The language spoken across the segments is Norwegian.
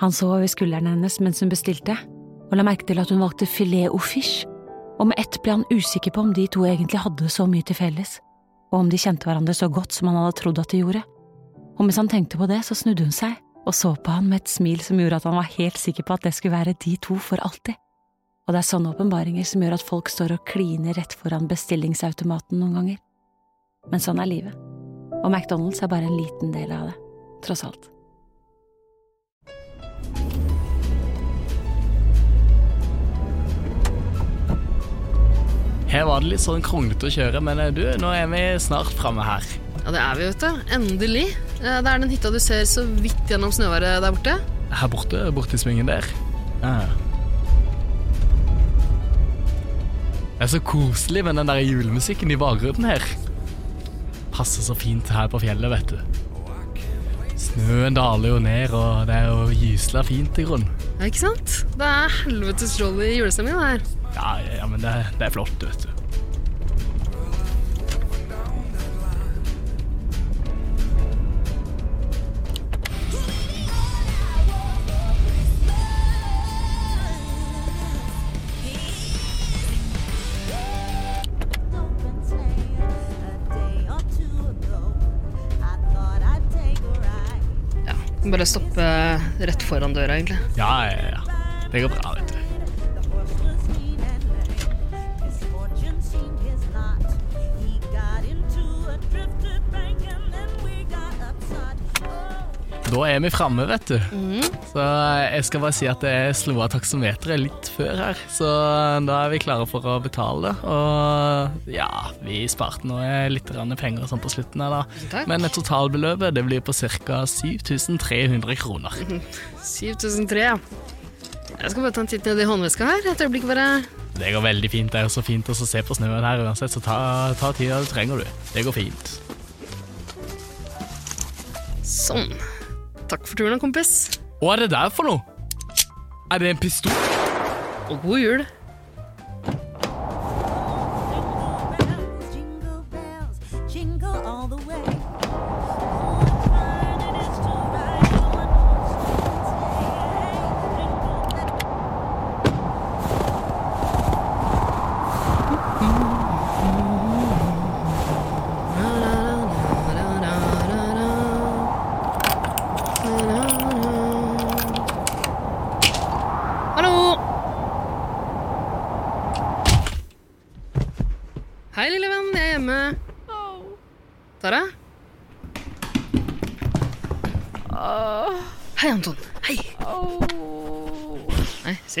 Han så over skulderen hennes mens hun bestilte, og la merke til at hun valgte filet au fiche, og med ett ble han usikker på om de to egentlig hadde så mye til felles, og om de kjente hverandre så godt som han hadde trodd at de gjorde. Og mens han tenkte på det, så snudde hun seg og så på han med et smil som gjorde at han var helt sikker på at det skulle være de to for alltid. Og det er sånne åpenbaringer som gjør at folk står og kliner rett foran bestillingsautomaten noen ganger. Men sånn er livet, og McDonald's er bare en liten del av det, tross alt. Her var det litt sånn kronglete å kjøre, men eh, du, nå er vi snart framme her. Ja, det er vi, vet du. Endelig. Eh, Det er den hytta du ser så vidt gjennom snøværet der borte. Her borte, borte i svingen der. Ja. Det er så koselig med den der julemusikken i bakgrunnen her. Passer så fint her på fjellet, vet du. Snøen daler jo ned, og det er jo gysla fint i grunnen. Ja, ikke sant? Det er helvetes jolly julestemning det her. Ja, ja, men det, det er flott, vet du. Bare stoppe rett foran døra, egentlig. Ja, ja, ja. Det går bra, vet du. Da er vi framme, vet du. Så jeg skal bare si at jeg slo av taksometeret litt før her, så da er vi klare for å betale. Og ja, vi sparte nå litt penger sånn på slutten her, da. Takk. Men totalbeløpet det blir på ca. 7300 kroner. 7300, ja. Jeg skal bare ta en titt ned i håndveska her. Et øyeblikk, bare. Det går veldig fint. Det er så fint å se på snøen her uansett, så ta, ta tida du trenger, du. Det går fint. Sånn. Takk for turen, kompis. Hva er det der for noe? Er det en pistol? Og god jul.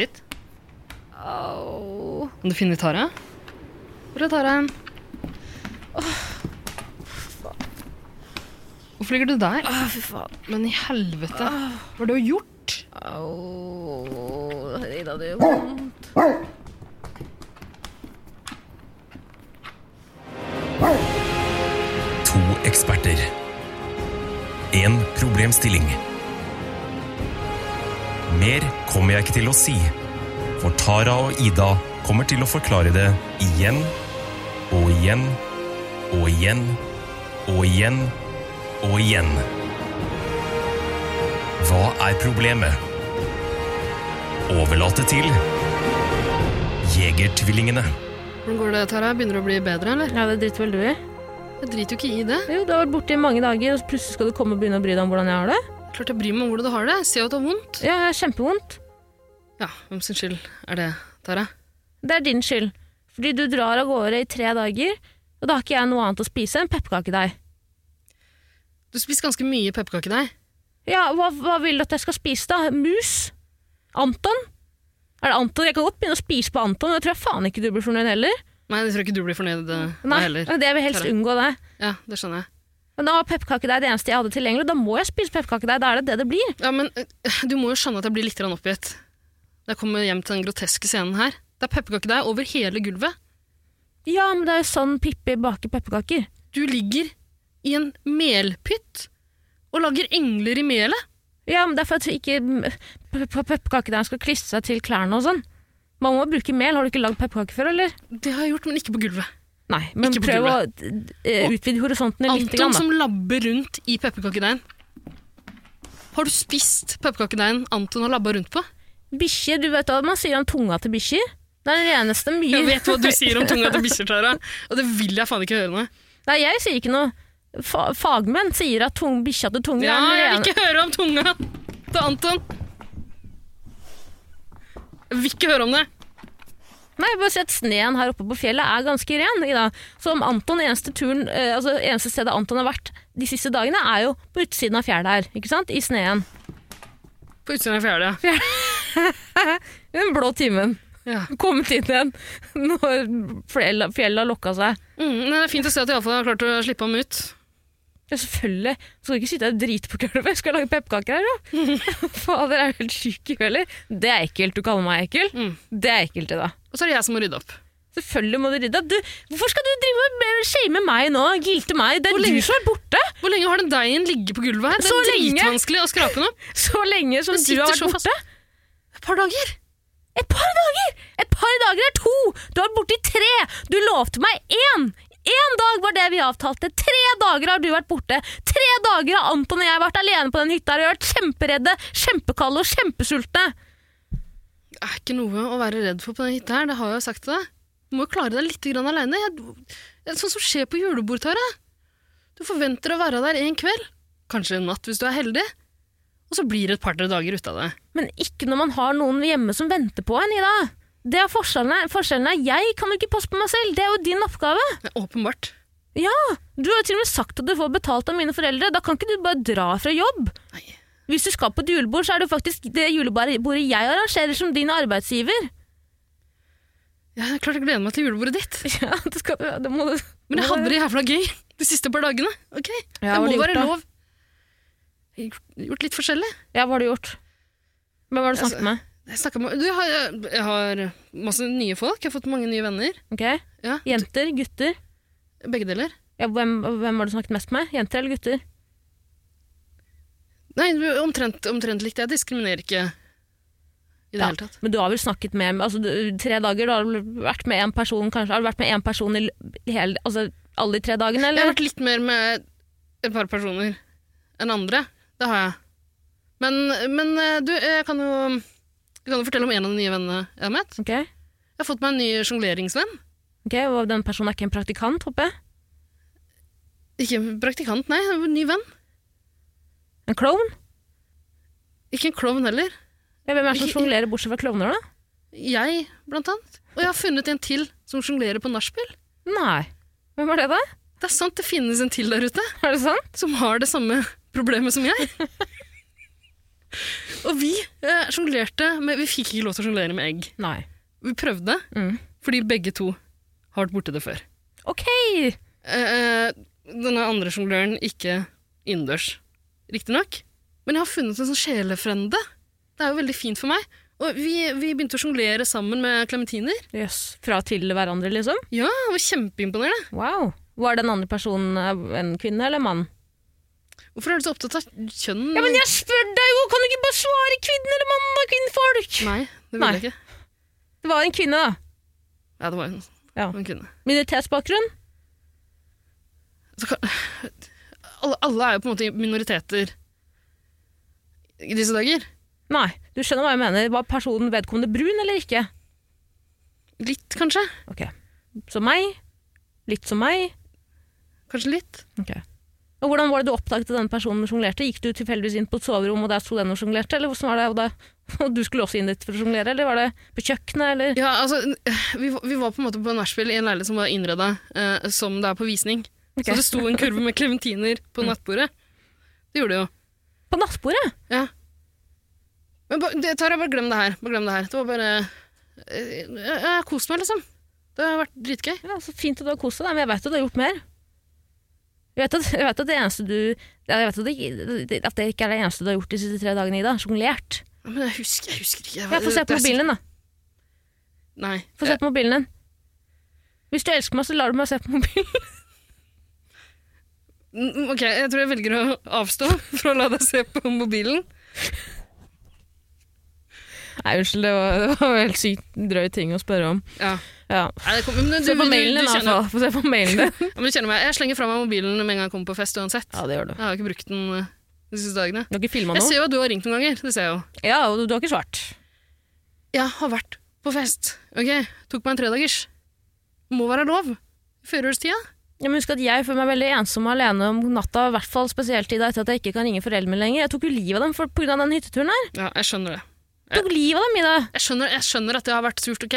Sitt. Kan du finne Tara? Hvor er Tara hen? Hvorfor ligger du der? fy faen. Men i helvete. Hva har du gjort? Au, Ida, det gjør vondt. To eksperter. En problemstilling. Mer kommer jeg ikke til å si, for Tara og Ida kommer til å forklare det igjen og igjen og igjen og igjen og igjen. Hva er problemet? Overlate til Jegertvillingene. Hvordan går det, Tara? Begynner det å bli bedre, eller? Ja, det driter vel du i? Jeg driter jo ikke i det. Jo, du har vært borte i mange dager, og plutselig skal du komme og begynne å bry deg om hvordan jeg har det? Klart jeg bryr meg om hvordan du har det. Jeg ser jo at du har vondt. Ja, jeg har kjempevondt. Ja, hvem sin skyld er det, Tara? Det er din skyld. Fordi du drar av gårde i tre dager, og da har ikke jeg noe annet å spise enn pepperkakedeig. Du spiser ganske mye pepperkakedeig. Ja, hva, hva vil du at jeg skal spise, da? Mus? Anton? Er det Anton? Jeg kan godt begynne å spise på Anton, men jeg tror faen ikke du blir fornøyd heller. Nei, jeg tror ikke du blir fornøyd heller. Nei, heller. det jeg vil helst unngå det. Ja, det skjønner jeg. Men da var pepperkakedeig det eneste jeg hadde tilgjengelig, da må jeg spise pepperkakedeig. Da er det det det blir. Ja, men eh, du må jo skjønne at jeg blir litt oppgitt. Jeg kommer hjem til den groteske scenen her. Det er pepperkakedeig over hele gulvet. Ja, men det er jo sånn Pippi baker pepperkaker. Du ligger i en melpytt og lager engler i melet. Ja, men det er for at ikke pe- pe- pepperkakedeigen skal klistre seg til klærne og sånn. Man må bruke mel. Har du ikke lagd pepperkaker før, eller? Det har jeg gjort, men ikke på gulvet. Nei, men Ikke prøv å eh, utvide horisontene litt. Anton Grann, som labber rundt i pepperkakedeigen. Har du spist pepperkakedeigen Anton har labba rundt på? Bikkjer, du vet hva man sier om tunga til bikkjer? Det er den reneste mye Jeg vet hva du sier om tunga til bikkjer, Tara, og det vil jeg faen ikke høre nå. Nei, jeg sier ikke noe. Fa fagmenn sier at tung, bikkja til tunga Ja, er den jeg vil ikke høre om tunga til Anton. Jeg vil ikke høre om det. Nei, bare bare sett sneen her oppe på fjellet er ganske ren Ida. Så om Anton, eneste, turen, eh, altså eneste stedet Anton har vært de siste dagene, er jo på utsiden av fjellet her, ikke sant? I sneen. På utsiden av fjellet, I den blå timen. Ja. Kommet inn igjen når fjellet har lokka seg. Mm, det er fint å se at de iallfall har klart å slippe ham ut. Ja, selvfølgelig. Skal du ikke sitte og drite på gulvet, skal lage pepperkaker her, da? Fader, er du helt syk i huet, Det er ekkelt. Du kaller meg ekkel? Mm. Det er ekkelt, det da. Og så er det jeg som må rydde opp. Selvfølgelig må du rydde opp. Du, hvorfor skal du drive og shame meg nå? Gilte meg? Det er lenge- du som er borte. Hvor lenge har den deigen ligget på gulvet her? Det er dritvanskelig å skrape den opp. Så lenge som du har vært borte. Et par dager. Et par dager! Et par dager er to! Du har vært borte i tre! Du lovte meg én! Én dag var det vi avtalte. Tre dager har du vært borte. Tre dager har Anton og jeg vært alene på den hytta. Vi vært kjemperedde, kjempekalde og kjempesultne. Det er ikke noe å være redd for på den hytta her, det har jeg jo sagt til deg. Du må jo klare deg litt aleine. Sånn som skjer på julebord, Tara. Du forventer å være der en kveld. Kanskje en natt hvis du er heldig. Og så blir det et par-tre dager ut av det. Men ikke når man har noen hjemme som venter på en, Ida. Det er forskjellen. Forskjellen er jeg kan jo ikke passe på meg selv. Det er jo din oppgave. Det er åpenbart. Ja, Du har jo til og med sagt at du får betalt av mine foreldre. Da kan ikke du bare dra fra jobb. Nei. Hvis du skal på et julebord, så er det faktisk det julebordet jeg arrangerer som din arbeidsgiver. Ja, det er klart jeg gleder meg til julebordet ditt. Ja, det, skal, det må du Men jeg hadde det jævla gøy de siste par dagene. Ok, Ja, Det må gjort være lov. Jeg har gjort- gjort litt forskjellig. Ja, hva har du gjort? Hvem har du snakket Altså- med? Jeg, med, du, jeg, har, jeg har masse nye folk. Jeg har fått mange nye venner. Ok, Ja, Jenter? Gutter? Begge deler. Ja, hvem, hvem har du snakket mest med? Jenter eller gutter? Nei, omtrent, omtrent likt. Jeg diskriminerer ikke i det Ja. hele tatt. Men du har vel snakket med altså, du- Tre dager, du har du vært med én person kanskje? Har du vært med én person i hele, altså, alle de tre dagene, Jeg har vært litt mer med et par personer enn andre. Det har jeg. Men, men eh, du, jeg kan jo, kan du fortelle om en av de nye vennene jeg har møtt. Okay. Jeg har fått meg en ny sjongleringsvenn. ok, og Den personen er ikke en praktikant, håper jeg? Ikke en praktikant, nei. En ny venn. En klovn? Ikke en klovn heller. Ja, hvem er det som sjonglerer bortsett fra klovner, da? Jeg, blant annet. Og jeg har funnet en til som sjonglerer på nachspiel. Nei. Hvem er det, da? Det er sant det finnes en til der ute Er det sant? som har det samme problemet som jeg. Og vi eh, sjonglerte med Vi fikk ikke lov til å sjonglere med egg. Nei. Vi prøvde, Mm. fordi begge to har vært borti det før. Ok! Eh, denne andre sjongløren ikke innendørs, riktignok. Men jeg har funnet en sånn sjelefrende. Det er jo veldig fint for meg. Og vi, vi begynte å sjonglere sammen med klementiner. Jøss. Fra til hverandre, liksom? Ja, det var kjempeimponerende. Wow. Var den andre personen eh, en kvinne eller en mann? Hvorfor er du så opptatt av kjønn? Ja, men jeg spør deg jo! Kan du ikke bare svare kvinner eller mann, og kvinnfolk? Nei, det vil Nei. jeg ikke. Det var en kvinne, da. Ja, det var en, Ja. en kvinne. Minoritetsbakgrunn? Så kan, alle, alle er jo på en måte minoriteter i disse dager. Nei, du skjønner hva jeg mener. Var personen vedkommende brun eller ikke? Litt, kanskje. Ok. Som meg? Litt som meg? Kanskje litt. Ok. Og hvordan var det du oppdaget at denne personen sjonglerte? Gikk du tilfeldigvis inn på et soverom, og der sto den og sjonglerte? Eller hvordan var det? Og, da, og du skulle også inn dit for å sjonglere, eller var det på kjøkkenet, eller? Ja, altså, vi, vi var på en måte på nachspiel i en leilighet som var innreda eh, som det er på visning. Okay. Så det sto en kurve med klementiner på nattbordet. Det gjorde det jo. På nattbordet? Ja. Men det, Tara, bare glem det her. Bare glem det her. Det var bare eh, Jeg har kost meg, liksom. Det har vært dritgøy. Ja, Så fint at du har kost deg, men jeg vet at du har gjort mer. Jeg vet at, jeg vet at det eneste du jeg vet at det, at det ikke er det eneste du har gjort de siste tre dagene, Ida. Sjonglert. Men jeg husker, jeg husker ikke. Jeg, Få se på mobilen din, da. Nei. Få se på mobilen din. Hvis du elsker meg, så lar du meg se på mobilen. Ok, jeg tror jeg velger å avstå fra å la deg se på mobilen. Nei, unnskyld, det var, det var helt sykt drøy ting å spørre om. Ja. Ja. Se på mailen din. Få se på mailen din. Du kjenner meg. Jeg slenger fra meg mobilen med en gang jeg kommer på fest uansett. Ja, det gjør du. Jeg har ikke brukt den eh, de siste dagene. Du har ikke filma Jeg ser jo at du har ringt noen ganger. Det ser jeg jo. Ja, og du, du har ikke svart. Jeg har vært på fest. Ok, Tok meg en tredagers. Må være lov. Førjulstida. Ja, men husk at jeg føler meg veldig ensom og alene om natta, i hvert fall spesielt i dag etter at jeg ikke kan ringe foreldrene mine lenger. Jeg tok jo livet av dem pga. den hytteturen her. Ja, jeg skjønner det. Jeg tok livet av dem, Ida. Jeg skjønner, jeg skjønner at det har vært surt, ok?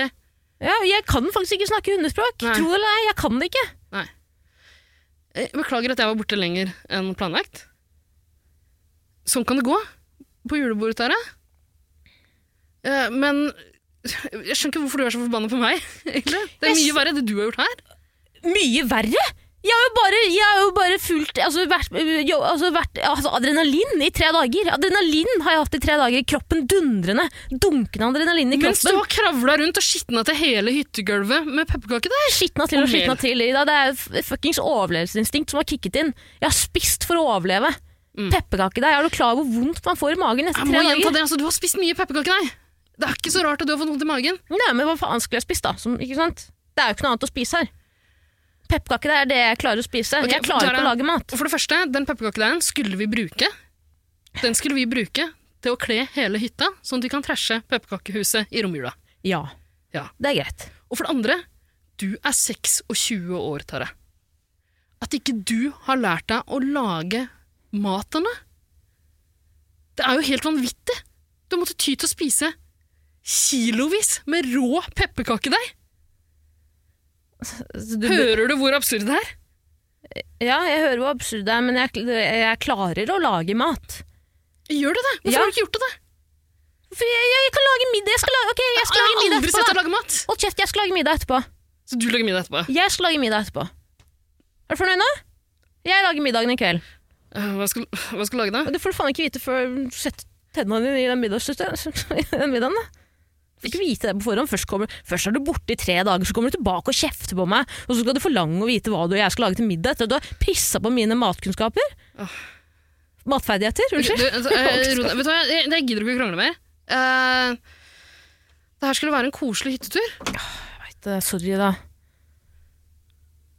Ja, jeg kan faktisk ikke snakke hundespråk. Nei. Tro det eller ei, jeg kan det ikke. Nei. Jeg beklager at jeg var borte lenger enn planlagt. Sånn kan det gå på julebordet, Tare. Eh, Men jeg skjønner ikke hvorfor du er så forbanna på meg. egentlig. Det er mye verre det du har gjort her. Mye verre! Jeg har jo bare, jeg har jo bare fulgt altså, vært, jo, altså, vært altså, adrenalin i tre dager. Adrenalin har jeg hatt i tre dager. Kroppen dundrende. Dunkende adrenalin i kroppen. Mens du har kravla rundt og skitna til hele hyttegulvet med pepperkaker. Skitna til og Og skitna til. Ida. Det er fuckings overlevelsesinstinkt som har kicket inn. Jeg har spist for å overleve. Mm. Pepperkakedeig. Er du klar over hvor vondt man får i magen neste tre dager? det, altså, Du har spist mye pepperkakedeig. Det er ikke så rart at du har fått vondt i magen. Nei, men hva faen skulle jeg spist, da? Som? Det er jo ikke noe annet å spise her. Pepperkake er det jeg klarer å spise. Okay, jeg klarer ikke å lage mat. For det første, den pepperkakedeigen skulle vi bruke. Den skulle vi bruke til å kle hele hytta, sånn at vi kan trashe pepperkakehuset i romjula. Ja. Ja. Det er greit. Og for det andre, du er 26 år, Tare. At ikke du har lært deg å lage mat ennå. Det er jo helt vanvittig. Du måtte ty til å spise kilovis med rå pepperkakedeig. Du- Hører du hvor absurd det er? Ja, jeg hører hvor absurd det er, men jeg, jeg klarer å lage mat. Gjør du det? Hvorfor Ja. har du ikke gjort det? For jeg, jeg kan lage middag. Jeg skal lage, okay, jeg skal lage middag aldri sett deg etterpå. lage mat. Hold kjeft, jeg skal lage middag etterpå. Så du lager middag etterpå. Jeg skal lage middag etterpå. Er du fornøyd nå? Jeg lager middagen i kveld. Eh, Hva skal, hva skal du lage da? Det får du faen ikke vite før du setter tennene dine i den middagen. da. Ikke vite det på forhånd. Først, kommer, først er du borte i tre dager, så kommer du tilbake og kjefter på meg, og så skal du forlange å vite hva du og jeg skal lage til middag etter at du har pissa på mine matkunnskaper. Matferdigheter, Du, unnskyld. altså, eh, vet du hva, jeg, jeg gidder ikke å krangle mer. Uh, det her skulle være en koselig hyttetur. Jeg vet det, sorry, da.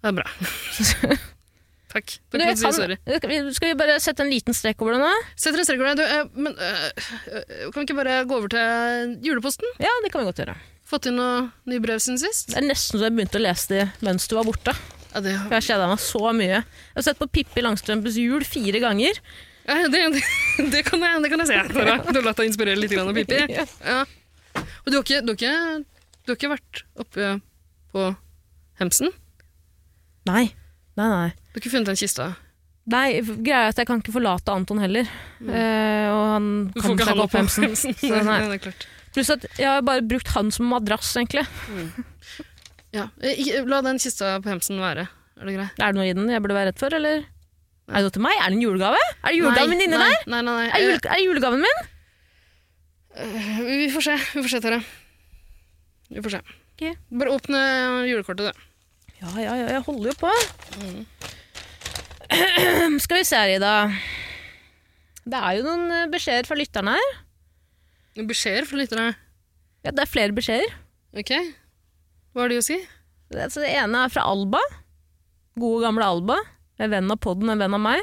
Det er bra. Takk. Du, kan-. Skal vi, bare sette en liten strek over det nå? Setter en strek over det. Du, eh, men eh, eh, kan vi ikke bare gå over til juleposten? Ja, det kan vi godt gjøre. Fått inn noen nye brev siden sist? Det er nesten så jeg begynte å lese de mens du var borte. Ja, det, For jeg kjeda meg så mye. Jeg har sett på Pippi Langstrømpes jul fire ganger. ja, det, det, det, kan jeg, det kan jeg se. Tara. Du har latt deg inspirere litt av Pippi. Ja. Og du har, ikke, du, har ikke, du har ikke vært oppe på Hemsen? Nei. Nei, nei. Du har ikke funnet den kista? Nei, greia er at jeg kan ikke forlate Anton heller. Uh, og han Du får kan ikke ha han opp hemsen. Pluss at jeg har bare brukt han som madrass, egentlig. Ja. eh, La den kista på Hemsen være. Er det greit? Er det noe i den jeg burde være redd for, eller? Er det noe til meg? Er det en julegave? Er det julegaven min inni nei, der? Nei, nei, nei. Er, jule, er det julegaven min? Uh, vi får se, vi får se, Tara. Vi får se. Okay. Bare åpne julekortet, du. Ja, ja, ja, jeg holder jo på. Skal vi se her, Ida. Det er jo noen eh, beskjeder fra lytterne her. Beskjeder fra lytterne. Ja, det er flere beskjeder. Ok. Hva har de å si? Det, det ene er fra Alba. Gode, gamle Alba. En venn av podden, en venn av meg.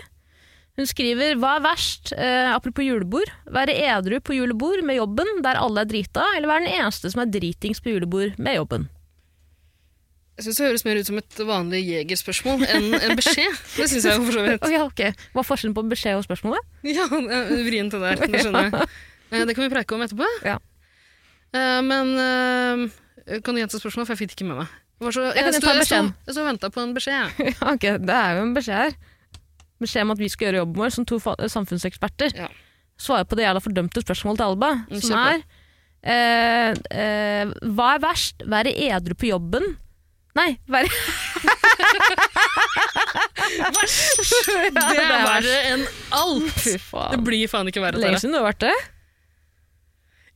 Hun skriver hva er verst, eh, apropos julebord, være edru på julebord med jobben der alle er drita, eller være den eneste som er dritings på julebord med jobben? Jeg synes Det høres mer ut som et vanlig jegerspørsmål enn en beskjed. Det syns jeg for så vidt. Å ja, ok. Hva er forskjellen på beskjed og spørsmålet? Ja, vrient det der. Det skjønner jeg. Eh, Det kan vi preike om etterpå. Ja. Eh, Men eh, kan du gjenta spørsmålet, for jeg fikk det ikke med meg. Jeg, så, Jeg kan jeg, jeg, sto, jeg sto og venta på en beskjed. Ja, ok, Det er jo en beskjed her. Beskjed om at vi skal gjøre jobben vår som to samfunnseksperter. Ja. Svare på det jævla fordømte spørsmålet til Alba, Mm, som er eh, eh, Hva er verst? Være edru på jobben? Nei, være Det er verre enn alt! Det blir faen ikke verre. Lenge siden du har vært det.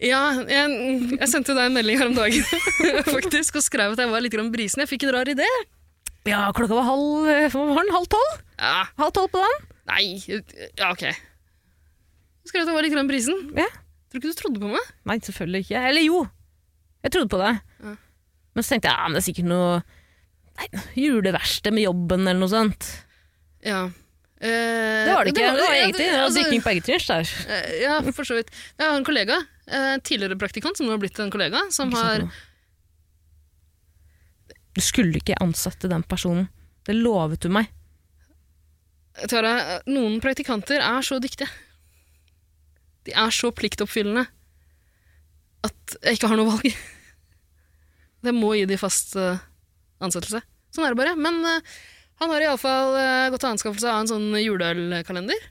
Ja, jeg, jeg sendte deg en melding her om dagen faktisk, og skrev at jeg var litt brisen. Jeg fikk en rar idé. Ja, klokka var halv, var halv tolv? Ja, Halv tolv på dagen. nei Ja, ok. Du skrev at jeg var litt brisen. Ja. Tror du ikke du trodde på meg? Nei, selvfølgelig ikke. Eller jo, jeg trodde på deg. Ja. Men så tenkte jeg ja, men det er sikkert noe nei, juleverksted med jobben eller noe sånt. Ja. Eh, Det var det ikke. Det var egentlig altså, dykking på eggetrynsj der. eh, Ja, for så vidt. Jeg har en kollega, eh, tidligere praktikant, som nå har blitt en kollega, som har. Du skulle ikke ansette den personen. Det lovet du meg. Tara, noen praktikanter er så dyktige. De er så pliktoppfyllende at jeg ikke har noe valg. Det må gi de fast eh, ansettelse. Sånn er det bare. Men eh, han har iallfall uh, gått til anskaffelse av en sånn juleølkalender.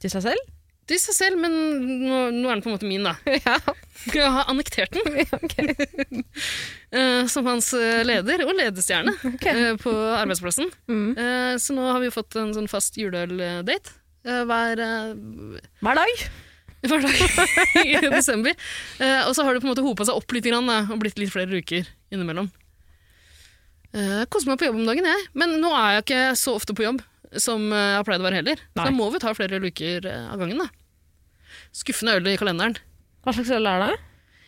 Til seg selv? Til seg selv, men nå, nå er den på en måte min, da. Ja. Jeg har annektert den eh, som hans eh, leder og ledestjerne eh, på arbeidsplassen. Mm. Eh, så nå har vi fått en sånn fast juleøl-date eh, hver, eh, Hver dag. Hver dag i desember. Eh, og så har det på en måte hopa seg opp litt grann, og blitt litt flere uker innimellom. Eh, Jeg koser meg på jobb om dagen, jeg. Men nå er jeg ikke så ofte på jobb som eh, jeg har pleid å være heller. Så da må vi ta flere luker eh, av gangen. da. Skuffende øl i kalenderen. Hva slags øl er det?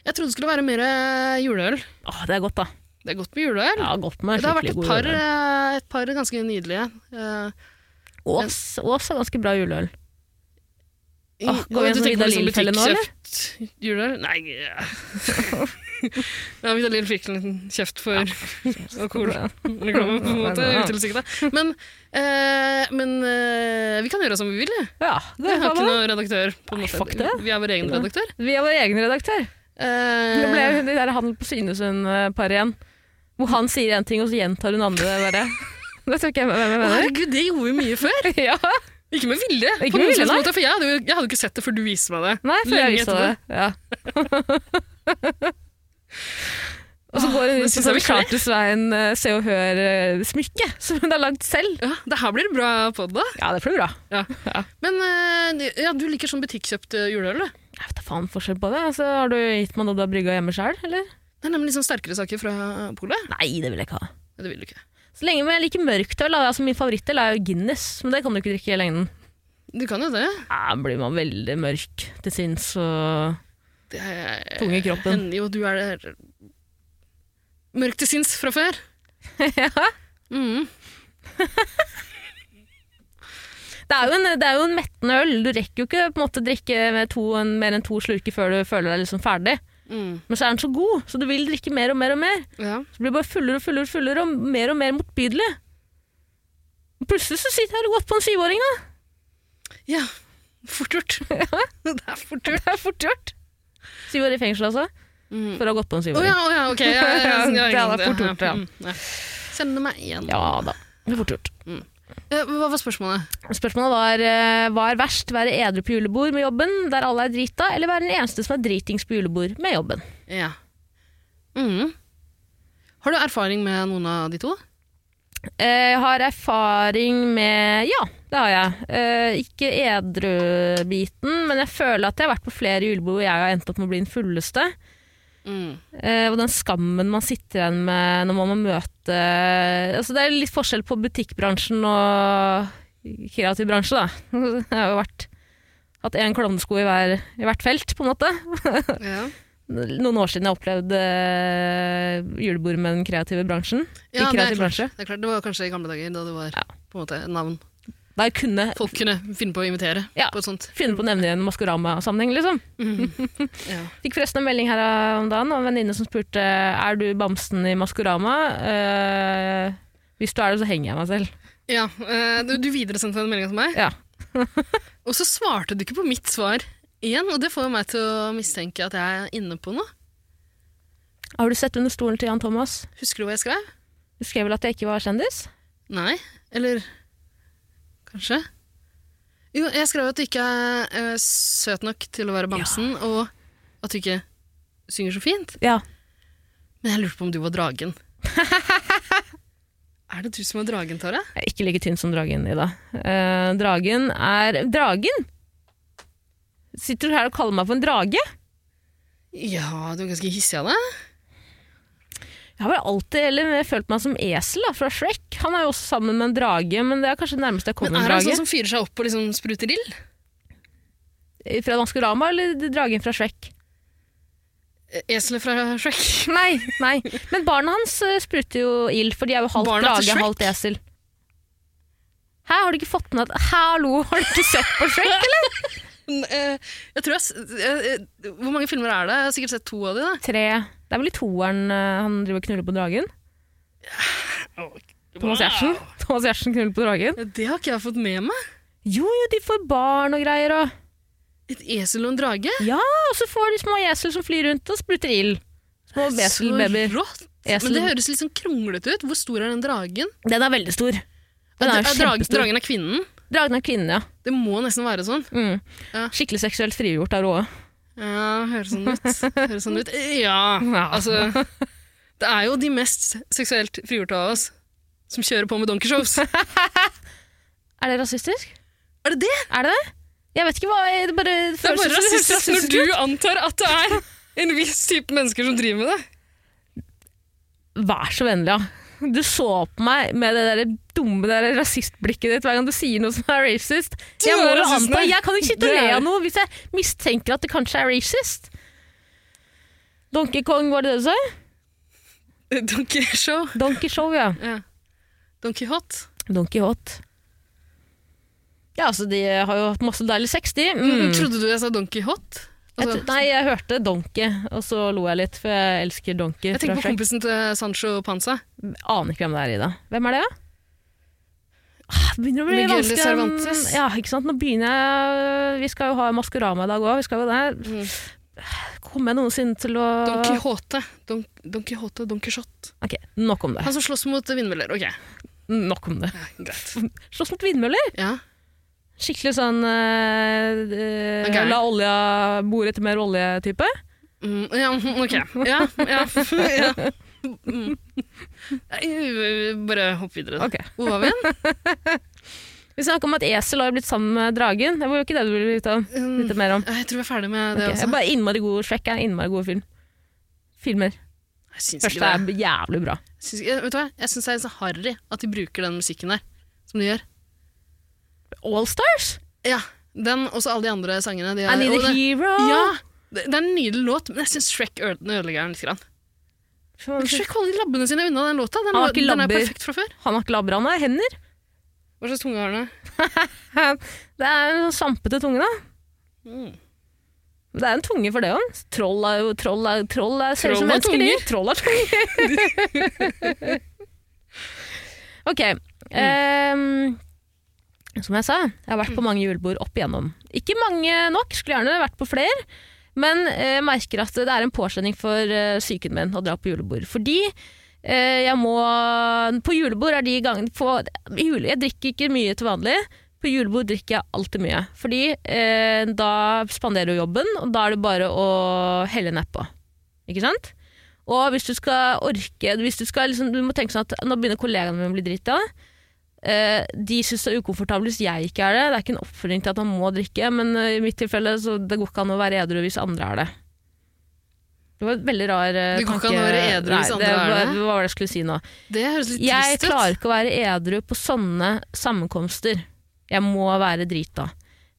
Jeg trodde det skulle være mer eh, juleøl. Åh, det er godt, da. Det er godt med juleøl. Ja, godt med det har vært et par, eh, et par ganske nydelige. eh, Ås, Ås er ganske bra juleøl. I- Åh, går vi sånn på Vidar Lill-felle nå, eller? Juleøl? Nei ja. ja, Vidar Lill fikk en liten kjeft for alkoholreklame, på en måte. Utilsiktet. Men, eh, men eh, vi kan gjøre som vi vil. jeg. Ja, Vi har kan ikke noen redaktør. på en Nei, måte. fuck det. Vi er vår egen redaktør. Vi er vår egen redaktør. Eh, Det ble jo de der Handel på Synesund-paret igjen. Hvor han sier en ting, og så gjentar hun andre bare. Det tror ikke jeg hvem jeg mener. herregud, det gjorde vi mye før. Ja. Ikke med vilje. Ikke med vilje, nei. måte, for jeg hadde, jo, jeg hadde ikke sett det før du viste meg det. Nei, for jeg viste det. Ja. og så går hun ut på eh, Se og Hør-smykke, som hun har lagd selv. Ja, det her blir bra på det. Ja, det blir bra. Men eh, ja, du liker sånn butikkjøpt eh, juleøl, du? Jeg vet da faen forskjell på det. Altså, har du gitt meg noe du har brygga hjemme sjøl, eller? Det nemlig litt sånn sterkere saker fra polet. Nei, det vil jeg ikke ha. Det vil du ikke. Så lenge jeg liker mørkt øl, altså min favorittøl er jo Guinness, men det kan du ikke drikke i lengden. Du kan jo det. Ja, blir man veldig mørk til sinns og Det er, Tung i kroppen. hender jo du er mørk til sinns fra før. Ja. Mm. Det er, en, det er jo en mettende øl. Du rekker jo ikke på en måte drikke med to, en, mer enn to slurker før du føler deg liksom ferdig. Mm. Men så er den så god, så du vil drikke mer og mer og mer. Ja. Så blir det bare fullere og fullere og fullere og mer og mer motbydelig. Plutselig så sitter jeg godt på en syvåring, da. ja. Fort gjort. det er fort gjort. Det er fort gjort. Syv år i fengsel, altså. Mm. For å ha gått på en Å syvåring. ja, oh, ja, ok. Ja, ja, Det er fort gjort, ja. Mm, ja. Kjenner meg igjen. ja da. Det er fort gjort. Eh, Hva var spørsmålet? Spørsmålet var eh, hva er verst, være edru på julebord med jobben der alle er drita, eller være den eneste som er dritings på julebord med jobben? Ja. Mm. Har du erfaring med noen av de to? Eh, Jeg har erfaring med Ja, det har jeg. Eh, ikke edru-biten, men jeg føler at jeg har vært på flere julebord hvor jeg har endt opp med å bli den fulleste. Mm. Og den skammen man sitter igjen med når man må møte altså Det er litt forskjell på butikkbransjen og kreativ bransje, da. Jeg har jo vært, hatt én klovnesko i, hver, i hvert felt, på en måte. Ja. Noen år siden jeg opplevde eh, julebord med den kreative bransjen. Ja, kreativ det er klart. bransje. Det er klart. Det var kanskje i gamle dager da det var Ja. på en måte navn Jeg kunne folk kunne finne på å invitere Ja. på et sånt. finne på å nevne i en Maskorama-sammenheng, liksom. Ja. Fikk forresten en melding her om dagen av en venninne som spurte er du bamsen i Maskorama. Uh, hvis du er det, så henger jeg meg selv. Ja, uh, du, du videresendte den meldinga til meg, Ja. og så svarte du ikke på mitt svar igjen, og det får meg til å mistenke at jeg er inne på noe. Har du sett under stolen til Jan Thomas? Husker du hva jeg skrev? Du skrev vel at jeg ikke var kjendis? Nei, eller kanskje? Jo, jeg skrev at du ikke er eh, søt nok til å være bamsen, og at du ikke synger så fint. Ja. Men jeg lurte på om du var dragen. er det du som er dragen, Tara? Jeg er ikke like tynn som dragen, Ida. Eh, dragen er Dragen? Sitter du her og kaller meg for en drage? Ja, du er ganske hissig av deg. Jeg har vel alltid eller følt meg som esel da, fra Shrek. Han er jo også sammen med en drage, men det er kanskje det nærmeste jeg Men kommer er en han drage. sånn som fyrer seg opp og liksom spruter ild? Fra Maskorama eller dragen fra Shrek? Eh, Eselet fra Shrek? Nei, nei. Men barna hans eh, spruter jo ild, for de er jo halvt Barna drage, halvt esel. Hæ, har du ikke fått med at Hallo, har du ikke sett på Shrek, eller? Eh, Jeg tror jeg, Hvor mange filmer er det? Jeg har sikkert sett to av de. da. Tre. Det er vel i toeren eh, han driver og knuller på dragen? Thomas Giertsen. Thomas Giertsen knuller på dragen. Det har ikke jeg fått med meg. Jo, jo, de får barn og greier og Et esel og en drage. Ja, og så får de små esel som flyr rundt og spruter ild. Små eselbabyer. Så rått. Esel. Men det høres litt sånn kronglete ut. Hvor stor er den dragen? Den er veldig stor. Den er Er drag, dragen er kvinnen? Dragen av kvinnen, ja. Det må nesten være sånn. Mm. Ja. Skikkelig seksuelt frigjort av Råe. Ja, høres sånn ut. Høres sånn ut. Ja, altså Det er jo de mest seksuelt frigjorte av oss som kjører på med donkeyshows. Er det rasistisk? Er det det? Er det det? Jeg vet ikke hva Det bare Det er bare som rasistisk når du antar at det er en viss type mennesker som driver med det. Vær så vennlig, ja. Du så på meg med det der dumme der rasistblikket ditt hver gang du sier noe som er racist. Jeg må anta, jeg kan ikke sitte og le av noe hvis jeg mistenker at det kanskje er racist. Donkey Kong, var det det du sa? Donkey show. Donkey Show, ja. Ja. Donkey hot. Donkey Hot. Ja, altså, de har jo hatt masse deilig sex, de. Mm. Trodde du jeg sa donkey hot? Altså, nei, jeg hørte Donkey, og så lo jeg litt, for jeg elsker Donkey. jeg tenker på kompisen til Sancho Panza. Aner ikke hvem det er, Ida. Hvem er det, da? Ah, Det begynner å bli Miguel vanskelig. Cervantes. Ja, ikke sant? Nå begynner jeg Vi skal jo ha Maskorama i dag òg. Vi skal jo det. Mm. Kommer jeg noensinne til å Don Quijote. Don, Don Quijote, Don Quijote. Ok, nok om det. Han som slåss mot vindmøller. Ok, Nok om det. ja. Slåss mot vindmøller? Ja. Skikkelig sånn uh, okay. La olja bore etter mer olje-type? Mm, ja, ok. Ja, ja. ja. Mm. Bare hopp videre. Okay. Hvor var vi igjen? Vi snakker om at esel har blitt sammen med dragen. Det var jo ikke det du ville vite, om, vite mer om. Jeg tror vi er ferdig med det jeg også. Jeg bare innmari god Shrek er innmari god film. Filmer. Første er jævlig bra. Jeg syns, vet du hva? Jeg syns det er så harry at de bruker den musikken der, som de gjør. All Stars? Ja, den og alle de andre sangene. De I er, Need a Hero? ja, det, det er en nydelig låt, men jeg syns Shrek øde- ødelegger den litt. Grann. Shrek holder de labbene sine unna den låta. Den, Han har ikke er perfekt fra før. Han har ikke labber, han har hender. Hva slags tunge har den? Det er en svampete tunge, da. Mm. Det er en tunge for det òg. Troll er jo troll er, troll er, Troll er mennesker. Troll er tunger. ok. ehm, som jeg sa, jeg har vært på mange julebord opp igjennom. Ikke mange nok, skulle gjerne vært på flere. Men jeg merker at det er en påkjenning for eh, psyken min å dra på julebord. Fordi eh, jeg må På julebord er de gangene på, jule, Jeg drikker ikke mye til vanlig. På julebord drikker jeg alltid mye. Fordi eh, da spanderer du jobben, og da er det bare å helle nedpå. Ikke sant? Og hvis du skal orke hvis Du, skal liksom, du må tenke sånn at nå begynner kollegaene mine å bli drita. Eh, de syns det er ukomfortabelt hvis jeg ikke er det. Det er ikke en oppfordring til at man må drikke, men eh, i mitt tilfelle så det går ikke an å være edru hvis andre er det. Det var et veldig rar uh, Det går ikke an å være edru hvis andre det er var, det? Hva var det jeg skulle si nå. Det høres litt Jeg trist ut. Jeg klarer ikke å være edru på sånne sammenkomster. Jeg må være drita.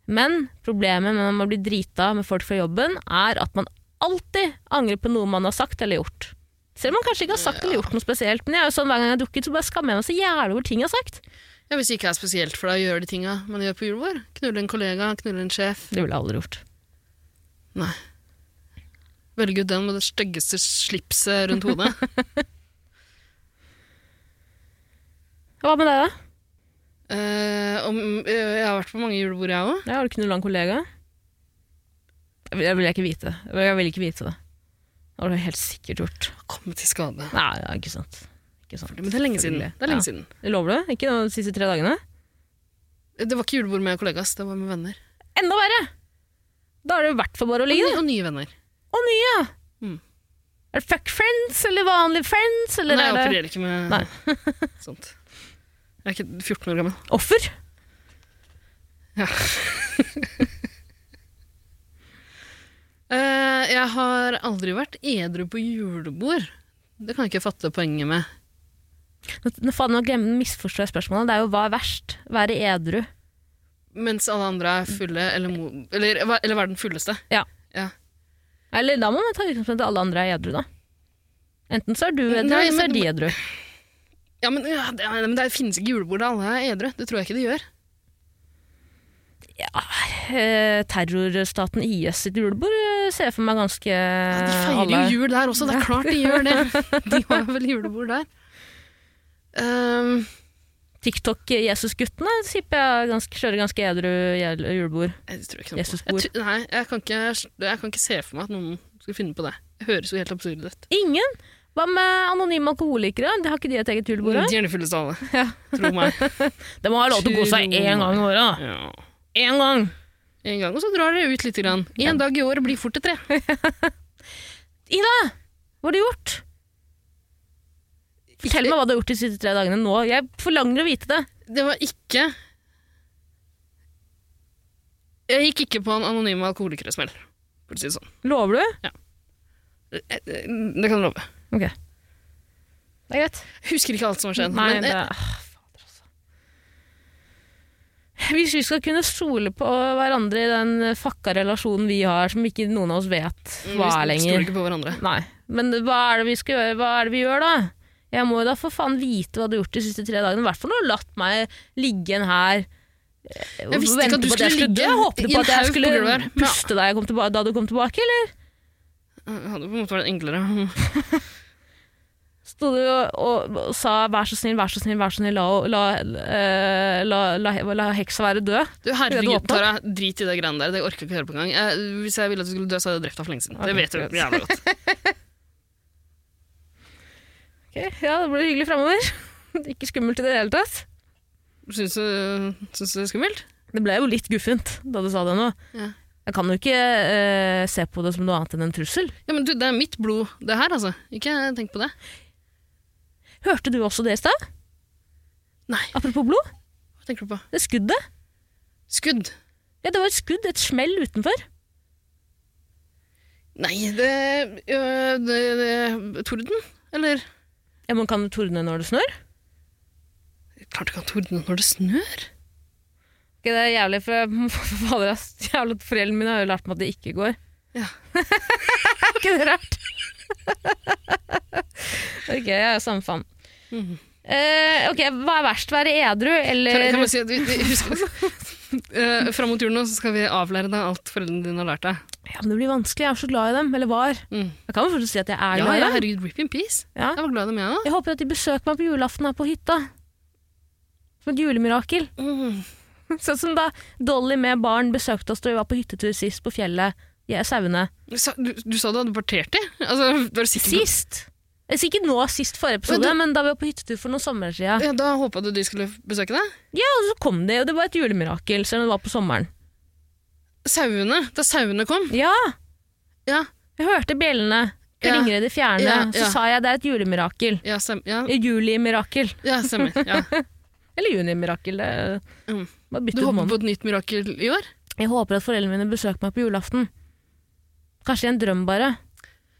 Men problemet med å bli drita med folk fra jobben, er at man alltid angrer på noe man har sagt eller gjort. Selv om man kanskje ikke har sagt eller gjort noe spesielt. Men jeg er jo sånn hver gang jeg har drukket, så bare skammer jeg meg så jævlig over ting jeg har sagt. Ja, Hvis det ikke er spesielt for deg å gjøre de tinga man gjør på julebord. Knulle en kollega, knulle en sjef. Det ville jeg aldri gjort. Nei. Velge ut den med det styggeste slipset rundt hodet. Hva med deg, da? Eh, om, eh, jeg har vært på mange julebord, jeg òg. Ja, har du knulla en kollega? Jeg vil, jeg vil ikke vite. Jeg vil ikke vite det. Det har du helt sikkert gjort. Komme til skade. Nei, ja, ikke sant. Ikke sant. Men det er lenge siden. Det er lenge Ja. siden. Det lover du? Ikke de siste tre dagene? Det var ikke julebord med kollegas, det var med venner. Enda verre! Da er det i hvert fall bare å ligge. og nye venner. Og nye! Mm. Er det fuck friends eller vanlige friends? Eller Nei, jeg er opererer ikke med Nei. sånt. Jeg er ikke 14 år gammel. offer? Eh, jeg har aldri vært edru på julebord. Det kan jeg ikke fatte poenget med. Nå, faen, nå glemmer misforstår jeg spørsmålet. Det er jo hva er verst? Være edru. Mens alle andre er fulle, eller, eller, eller være den fulleste. Ja Eller da må man ta utgangspunkt i at alle andre er edru, da. Enten så er du edru, eller så er de edru. Ja, men, ja, det, men det finnes ikke julebord der alle er edru. Det tror jeg ikke de gjør. Ja, eh, terrorstaten IS sitt julebord eh, ser jeg for meg ganske De feirer jo jul der også, det er klart de gjør det. De har vel julebord der. Um, TikTok-Jesus-guttene tipper jeg ganske, kjører ganske edru julebord. jeg tror ikke noe på. Jeg, nei, jeg kan, ikke, jeg kan ikke se for meg at noen skulle finne på det. Det høres jo helt absurd ut. Ingen? Hva med anonyme alkoholikere? De har ikke de et eget julebord? De er de fulleste av alle. Ja. Tro meg. det må ha lov til å kose seg én gang i året. da. Ja. Én gang! En gang, og så drar dere ut litt. Grann. En dag i året blir fort til tre. Ida, hva har du gjort? Fortell meg hva du har gjort de siste tre dagene nå. Jeg forlanger å vite det. Det var ikke Jeg gikk ikke på en anonym alkoholikersmell, for å si det sånn. Lover du? Ja. det kan du love. Ok. Det er greit. Jeg husker ikke alt som har skjedd. Nei, men, det eh, ah, Fader, altså. Hvis vi skal kunne stole på hverandre i den fucka relasjonen vi har, som ikke noen av oss vet hva er lenger vi stoler ikke på hverandre. Nei, men hva er det vi skal gjøre? Hva er det vi gjør da? Jeg må jo da for faen vite hva du har gjort de siste tre dagene. I hvert fall når du har latt meg ligge en her. Jeg visste ikke at du skulle ligge Jeg Håpet på at jeg skulle jeg. Puste deg da du kom tilbake, eller? Det hadde på en måte vært enklere. Sto du og, og, sa 'vær så snill, vær så snill, vær så snill, la, la, eh, la, la, heksa være død'? Du, herregud? Tara, drit i det greiene der. Det orker jeg ikke høre på engang. Jeg- Hvis jeg ville at du skulle dø, så hadde jeg drept deg for lenge siden. Det vet du jævla godt. Ok, ja, det blir hyggelig framover. Ikke skummelt i det hele tatt. Syns du, syns du det er skummelt? Det ble jo litt guffent da du sa det nå. Ja. Jeg kan jo ikke eh, se på det som noe annet enn en trussel. Ja, men du, det er mitt blod, det her, altså. Ikke tenk på det. Hørte du også det i stad? Nei. Apropos blod, Hva tenker du på? det skuddet. Skudd? Ja, det var et skudd, et smell utenfor. Nei, det, øh, det, det Torden? Eller? Ja, Man kan tordne når det snør. Klart du kan tordne når det snør. Okay, det er jævlig, for jævlig, foreldrene mine har jo lært meg at det ikke går. Ja. er ikke det rart? ok, jeg er samme faen. Eh, ok, Hva er verst, være edru eller Kan, kan man si at vi, vi husker uh, Fram mot jul nå så skal vi avlære deg alt foreldrene dine har lært deg. Ja, men Det blir vanskelig, jeg er så glad i dem. Eller var. Mm. Jeg kan jo fortsatt si at jeg er Ja, glad i ja, dem. herregud, rip in peace. Ja. Jeg var glad i dem, jeg òg. Jeg håper at de besøker meg på julaften her på hytta. Som et julemirakel. Mm. Sånn som da Dolly med barn besøkte oss da vi var på hyttetur sist på fjellet. Jeg er sauene. Du, sa- du, du sa du hadde partert dem? Altså, Sist! Ikke nå sist forrige episode, Men men, du- da vi var på hyttetur for noen sommer siden. Ja, da håpa du de skulle besøke deg? Ja, og så kom de, og det var et julemirakel, selv om det var på sommeren. Sauene. Da sauene kom? Ja! Ja, Jeg hørte bjellene Ja. Ringer i det fjerne, Ja, så sa jeg det er et julemirakel. ja, sem, ja, Julimirakel. ja stemmer. Ja. Eller junimirakel. Det Mm. Du håper på et nytt mirakel i år? Jeg håper at foreldrene mine besøker meg på julaften. Kanskje i en drøm, bare.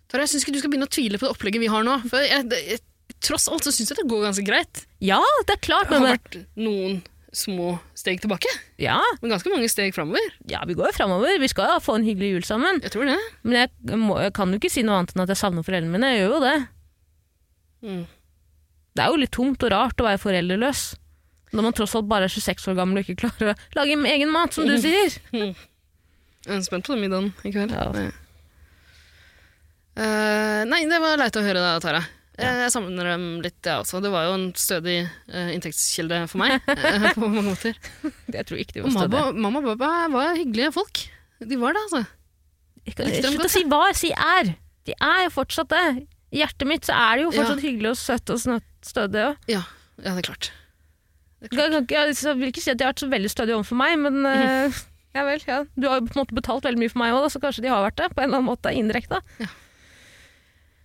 Tara, jeg syns ikke du skal begynne å tvile på det opplegget vi har nå. For jeg, jeg, tross alt så syns jeg det går ganske greit. Ja, det er klart. Det har Men, vært noen små steg tilbake, ja, men ganske mange steg framover. ja, vi går jo framover. Vi skal jo få en hyggelig jul sammen. Jeg tror det. Men jeg, må, jeg kan jo ikke si noe annet enn at jeg savner foreldrene mine. Jeg gjør jo det. Mm. Det er jo litt tungt og rart å være foreldreløs. Når man tross alt bare er 26 år gammel og ikke klarer å lage egen mat, som du sier. Jeg er spent på den middagen i kveld. Ja. Eh, nei, det var leit å høre da, Tara. Ja. Jeg savner dem litt, jeg også. Det var jo en stødig uh, inntektskilde for meg. eh, på mange måter. Jeg tror ikke de var stødige. mamma, mamma og pappa var hyggelige folk. De var det, altså. Slutt å si var, si er. De er jo fortsatt det. I hjertet mitt så er de jo fortsatt hyggelige og søte og stødige. Ja, ja det er klart. Jeg, er klart. jeg, jeg vil ikke si at de har vært så veldig stødige overfor meg, men mm. ja vel. Ja. Du har jo på en måte betalt veldig mye for meg òg, så kanskje de har vært det på en eller annen måte indirekte. Ja.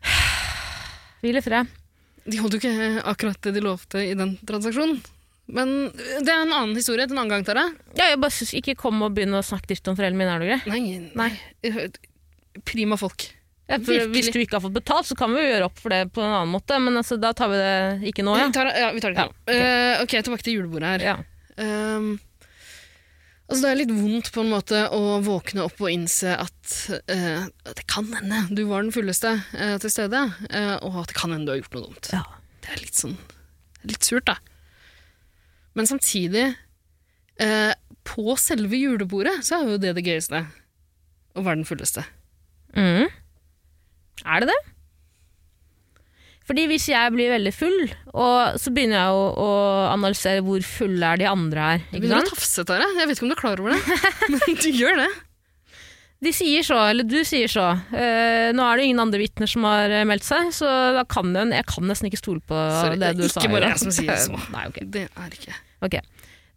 Hvil i fred. De holdt jo ikke akkurat det de lovte i den transaksjonen. Men det er en annen historie til en annen gang, Tara. Ja, jeg bare synes ikke kom og begynn å snakke dritt om foreldrene mine, er du grei? Nei, nei. Prima folk. Ja, hvis du ikke har fått betalt, så kan vi jo gjøre opp for det på en annen måte, men altså, da tar vi det ikke nå, ja. Tara, ja, vi tar det Ja, okay. Eh, ok, tilbake til julebordet her. ja. Ehm, altså det er litt vondt på en måte å våkne opp og innse at eh, det kan hende du var den fulleste eh, til stede, eh, og at det kan hende du har gjort noe dumt. Ja. Det er litt sånn Litt surt, da. Men samtidig, eh, på selve julebordet, så er jo det det gøyeste. Å være den fulleste. Mm. Er det det? Fordi hvis jeg blir veldig full, så begynner jeg å, å analysere hvor fulle er de andre her. Du Ikke begynner å sant? tafse, det. Jeg vet ikke om du er klar over det, men du gjør det. De sier så, eller du sier så. Eh, nå er det ingen andre vitner som har eh, meldt seg, så da kan jeg, jeg kan nesten ikke stole på Sorry, det det du er sa. ikke bare jeg som sier så. Nei, ok. Det er ikke Ok.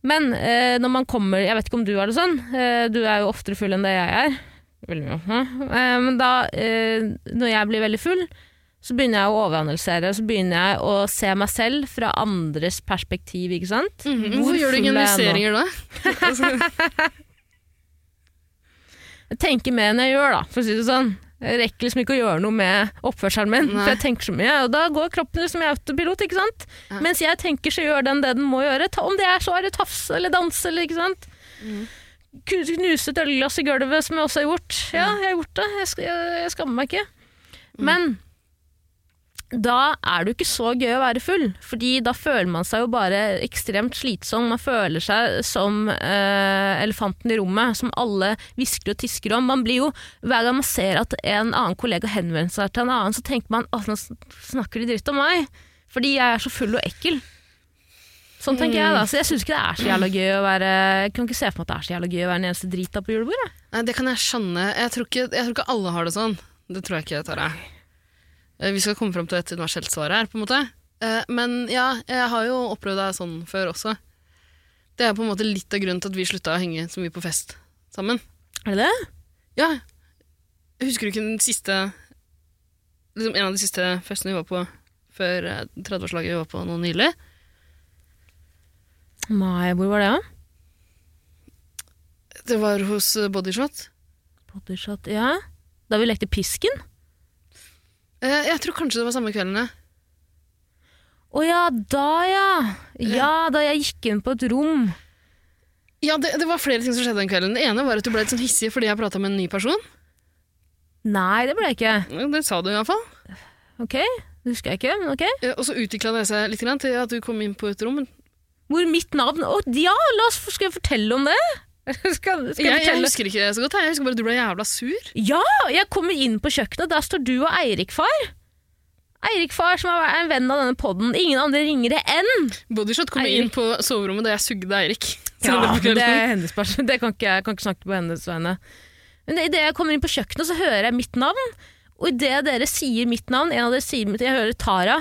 Men eh, når man kommer Jeg vet ikke om du har det sånn. Eh, du er jo oftere full enn det jeg er. Veldig mye. Eh, men da, eh, når jeg blir veldig full, så begynner jeg å overanalysere. Så begynner jeg å se meg selv fra andres perspektiv, ikke sant? Mm Hvor Hvorfor gjør du er justeringer da? Jeg tenker mer enn jeg gjør, da, for å si det sånn. Jeg rekker liksom ikke å gjøre noe med oppførselen min, Nei. for jeg tenker så mye. Og da går kroppen liksom i autopilot, ikke sant? Ja. Mens jeg tenker, så gjør den det den må gjøre. Ta, om det er så er det tafse eller danse, eller ikke sant? Mm. Knuse et ølglass i gulvet, som jeg også har gjort. Ja, jeg har gjort det. Jeg, jeg, jeg skammer meg ikke. Mm. Men da er det jo ikke så gøy å være full, fordi da føler man seg jo bare ekstremt slitsom. Man føler seg som eh, elefanten i rommet, som alle hvisker og tisker om. Man blir jo, Hver gang man ser at en annen kollega henvender seg til en annen, så tenker man at nå snakker de dritt om meg, fordi jeg er så full og ekkel. Sånn tenker jeg da, så jeg syns ikke det er så jævla gøy å være Jeg kan ikke se for meg at det er så jævla gøy å være den eneste drita på julebordet. Nei, det kan jeg skjønne. Jeg tror, ikke, jeg tror ikke alle har det sånn. Det tror jeg ikke, Tara. Eh, Vi skal komme fram til et universelt svar her, på en måte. Eh, Men ja, jeg har jo opplevd det sånn før også. Det er på en måte litt av grunnen til at vi slutta å henge så mye på fest sammen. Er det det? Ja, husker du ikke den siste liksom En av de siste festene vi var på før eh, 30-årslaget vi var på nå nylig? Nei, hvor var det, da? Det var hos eh, Bodyshot. Bodyshot, ja. Da vi lekte Pisken? Eh, Jeg tror kanskje det var samme kvelden, ja. Å ja, da ja. Ja, da jeg gikk inn på et rom. Ja, det, det var flere ting som skjedde den kvelden. Det ene var at du ble litt sånn hissig fordi jeg prata med en ny person. Nei, det ble jeg ikke. Det sa du iallfall. Ok, det husker jeg ikke, men ok. Eh, Og så utvikla det seg litt grann til at du kom inn på et rom. Hvor mitt navn Å ja, la oss, skal jeg fortelle om det? Skal, skal Jeg, jeg husker ikke det så godt. Jeg husker bare at du ble jævla sur. Ja, jeg kommer inn på kjøkkenet, der står du og Eirik far. Eirik far, som er en venn av denne podden. Ingen andre ringere enn Bodyshot kom Eirik. inn på soverommet da jeg sugde Eirik. Ja, Senere det er hennes person. Det kan ikke, jeg kan ikke snakke på hennes vegne. Men idet jeg kommer inn på kjøkkenet, så hører jeg mitt navn. Og idet dere sier mitt navn, en av dere sier mitt, jeg hører Tara.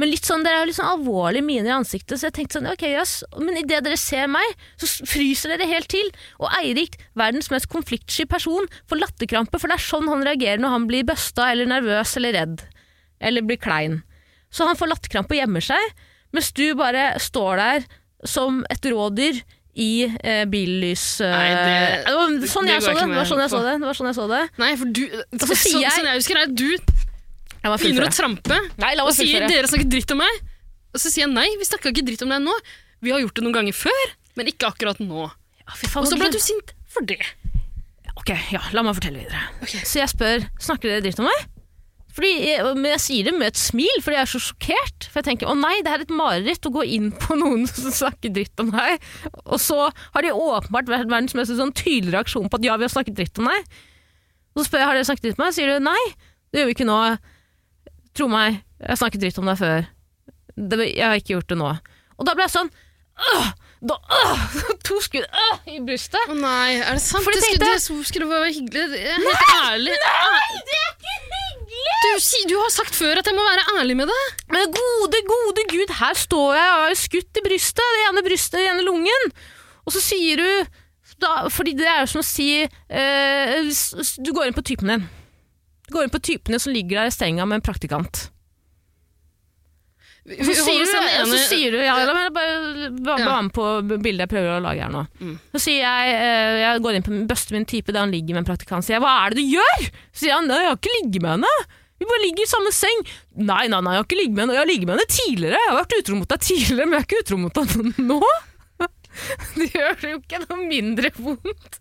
Men litt sånn, dere har litt sånn alvorlige miner i ansiktet, så jeg tenkte sånn, ok, jøss. Men idet dere ser meg, så fryser dere helt til. Og Eirik, verdens mest konfliktsky person, får latterkrampe, for det er sånn han reagerer når han blir busta eller nervøs eller redd. Eller blir klein. Så han får latterkrampe og gjemmer seg, mens du bare står der som et rådyr i eh, billys... Eh, Nei, det- det var sånn det jeg så det. Det var sånn jeg så det. det, var sånn jeg så det. Nei, for du så så, Sånn jeg husker det, er du begynner å trampe Nei, la og sier 'dere snakker dritt om meg'. Og så sier jeg nei, vi snakka ikke dritt om deg nå. Vi har gjort det noen ganger før, men ikke akkurat nå. Ja, faen, Og så ble du sint for det. Ok, ja, la meg fortelle videre. Okay. Så jeg spør, snakker dere dritt om meg? Fordi jeg, men jeg sier det med et smil, fordi jeg er så sjokkert. For jeg tenker, å nei, det er et mareritt å gå inn på noen som snakker dritt om deg. Og så har de åpenbart vært verdens mest sånn tydelig reaksjon på at ja, vi har snakket dritt om deg. Og så spør jeg, har dere snakket dritt om meg? Sier du nei, det gjør vi ikke nå. Tro meg, jeg har snakket dritt om deg før. Det, jeg har ikke gjort det nå. Og da ble jeg sånn, øh, da, øh, to skudd øh, i brystet. Å nei, er det sant? Fordi det skulle, det skulle være hyggelig. Helt nei, ærlig. Nei, det er ikke hyggelig! Du, du har sagt før at jeg må være ærlig med deg. Men gode, gode gud, her står jeg og har skutt i brystet, det ene brystet, den ene lungen. Og så sier du da, Fordi det er jo som å si s- Du går inn på typen din. Går inn på typene som ligger der i senga med en praktikant. Og så sier du, og så sier du ja, la meg bare være med på bildet jeg prøver å lage her nå. Mm. Så sier jeg eh, jeg går inn på bøster min type der han ligger med en praktikant. Sier jeg, hva er det du gjør? Så sier han jeg har ikke ligget med henne. Vi bare ligger i samme seng. Nei, nei, nei, jeg har ikke ligget med henne. Jeg har ligget med henne tidligere. Jeg har vært utro mot deg tidligere, men jeg er ikke utro mot deg nå. Det gjør det jo ikke noe mindre vondt.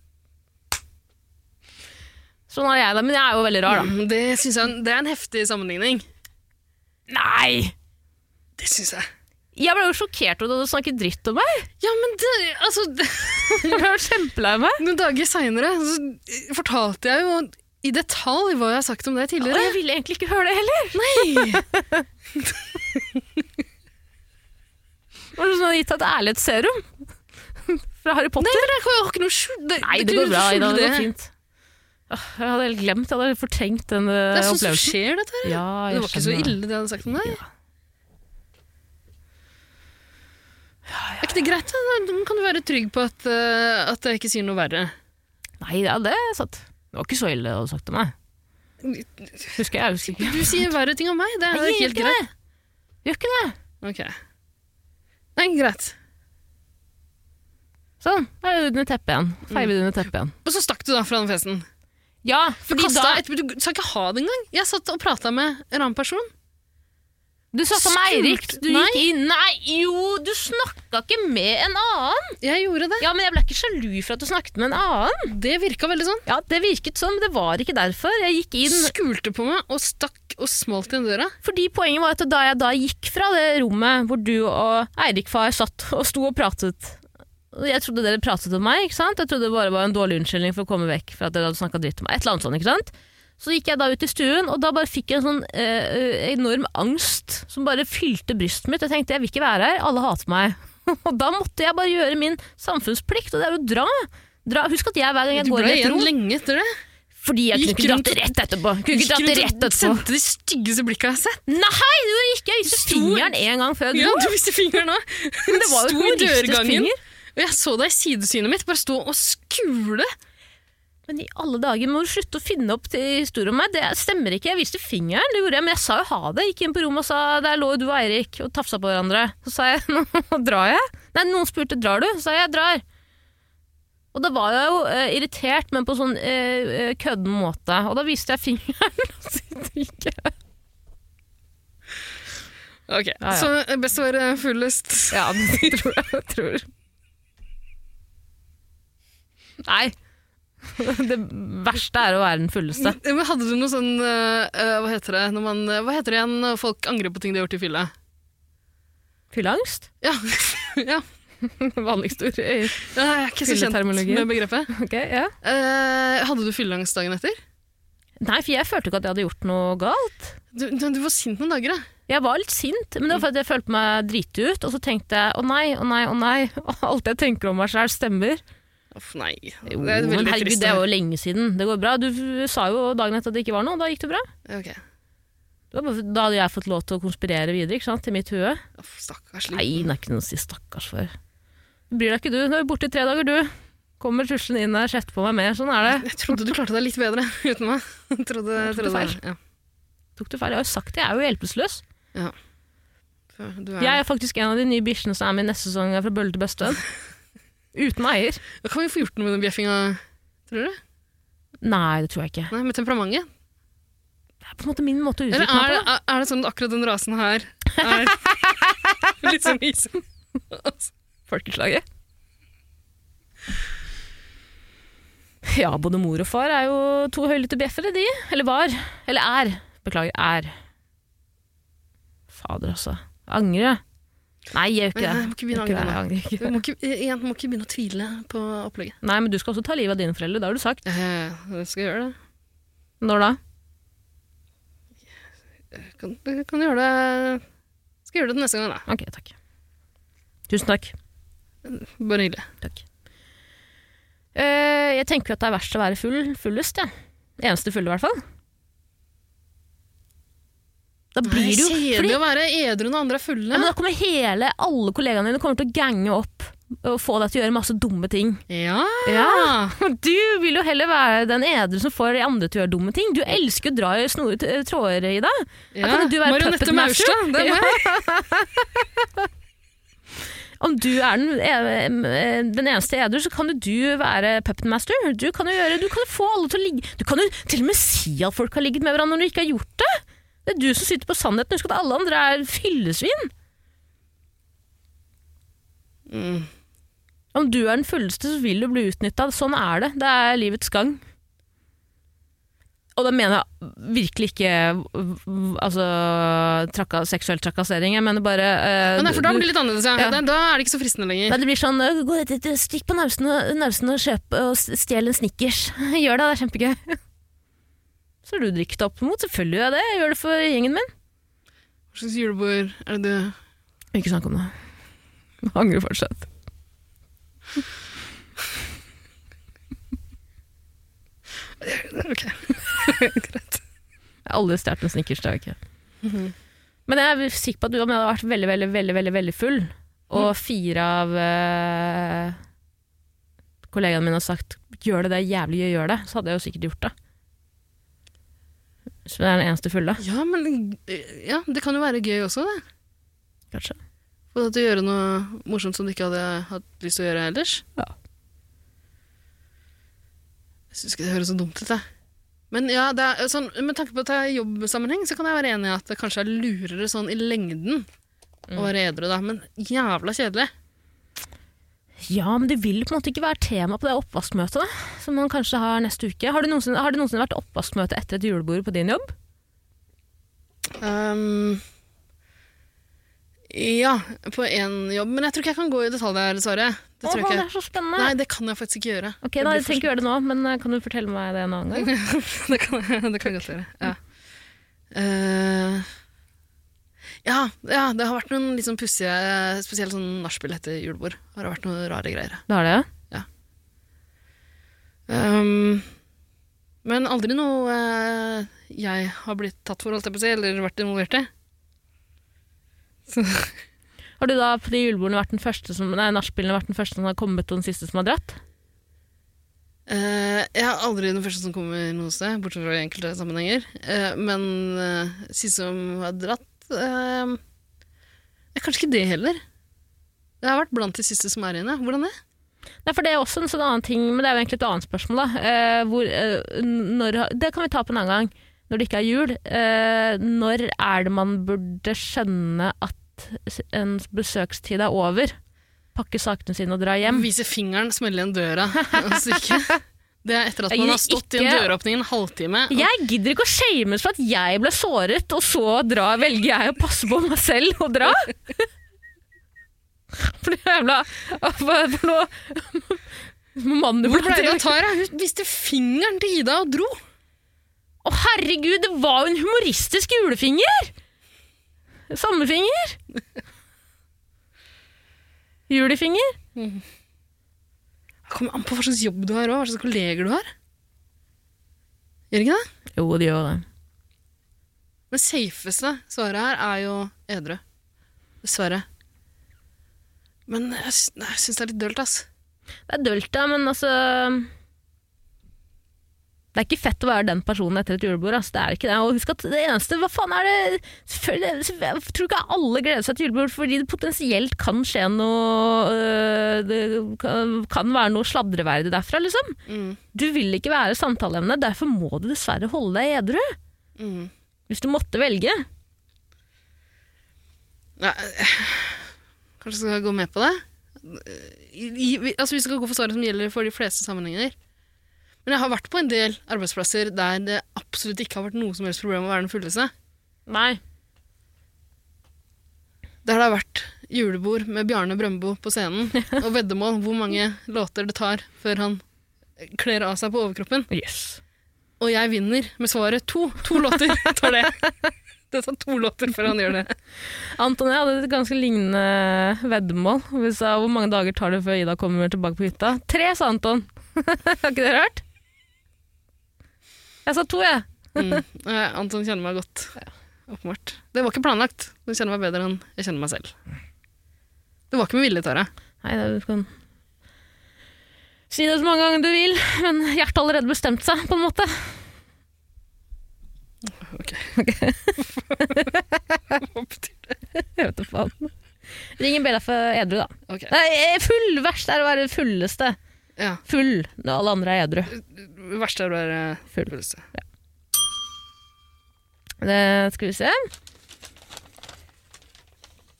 Sånn er jeg da, men jeg er jo veldig rar da. Mm, Det synes jeg det er en heftig sammenligning. Nei! Det syns jeg. Jeg ble jo sjokkert at du snakket dritt om meg. Ja, men det, altså, Jeg ble kjempelei meg. Noen dager seinere fortalte jeg jo i detalj hva jeg har sagt om deg Og Ja, jeg ville egentlig ikke høre det heller. Nei! Var det sånn at du gitt deg et ærlighetsserum? Fra Harry Potter? Nei, men jeg har ikke noe skjul... Det, Nei, det går bra, Ida. Det går det. fint. Åh, Jeg hadde helt glemt, jeg hadde fortrengt den opplevelsen. Det er sånn som skjer, dette her. Ja, det var ikke så ille, det jeg hadde sagt om deg. Er ikke det greit? da? Kan du være trygg på at, uh, at jeg ikke sier noe verre. Nei, ja, det er sant. Det var ikke så ille du hadde sagt om meg. Husker jeg, husker ikke. Du sier verre ting om meg, det er Nei, helt ikke greit. det. Gjør ikke det. Ok. Nei, greit. Sånn, da er det under teppet igjen. Feiver det under teppet igjen. Og så stakk du da fra den festen. Ja, Du, fordi kastet da etterpå, du sa ikke ha det engang. Jeg satt og prata med en annen person. Du sa som Eirik. Du Nei. gikk inn Nei, jo, du snakka ikke med en annen! Jeg gjorde det. Ja, men jeg ble ikke sjalu for at du snakket med en annen. Det virka veldig sånn. Ja, det virket sånn, men det var ikke derfor. Jeg gikk inn Skulte på meg og stakk og smalt i døra. Fordi poenget var at da jeg da gikk fra det rommet hvor du og Eirik far satt og sto og pratet Jeg trodde dere pratet om meg, ikke sant? Jeg trodde det bare var en dårlig unnskyldning for å komme vekk for at dere hadde snakket dritt om meg. Et eller annet sånt, ikke sant? Så gikk jeg da ut i stuen, og da bare fikk jeg en sånn eh, enorm angst som bare fylte brystet mitt. Jeg tenkte jeg vil ikke være her, alle hater meg. og da måtte jeg bare gjøre min samfunnsplikt, og det er å dra. dra. Husk at jeg hver gang jeg Du går i et igjen rom lenge etter det. Fordi jeg kunne ikke dratt det rett etterpå. Kunne ikke dratt det rett etterpå. Sendte de styggeste blikka jeg har sett. Nei, du gjorde ikke! Jeg viste fingeren en gang før jeg Ja, du viste fingeren òg. Men det var jo humoristisk finger. Og jeg så deg i sidesynet mitt bare stå og skule. Men i alle dager må du slutte å finne opp til historier om meg. Det stemmer ikke. Jeg viste fingeren, det gjorde jeg, men jeg sa jo ha det. Gikk inn på rommet og sa der lå du og Eirik og tafsa på hverandre. Så sa jeg nå drar jeg. Nei, noen spurte drar du, så sa jeg jeg drar. Og da var jeg jo eh, irritert, men på sånn eh, eh, kødden måte. Og da viste jeg fingeren. og så gikk jeg. Ok, ja. Så eh, best å være fullest. Ja, det tror jeg tror. Nei. Det verste er å være den fulleste. Men hadde du noe sånn eh, eh, Hva heter det når man, Hva heter det igjen når folk angrer på ting de har gjort i fylla? Fylleangst? Ja. ja. Vanligste ord. Jeg er ikke så kjent med begrepet. Okay, ja. uh, hadde du fylleangst dagen etter? Nei, for jeg følte ikke at jeg hadde gjort noe galt. Du, du, du var sint noen dager, da. Jeg var litt sint, men det var fordi jeg følte meg driti ut. Og så tenkte jeg å nei, å nei, å nei. Alt jeg tenker om meg sjøl, stemmer. Uff, nei. Jo, det er men herregud, trist. det er jo lenge siden. Det går bra. Du sa jo dagen etter at det ikke var noe, da gikk det bra. Ok. Det var bare, da hadde jeg fått lov til å konspirere videre, ikke sant, i mitt hue. Uff, stakkars Nei, det er ikke noe å si stakkars for. Du bryr deg ikke du. Du er borte i tre dager, du. Kommer tuslende inn der, kjefter på meg mer. Sånn er det. Jeg trodde du klarte deg litt bedre uten meg. Jeg trodde, jeg tok du feil? Ja. Tok du feil? Jeg har jo sagt det, jeg er jo hjelpeløs. Du er, Jeg er faktisk en av de nye bikkjene som er med i neste sesong Fra bølle til bestevenn. Uten eier. Kan vi få gjort noe med den bjeffinga, tror du? Nei, det tror jeg ikke. Nei, Med temperamentet? Det er på en måte min måte å uttrykke meg på. er, er det sånn at akkurat den rasen her er litt sånn isen? Folkeslaget. Ja, både mor og far er jo to høylytte bjeffere, de. Eller var. Eller er. Beklager, er. Fader, altså. Angre. Nei, jeg gjør ikke det. Du må må må ikke begynne å tvile på opplegget. Nei, men du skal også ta livet av dine foreldre. Det har du sagt. Eh, Jeg skal gjøre det. Når da? Jeg Kan, jeg kan gjøre det Skal gjøre det neste gang, da. Ok, takk. Tusen takk. Bare hyggelig. Takk. Eh, jeg tenker at det er verst å være full, fullest, jeg. Ja. Eneste fulle, i hvert fall. Da blir jo Kjedelig å være edru når andre er fulle. ja, men Da kommer hele, alle kollegaene dine kommer til å gange opp og få deg til å gjøre masse dumme ting. Ja! Ja. Du vil jo heller være den edru som får de andre til å gjøre dumme ting. Du elsker å dra i snore tråder i deg. ja. kan du være Marionette. Maurstad, det er meg. Om du er den, eh, den eneste edru, så kan jo du være puppet master. Du kan jo gjøre, du kan få alle til å ligge Du kan jo til og med si at folk har ligget med hverandre når du ikke har gjort det. Det er du som sitter på sannheten. Husk at alle andre er fyllesvin. Mm. Om du er den fulleste, så vil du bli utnytta. Sånn er det. Det er livets gang. Og da mener jeg virkelig ikke altså, trakka, seksuell trakassering. Jeg mener bare uh, nei, for da blir det litt annerledes, ja. Ja. Da, da er det ikke så fristende lenger. Nei, det blir sånn uh, gå, Stikk på nausen og, og og stjel en Snickers. Gjør det, det er kjempegøy. Så er du drikket opp mot. Selvfølgelig gjør jeg det. Jeg gjør det for gjengen min. Hva slags julebord er det du Ikke snakk om det. Jeg angrer fortsatt. Ok. Greit. Jeg har aldri stjålet en Snickers, det har jeg ikke. Men jeg er sikker på at du om jeg hadde vært veldig, veldig, veldig, veldig, veldig full, og fire av uh, kollegaene mine har sagt 'gjør det, det er jævlig gjør det', så hadde jeg jo sikkert gjort det. Så det er den eneste fulle, Ja, men ja, det kan jo være gøy også, det. kanskje. For at du gjør noe morsomt som du ikke hadde hatt lyst til å gjøre ellers. Ja. Jeg syns ikke det høres så dumt ut, jeg. Men ja, det er, sånn, med tanke på at det er jobbsammenheng, så kan jeg være enig i at det kanskje er lurere sånn i lengden å være edru, da. Men jævla kjedelig. Ja, men det vil på en måte ikke være tema på det oppvaskmøtet da, som man kanskje har neste uke. Har det noensinne, har det noensinne vært oppvaskmøte etter et julebord på din jobb? Um, ja, på én jobb. Men jeg tror ikke jeg kan gå i detalj der, dessverre. Det Åh, det er så spennende. Nei, det kan jeg faktisk ikke gjøre. ok, da, jeg trenger ikke gjøre det nå, men eh, kan du fortelle meg det en annen gang? det kan, jeg godt gjøre. Ja. Eh, ja, ja, det har vært noen litt sånn pussige, spesielt sånn nachspiel etter julebord. Har det vært noen rare greier. Det har det, ja? Um, men aldri noe uh, jeg har blitt tatt for, holdt jeg på å si, eller vært involvert i. Har du da på de julebordene vært den første som, nei, nachspielene vært den første som har kommet, og den siste som har dratt? Uh, jeg er aldri den første som kommer noe sted, bortsett fra i enkelte sammenhenger. Uh, men uh, siste som har dratt er Kanskje ikke det heller. Det har vært blant de siste som er igjen. Hvordan det? Nei, for det er også en sånn annen ting, men det er jo egentlig et annet spørsmål. da. Eh, hvor, eh, når, det kan vi ta på en annen gang, når det ikke er jul. Eh, når er det man burde skjønne at en besøkstid er over? Pakke sakene sine og dra hjem? Vise fingeren, smelle igjen døra og stikke. Det er etter at man har stått stått i en døråpning en halvtime. og- Jeg gidder ikke å shames for at jeg ble såret, og så dra, velger jeg å passe på meg selv og dra. For det jævla for noe Hvor ble det av Tara? Hun viste fingeren til Ida og dro. Å herregud, det var jo en humoristisk julefinger! Sommerfinger. Julefinger. Det kommer an på hva slags jobb du har og hva slags kolleger du har. Gjør ikke det? Jo, det gjør det. Det safeste svaret her er jo edru. Dessverre. Men jeg, jeg syns det er litt dølt, ass. Det er dølt, da, men altså Det er ikke fett å være den personen etter et julebord. Altså. Det er ikke det. Og husk at det eneste Hva faen er det Jeg tror ikke alle gleder seg til julebord fordi det potensielt kan skje noe øh, Det kan, være noe sladreverdig derfra, liksom. Mm. Du vil ikke være samtaleemne, derfor må du dessverre holde deg edru. Mm. Hvis du måtte velge. Nei, kanskje skal jeg gå med på det? I, i, altså Vi skal gå for svaret som gjelder for de fleste sammenhenger. Men jeg har vært på en del arbeidsplasser der det absolutt ikke har vært noe som helst problem å være den fulleste. Nei. Der det har vært julebord med Bjarne Brøndbo på scenen, og veddemål hvor mange låter det tar før han kler av seg på overkroppen. Yes. Og jeg vinner med svaret to. To låter tar det. Det tar to låter før han gjør det. Anton og jeg hadde et ganske lignende veddemål. Vi sa hvor mange dager tar det før Ida kommer tilbake på hytta. Tre, sa Anton. Har ikke dere hørt? Jeg sa to, jeg. Mm. Eh, Anton kjenner meg godt. Åpenbart. Det var ikke planlagt. Du kjenner meg bedre enn jeg kjenner meg selv. Det var ikke med vilje, Tara. Nei, det, du kan si det så mange ganger du vil, men hjertet har allerede bestemt seg, på en måte. Ok. Hva betyr det? Jeg vet da faen. Ring en Bella for edru, da. Ok. Nei, full! Verst er å være fulleste. Ja. Full når alle andre er edru. Verste er å være Full. fulleste. Det skal vi se.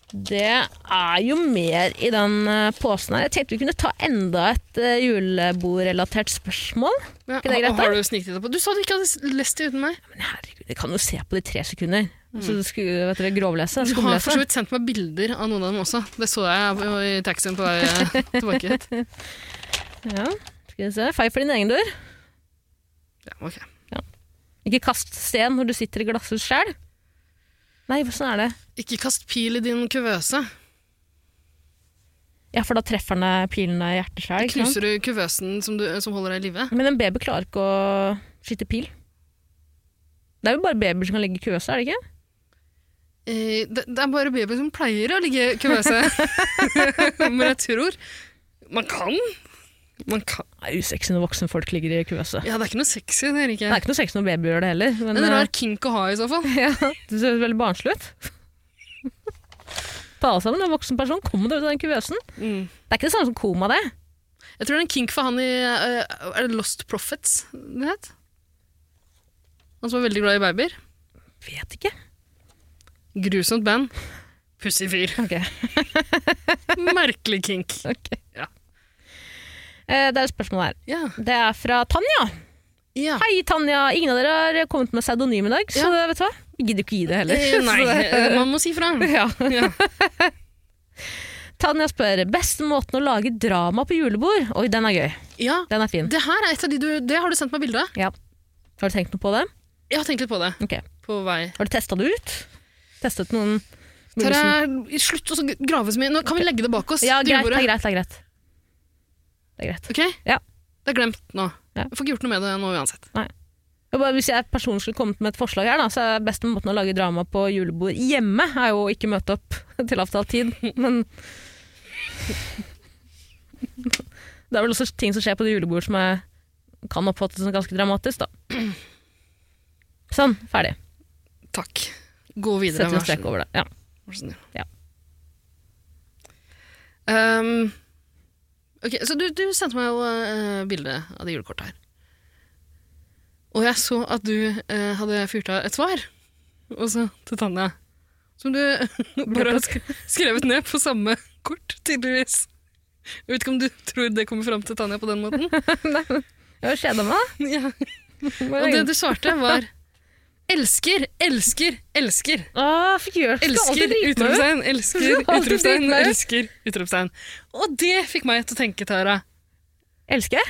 Det er jo mer i den eh, posen her. Jeg tenkte vi kunne ta enda et uh, julebordrelatert spørsmål. Ja, ikke det greit, har du snikt det på? Du sa du ikke hadde lest det uten meg. Men herregud, jeg kan jo se på det i tre sekunder. Så du skulle vet dere, grovlese. Du har for så vidt sendt meg bilder av noen av dem også. Det så jeg i taxien på vei eh, tilbake hit. Ja, skal vi se. Feil for din egen dør. Ja, ok. Ikke kast sten når du sitter i glasshus sjøl. Nei, hvordan er det? Ikke kast pil i din kuvøse. Ja, for da treffer den pilen av i hjertet sjøl. Knuser du kuvøsen som, du, som holder deg i live? Men en baby klarer ikke å skyte pil. Det er jo bare babyer som kan ligge i kuvøse, er det ikke? Eh, det, det er bare babyer som pleier å ligge i kuvøse. Men jeg tror Man kan. Man kan. Det er usexy når voksne folk ligger i kuvøse. Ja, det er ikke noe sexy, det er ikke. Det er ikke noe sexy når baby gjør det heller. Men, En eh, rar kink å ha i så fall. ja, det ser veldig barnslig ut. Ta deg sammen, er en voksen person. Kom deg ut av den kuvøsen. Mm. Det er ikke det samme som koma, det. Jeg tror det er en kink for han i uh, Er det Lost Prophets det het? Han som var veldig glad i babyer. Vet ikke. Grusomt band. Pussig fyr. Okay. Merkelig kink. Okay. Ja. Eh, det er et spørsmål her. Ja. Det er fra Tanja. ja. Hei, Tanja. Ingen av dere har kommet med pseudonym i dag, så vet du hva? Vi gidder ikke gi det heller. Eh, Nei, det- man må si fra. ja. Ja. Tanja spør beste måten å lage drama på julebord. Oi, den er gøy. ja. Den er fin. Det her er et av de du Det har du sendt meg bilde av. Har du tenkt noe på det? Jeg har tenkt litt på det. Ok. På vei. Har du testa det ut? Testet noen Tara, slutt å grave så mye. Nå kan vi legge det bak oss. Ja, greit, det er greit. Det er greit. Det er greit. Ok? Ja. Det er glemt nå. Ja. Jeg får ikke gjort noe med det nå uansett. Og bare, hvis jeg personlig skulle kommet med et forslag her, da, så er beste måten å lage drama på julebord hjemme, er jo å ikke møte opp til avtalt tid. Men det er vel også ting som skjer på det julebord som er, kan oppfattes som ganske dramatisk, da. Sånn, ferdig. Takk. Gå videre. Sett en strek over det. Ja. Vær så snill. Ja. Ehm, ok, så du, du sendte meg jo uh, bilde av det julekortet her. Og jeg så at du uh, hadde fyrt av et svar, også til Tanja. Som du bare har sk skrevet ned på samme kort, tydeligvis. Jeg vet ikke om du tror det kommer fram til Tanja på den måten? Nei, Jeg har kjeda meg. ja. Og det du svarte, var Elsker, elsker, elsker. Ah, fjør, Elsker, utropstegn, elsker, utropstegn, elsker, utropstegn. Og det fikk meg til å tenke, Tara, Elsker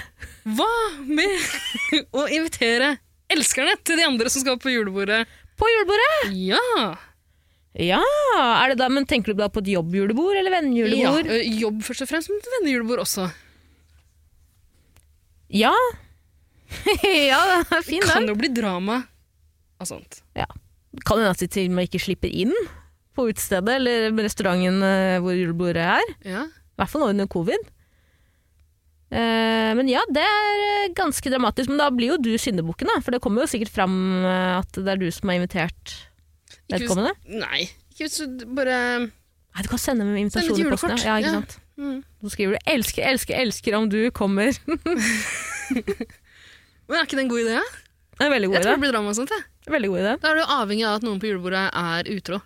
hva med å invitere elskerne til de andre som skal på julebordet? På julebordet? Ja! Ja, det da, men tenker du da på et jobbjulebord eller vennejulebord? Ja, jobb først og fremst, men et vennejulebord også. Ja. ja, den er fin Kan jo bli drama av sånt. Kan hende at de til og med ikke slipper inn på utestedet eller restauranten eh, hvor julebordet er. Ja. I hvert fall nå under covid. Eh, men ja, det er eh, ganske dramatisk. Men da blir jo du syndebukken, da. For det kommer jo sikkert fram at det er du som har invitert Ikke hvis- vedkommende. Nei, ikke hvis du bare Nei, du kan sende med invitasjon i posten. Ja, ikke ja. sant? mm. Så skriver du 'elsker, elsker, elsker om du kommer'. Men er ikke det en god idé? ja? Det er en veldig Jeg god tror det blir drama og sånt. jeg. Veldig god idé. Da er du avhengig av at noen på julebordet er utro.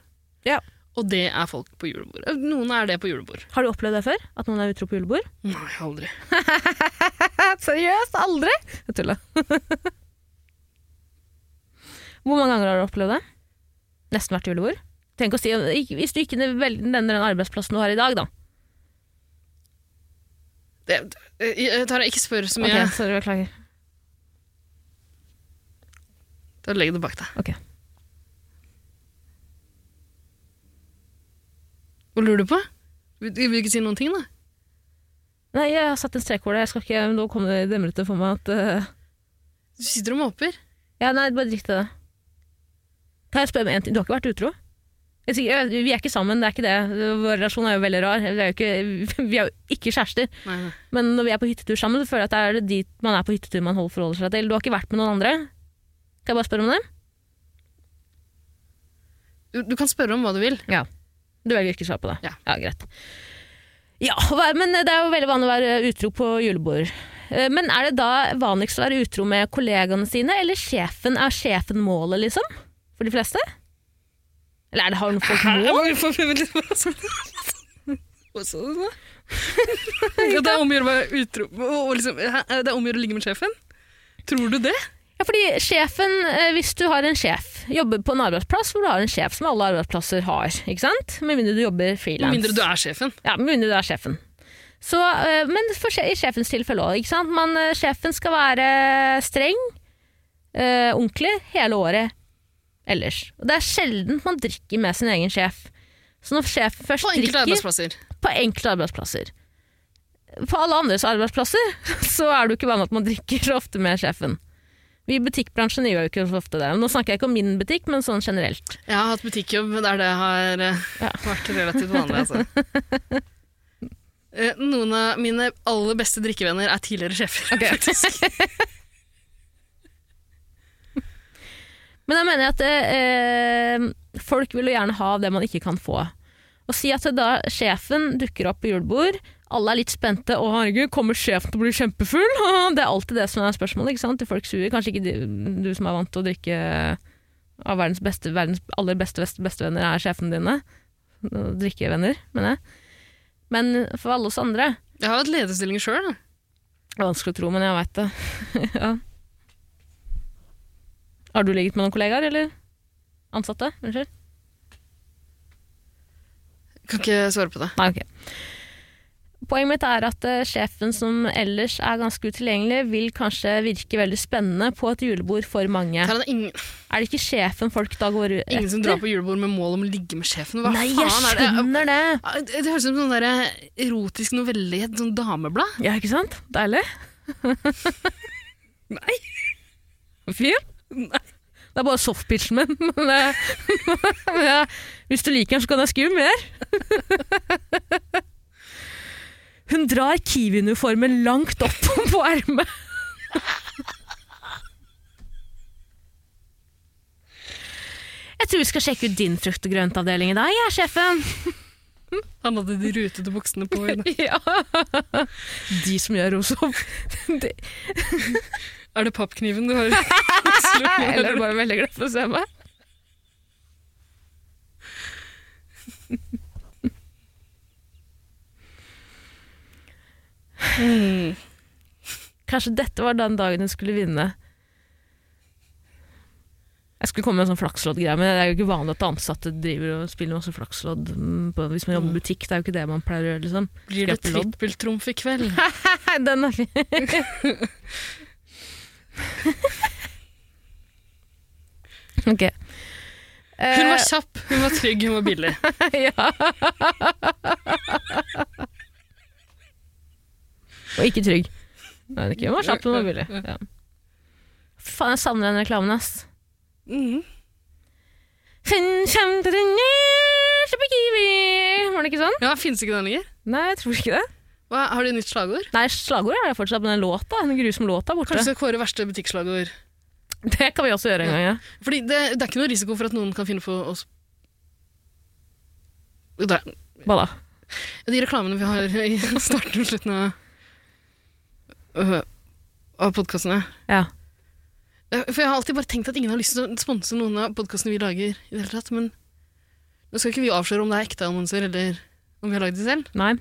Ja. Og det er folk på julebord. Noen er det på julebord. Har du opplevd det før? At noen er utro på julebord? Nei, aldri. Seriøst? Aldri? Jeg tuller. Hvor mange ganger har du opplevd det? Nesten hvert julebord? Tenk å si, Hvis du ikke nevner den arbeidsplassen du har i dag, da. Det, eh, Tara, ikke spør så mye. Ok, sorry, beklager. Da legger du det bak deg. Ok. Hva lurer du på? Vil vil du ikke si noen ting, da? Nei, jeg har satt en strek over det. Jeg skal ikke, nå kom det demrete for meg at uh, Du sitter og måper. Ja, nei, bare drit i det. Kan jeg spørre om en ting? Du har ikke vært utro? Jeg sier, jeg- vi er ikke sammen, det er ikke det. Vår relasjon er jo veldig rar. Vi er jo ikke, vi er jo ikke kjærester. Nei, nei. Men når vi er på hyttetur sammen, så føler jeg at det er dit man er på hyttetur man holder forholder seg til. Du har ikke vært med noen andre? Kan jeg bare spørre om det? Du, du kan spørre om hva du vil. Du velger ikke å svare på det? Ja. greit. Ja, men det er jo veldig vanlig å være utro på julebord. Eh, Men er det da vanligst å være utro med kollegaene sine, eller sjefen? Er sjefen målet, liksom? For de fleste? Eller er det har noen folk mål? Hva sa du? Nå? Liksom? Det er om å gjøre å ligge med sjefen? Tror du det? Ja, fordi sjefen, eh, hvis du har en sjef, jobber på en arbeidsplass hvor du har en sjef som alle arbeidsplasser har, ikke sant? Med mindre du jobber Med frilans. mindre du er sjefen. Ja, med mindre du er sjefen. Så, eh, men for, i sjefens tilfelle òg, ikke sant. Man, eh, sjefen skal være streng, ordentlig, hele året ellers. Og det er sjelden man drikker med sin egen sjef. Så når sjefen først På drikker arbeidsplasser. på enkelte arbeidsplasser På alle andres arbeidsplasser så er det jo ikke vanlig at man drikker så ofte med sjefen. Vi i butikkbransjen gjør jo ikke så ofte det. Nå snakker jeg ikke om min butikk, men sånn generelt. Jeg har hatt butikkjobb der det har eh, Ja. vært relativt vanlig. Altså. Eh, Noen av mine aller beste drikkevenner er tidligere sjefer. faktisk. Men jeg mener at eh, folk vil jo gjerne ha det man ikke kan få. Og si at da sjefen dukker opp på julebord, alle er litt spente, Å, herregud, kommer sjefen til å bli kjempefull? Det er alltid det som er spørsmålet, ikke sant? til folks huer. Kanskje ikke du, du som er vant til å drikke av verdens, beste, verdens aller beste beste, bestevenner, er sjefene dine. Drikkevenner, mener jeg. Men for alle oss andre Jeg har hatt lederstilling sjøl. er vanskelig å tro, men jeg veit det. ja. Har du ligget med noen kollegaer, eller? Ansatte? Unnskyld? Kan ikke svare på det. Nei, ok. Poenget mitt er at eh, sjefen som ellers er ganske utilgjengelig, vil kanskje virke veldig spennende på et julebord for mange. Er det ingen, Er det ikke sjefen folk da går etter? ingen som drar på julebord med mål om å ligge med sjefen. Hva Nei, jeg faen er det? skjønner det! Ja, Det det høres ut som sånn der erotisk novelle i et sånt dameblad. Ja, ikke sant? Deilig. Nei. Fyr? Nei. Det er bare softpitchen min. Men, eh, men hvis du liker den, så kan jeg skrive mer. Hun drar Kiwi-uniformen langt opp på ermet. Jeg tror vi skal sjekke ut din frukt- og grøntavdeling i dag, jeg, sjefen. Han hadde de rutete buksene på. henne. Ja. De som gjør Rosov. De- Er det pappkniven du har? Eller er det bare veldig glad for å se meg? Mm. Kanskje dette var den dagen hun skulle vinne. Jeg skulle komme med en sånn flakslodd-greie, men det er jo ikke vanlig at ansatte driver og spiller masse flakslodd mm, hvis man jobber i butikk. Det er jo ikke det man pleier å gjøre, liksom. Blir det trippeltrumf i kveld? Den er fin. ok. Hun var Eh, kjapp, hun var trygg, hun var billig. ja. Og ikke trygg. Nei, det ikke var kjapt, men var billig. Ja. Faen, jeg savner den reklamen, ass. Mm. Var det ikke sånn? Ja, Fins ikke den lenger? Nei, jeg tror ikke det. Hva, har du nytt slagord? Nei, slagord er det fortsatt, men den låta, den grusomme låta er borte. Kanskje kåre verste butikkslagord? Det kan vi også gjøre en gang, ja. Fordi det, det er ikke noe risiko for at noen kan finne på oss Hva da? De reklamene vi har i starten og slutten av, øh, av podkastene. Ja. For jeg har alltid bare tenkt at ingen har lyst til å sponse noen av podkastene vi lager. i det hele tatt, Men nå skal ikke vi avsløre om det er ekte annonser, eller om vi har lagd de selv. Nei.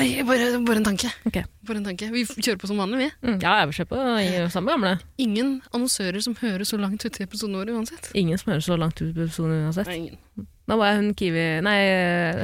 Nei, bare, bare en tanke. Okay. Bare en tanke. Vi kjører på som vanlig, vi. Mm, ja, jeg vil se på samme gamle. Ingen annonsører som hører så langt ut i episoden vår uansett. Ingen som hører så langt ut i episoden uansett. Nei, ingen. Nå var hun Kiwi Nei,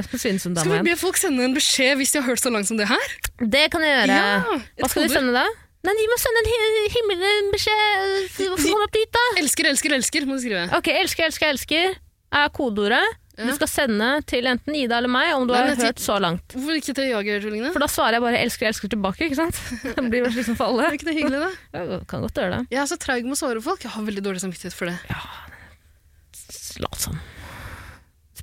Svinesund-dama Skal vi be folk sende en beskjed hvis de har hørt så langt som det her? Det kan jeg gjøre. Ja, Hva skal de sende da? Nei, de må sende en himmelbeskjed å opp dit, da. Elsker, elsker, elsker, må du skrive. Ok, elsker, elsker, elsker er kodeordet. Ja. Du skal sende til enten Ida eller meg om du Nei, har hørt så langt. Hvorfor ikke til Jagertvillingene? For da svarer jeg bare 'elsker, elsker' tilbake, ikke sant? Det blir vel liksom for alle. Er ikke det hyggelig, da? Ja, kan godt gjøre det. Jeg er så treig med å svare folk. Jeg har veldig dårlig samvittighet for det. Lat som.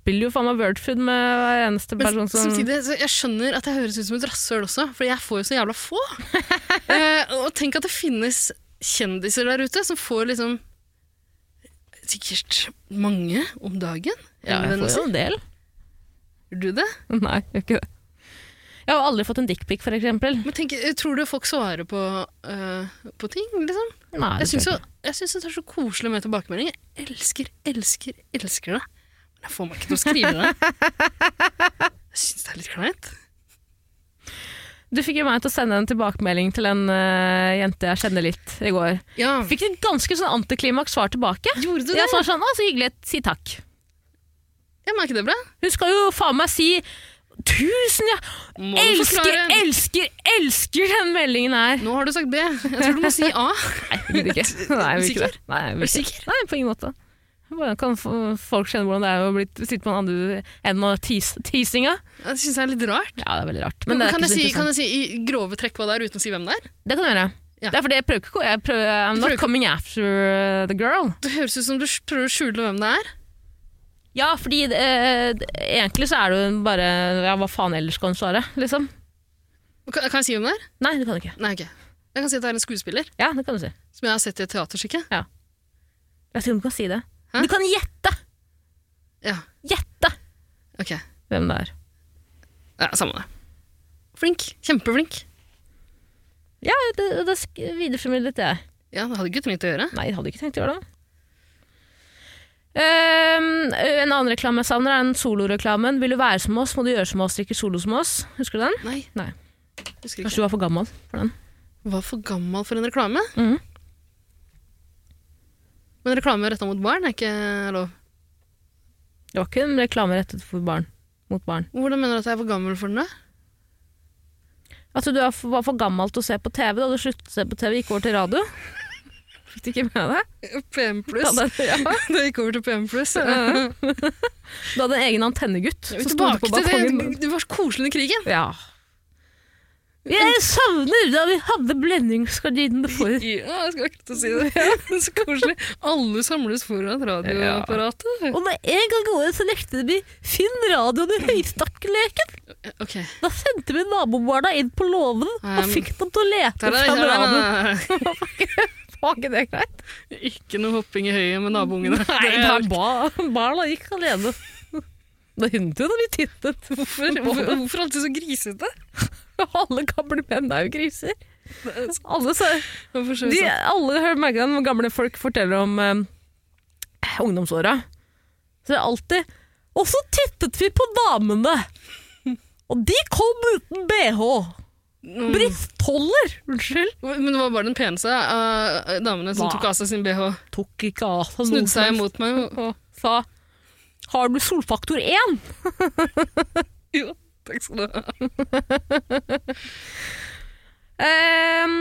Spiller jo faen meg Wordfood med hver eneste Men person som samtidig, så jeg skjønner at jeg høres ut som et rasshøl også, for jeg får jo så jævla få. eh, og tenk at det finnes kjendiser der ute som får liksom sikkert mange om dagen. Ja, jeg får jo en del. Gjør du det? Nei, jeg gjør ikke det. Jeg har aldri fått en dickpic, eksempel. Men tenk, eh, tror du folk svarer på, uh, på ting, liksom? Nei, det jeg syns det er så koselig med tilbakemeldinger. Jeg elsker, elsker, elsker det. Jeg får meg ikke til å skrive det. Jeg syns det er litt kleint. Du fikk jo meg til å sende en tilbakemelding til en uh, jente jeg kjenner litt i går. Ja, Fikk et ganske sånn antiklimaks svar tilbake. gjorde du det? Jeg sa sånn, å, så hyggelig, si takk. Jeg men er det bra? Hun skal jo faen meg si tusen, ja. Må Elsker, elsker, elsker den meldingen her. Nå har du sagt B. Jeg tror du må si A. Nei, jeg vil ikke. Nei, jeg vil ikke det. Nei, jeg vil du ikke. sikker? Nei, på ingen måte. Hvordan kan folk kjenne hvordan det er å bli, sitte på den andre enden av tis, teasinga? Det syns jeg er litt rart. Ja, det er veldig rart. Men er kan, jeg si, kan jeg si i grove trekk hva det er, uten å si hvem det er? Det kan du gjøre. Ja. Det er fordi jeg prøver ikke jeg prøver, I'm not coming after the girl. Det høres ut som du prøver å skjule hvem det er. Ja, fordi eh, egentlig så er det jo bare Ja, hva faen ellers kan du svare, liksom? Kan, kan jeg si hvem det er? Nei, det kan du ikke. Nei, okay. Jeg kan si at det er en skuespiller Ja, det kan du si. som jeg har sett i et teaterstykke. Jeg tror du kan si det. Hæ? Du kan gjette! Ja, Gjette ok. hvem det er. Ja, Samme det. Flink. Kjempeflink. Ja, det, det sk- videreformidlet jeg. Ja, det hadde ikke trengt å gjøre. Nei, jeg hadde ikke tenkt å gjøre det. Ehm, en annen reklame jeg savner, er den soloreklamen. Vil du være som oss, må du gjøre som oss, drikke solo som oss. Husker du den? Nei. Nei. Husker Kanskje du var for gammel for den. Var for gammel for en reklame. Mhm. Men reklame retta mot barn er ikke lov. Det var ikke en reklame rettet for barn. Mot barn. Hvordan mener du at jeg er for gammel for den? da? Altså, du er for- var for gammel til å se på TV da du sluttet å se på TV, gikk over til radio. Fikk du ikke med deg? PM Da hadde, ja. Det gikk over til PM pluss. du hadde en egen antennegutt som sto på det. balkongen. Det var så koselig under krigen. Ja. Jeg savner da vi hadde blendingsgardinene for. Ja, jeg skal ikke si det. Er så koselig. Alle samles foran radioapparatet. Og når en gang går så lekte vi Finn radioen i høystakkeleken. Okay. Da sendte vi nabobarna inn på låven og Um, fikk dem til å lete fram radioen. Var ikke det greit? ikke noe hopping i høyet med naboungene. Nei, da ba, barna gikk alene. Det hendte jo da vi tittet. Hvorfor, hvorfor, hvorfor alltid så grisete? Alle gamle menn er jo griser. Alle, så, de, alle når gamle folk forteller om eh, ungdomsåra. Så det er alltid Og så tittet vi på damene! Og de kom uten bh! Mm. Brystholder! Unnskyld. Men det var bare den peneste av damene som Hva? tok av seg sin bh. Tok ikke av seg Snudde seg imot meg. og sa Har du solfaktor 1? Jo, takk skal du ha. um,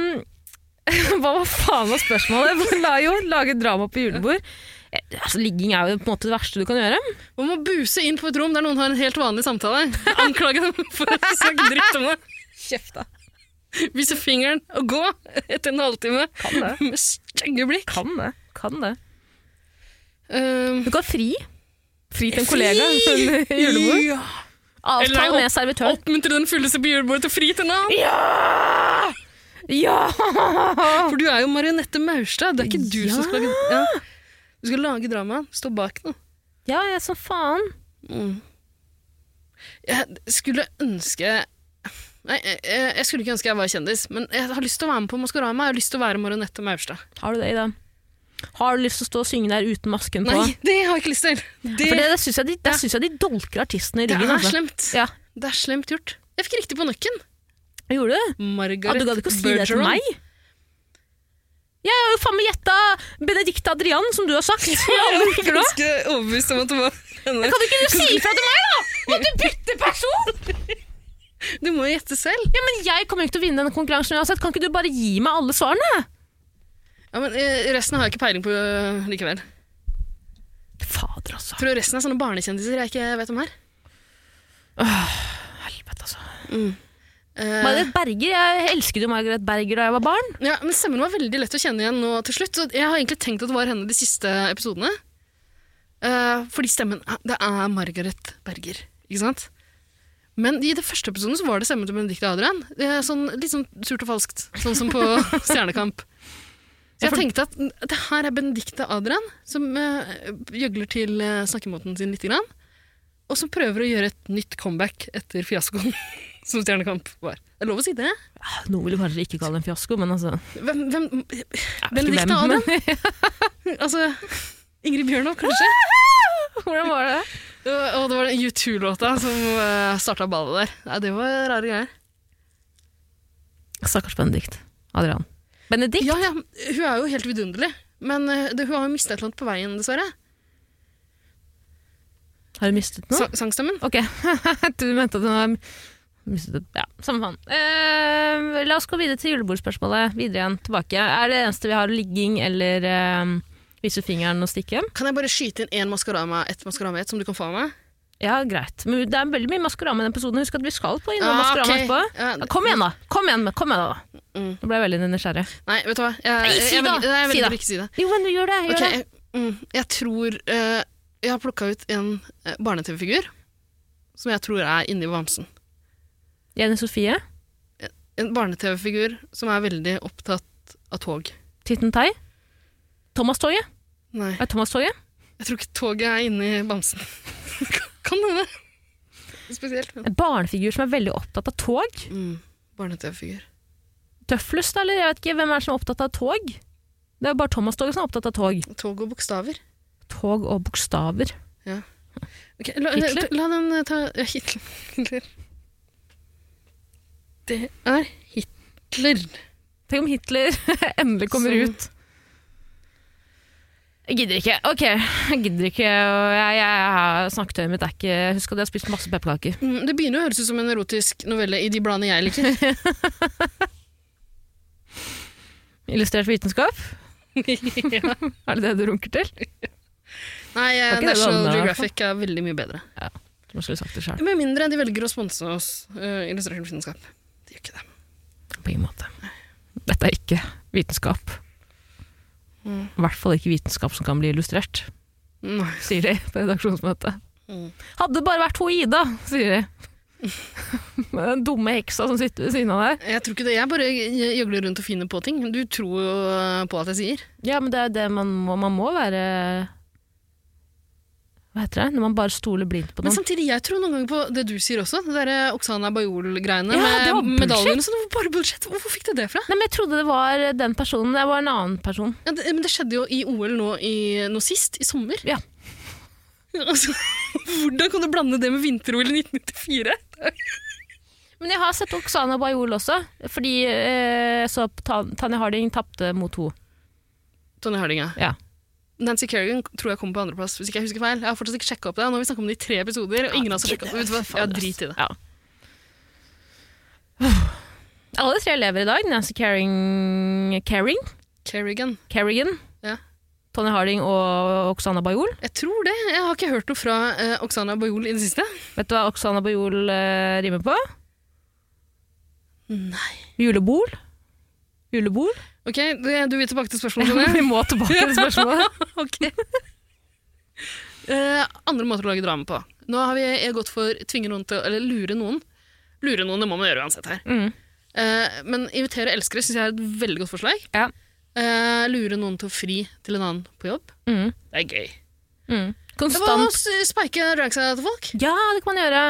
hva var faen var spørsmålet? La jo lage drama på julebord. Eh, Altså, ligging er jo på en måte det verste du kan gjøre. Man må buse inn på et rom der noen har en helt vanlig samtale. Anklage dem for å snakke dritt om det. Kjeft, da. Vise fingeren og gå etter en halvtime Kan det. med stygge blikk. Kan det. Kan det. Um, Du kan fri. Fri til en kollega under julebord. Ja. Avtale med servitøren. Oppmuntre den fulleste på julebordet til å fri til navn. Ja! Ja! For du er jo Marionette Maurstad. Det er ikke du Ja. som skal lage ja. Du skal lage drama. Stå bak den. Ja, jeg som faen. Mm. Jeg skulle ønske Nei, jeg, jeg skulle ikke ønske jeg var kjendis, men jeg har lyst til å være med på Maskorama. Jeg har lyst til å være Marionette Maurstad. Har du det, Ida? Har du lyst til å stå og synge der uten masken på? Nei, det har jeg ikke lyst til! Det, For det, det syns jeg, de- synes jeg de dolker artistene i det ryggen. er altså. slemt. Ja. Det er slemt gjort. Jeg fikk riktig på nøkken. Gjorde du? Margaret Ja, du gadd ikke å si det til meg? Jeg har jo faen meg gjetta Benedicte Adrian, som du har sagt. Jeg er ganske overbevist om at det var henne. Kan du ikke si ifra til meg, da? At du bytter person! Du må jo gjette selv. Ja, men Jeg kommer ikke til å vinne denne konkurransen uansett. Kan ikke du bare gi meg alle svarene? Ja, men eh, Resten har jeg ikke peiling på eh, likevel. Fader, altså. Tror du resten er sånne barnekjendiser jeg ikke vet om her. Helvete, altså. Eh, Margaret Berger, Jeg elsket jo Margaret Berger da jeg var barn. ja, men Stemmen var veldig lett å kjenne igjen nå til slutt. Så jeg har egentlig tenkt at det var henne de siste episodene. Eh, fordi stemmen Det er Margaret Berger, ikke sant? Men i det første episoden så var det stemmen til Benedicte Adrian. Det er sånn, litt sånn surt og falskt, sånn som på Stjernekamp. Så jeg tenkte at det her er Benedicte Adrian som uh, gjøgler til uh, snakkemåten sin litt, grann, og som prøver å gjøre et nytt comeback etter fiaskoen som Stjernekamp var. Det er lov å si det. Noen vil kanskje ikke kalle det en fiasko, men altså Hvem, hvem ikke Benedicte Adrian? men- Altså, Ingrid Bjørnov, kanskje? Hvordan var det? Og det var den U2-låta som uh, starta ballet der. Nei, det var rare greier. Stakkars Benedikt. Adrian. Benedikt? Ja, ja, hun er jo helt vidunderlig. Men eh, det, hun har jo mistet et eller annet på veien, dessverre. Har hun mistet noe? Sa sangstemmen. Ok, du mente at hun har mistet et Ja, samme faen. Uh, la oss gå videre til julebordspørsmålet. Videre igjen, tilbake. Er det eneste vi har ligging eller uh, vise fingeren og stikke? Kan jeg bare skyte inn én Maskorama, ett Maskorama ett, som du kan få av meg? Ja, greit. Men det er veldig mye Maskorama i den episoden. Husk at vi skal på innom Ah, Maskorama okay. etterpå. Ja, Kom igjen, da! Kom igjen, kom igjen da. Mm. Nå ble jeg veldig nysgjerrig. Nei, vet du hva? Jeg, Nei, si jeg, nei, jeg Si velger da. ikke si det. Jo, men du gjør det. Gjør okay. det. jeg, mm, jeg tror uh, Jeg har plukka ut en uh, barne-TV-figur som jeg tror er inni bamsen. Jenny Sofie. En barne-TV-figur som er veldig opptatt av tog. Titten Tei? Thomas-toget. Nei, Er Thomas toget? jeg tror ikke toget er inni bamsen. kan hende. Spesielt. Men. En barnefigur som er veldig opptatt av tog. Mm, barne-TV-figur. Tøflus, da, eller jeg vet ikke. Hvem er det som er opptatt av tog? Det er bare Thomas-toget som er opptatt av tog. Tog og bokstaver. Tog og bokstaver. Ok, la, Hitler? La, la den eh, ta ja, Hitler. Hitler. Det er Hitler. Tenk om Hitler endelig kommer Som- ut. Jeg gidder ikke. Ok, jeg gidder ikke. Jeg, jeg, jeg Snakketøyet mitt er ikke Husk at jeg har spist masse pepperkaker. Mm, det begynner å høres ut som en erotisk novelle i de bladene jeg liker. Illustrert vitenskap? ja. Er det det du runker til? Nei, eh, National andre, Geographic er veldig mye bedre. Ja, Du skulle sagt det selv. Med mindre de velger å sponse oss uh, illustrert vitenskap. De gjør ikke det. På ingen måte. Dette er ikke vitenskap. Mm. I hvert fall ikke vitenskap som kan bli illustrert, Nei. sier de på redaksjonsmøtet. Mm. Hadde det bare vært hun Ida, sier de. Med den dumme heksa som sitter ved siden av deg. Jeg tror ikke det. Jeg bare gjøgler rundt og finner på ting. Du tror jo på at jeg sier. Ja, men det er det man må, man må være Hva heter det? Når man bare stoler blindt på noen. Men samtidig, jeg tror noen ganger på det du sier også. Det der Oksana Bajol-greiene Ja, med medaljene. Så det var bare bullshit. Hvorfor fikk du det fra? Nei, men Jeg trodde det var den personen. Det var en annen person. Ja, det, men det skjedde jo i OL nå, i, nå sist, i sommer. Ja. Altså, hvordan kan du blande det med vinter-OL i 1994? Men jeg har sett Oksana Bajol også, fordi eh, så Tanja Harding tapte mot henne. Tanja Harding, ja. Ja. Nancy Kerrigan tror jeg kommer på andreplass, hvis ikke jeg husker feil. Jeg har fortsatt ikke sjekka opp det. Nå har vi snakket om det i tre episoder, og ingen av oss har sjekket opp det. Ja, drit i det. Ja. Alle tre lever i dag. Nancy Carring, Carring? Kerrigan. Carrigan, Ja. Tony Harding og Oksana Bajol. Jeg tror det. Jeg har ikke hørt noe fra uh, Oksana Bajol i det siste. Vet du hva Oksana Bajol uh, rimer på? Nei. Julebol. Julebol? Ok, du vil tilbake til spørsmålet? Vi må tilbake til spørsmålet. Ok. uh, andre måter å lage drama på. Nå har vi gått for tvinge noen til Eller lure noen. Lure noen, det må man gjøre uansett her. Mm. Uh, men invitere elskere syns jeg er et veldig godt forslag. Ja. Uh, lure noen til å fri til en annen på jobb. Mm. Det er gøy. Mm. Det var å Konstant speike dragsa til folk. Ja, det kan man gjøre.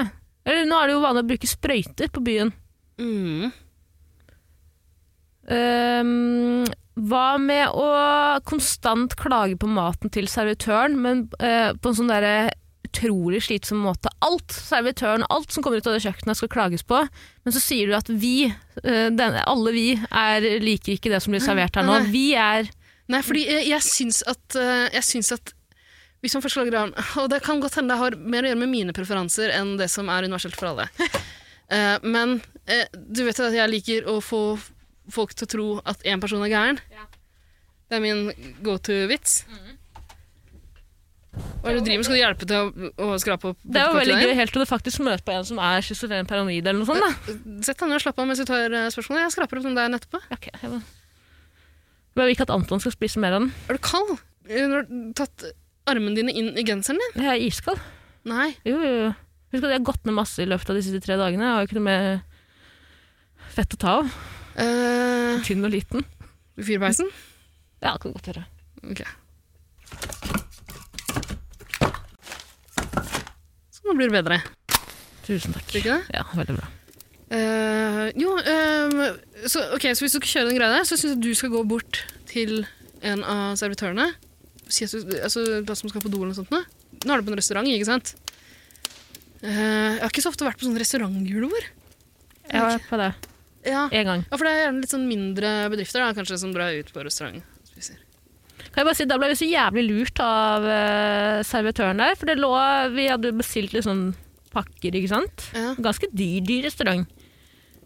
Eller nå er det jo vanlig å bruke sprøyter på byen. Mm. Ehm, hva med å konstant klage på maten til servitøren, men uh, på en sånn derre utrolig slitsom måte. Alt servitøren, alt som kommer ut av det kjøkkenet skal klages på, men så sier du at vi, eh, denne, alle vi, er, liker ikke det som blir servert her nå. Vi er Nei, fordi jeg, jeg syns at eh, Jeg syns at hvis man først lager Og det kan godt hende det har mer å gjøre med mine preferanser enn det som er universelt for alle. Men du vet at jeg liker å få folk til å tro at én person er gæren. Det er min go to-vits. Hva er det du driver med? Skal du hjelpe til å, å skrape opp Det er jo veldig gøy helt til du faktisk møter på en som er schizofren paranoid eller noe sånt. da. Sett deg ned og slapp av mens du tar eh, spørsmålet. Jeg skraper opp den der nettopp. Ok, jeg må- Jeg vil ikke at Anton skal spise mer av den. Er du kald? Hun Har tatt armene dine inn i genseren din? Jeg er iskald. Nei. Jo, jo, jo. Husk at jeg har gått ned masse i løpet av de siste tre dagene. Jeg har jo ikke noe mer fett å ta av. Uh, Tynn og liten. Fyrpeisen? Ja, det kan godt gjøre. Ok. Så nå blir det bedre. Tusen takk. Ikke det? Ja, veldig bra. Uh, jo, ehm, så, ok, så hvis du skal kjøre den greia der, så syns jeg du skal gå bort til en av servitørene. Si at du, altså, da som skal på do eller noe sånt. Nå, nå er du på en restaurant, ikke sant? Uh, jeg har ikke så ofte vært på sånn restaurantjulebord. Jeg har vært på det Ja. En gang. ja, for det er gjerne litt sånn mindre bedrifter da, kanskje, som drar ut på restaurant. og spiser. Kan jeg bare si, Da ble vi så jævlig lurt av eh, servitøren der. For det lå, vi hadde bestilt litt sånn pakker, ikke sant. Ja. Ganske dyr, dyr restaurant.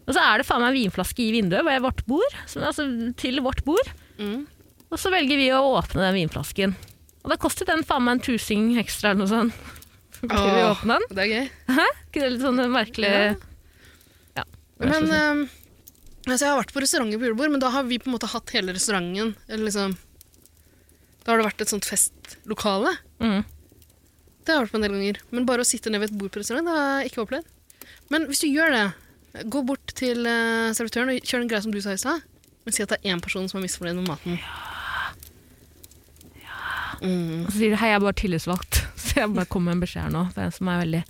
Og så er det faen meg en vinflaske i vinduet ved vårt bord, som, altså til vårt bord. Mm. Og så velger vi å åpne den vinflasken. Og da kostet den faen meg en tusing ekstra eller noe sånt. Åh. åpnet den. Det er gøy. Ikke det litt sånn merkelig Ja. Ja. Men ehm, altså, Jeg har vært på restauranter på julebord, men da har vi på en måte hatt hele restauranten. Eller liksom, da har det vært et sånt festlokale. Mm. Det har jeg vært på en del ganger. Men bare å sitte ned ved et bord på restaurant, det har jeg ikke opplevd. Men hvis du gjør det, gå bort til eh, servitøren og kjør den greia som du sa i stad, men si at det er én person som er misfornøyd med maten. Mm. Og så sier de hei, jeg er bare tillitsvalgt. Så jeg bare kommer med en beskjed her nå. For en som er veldig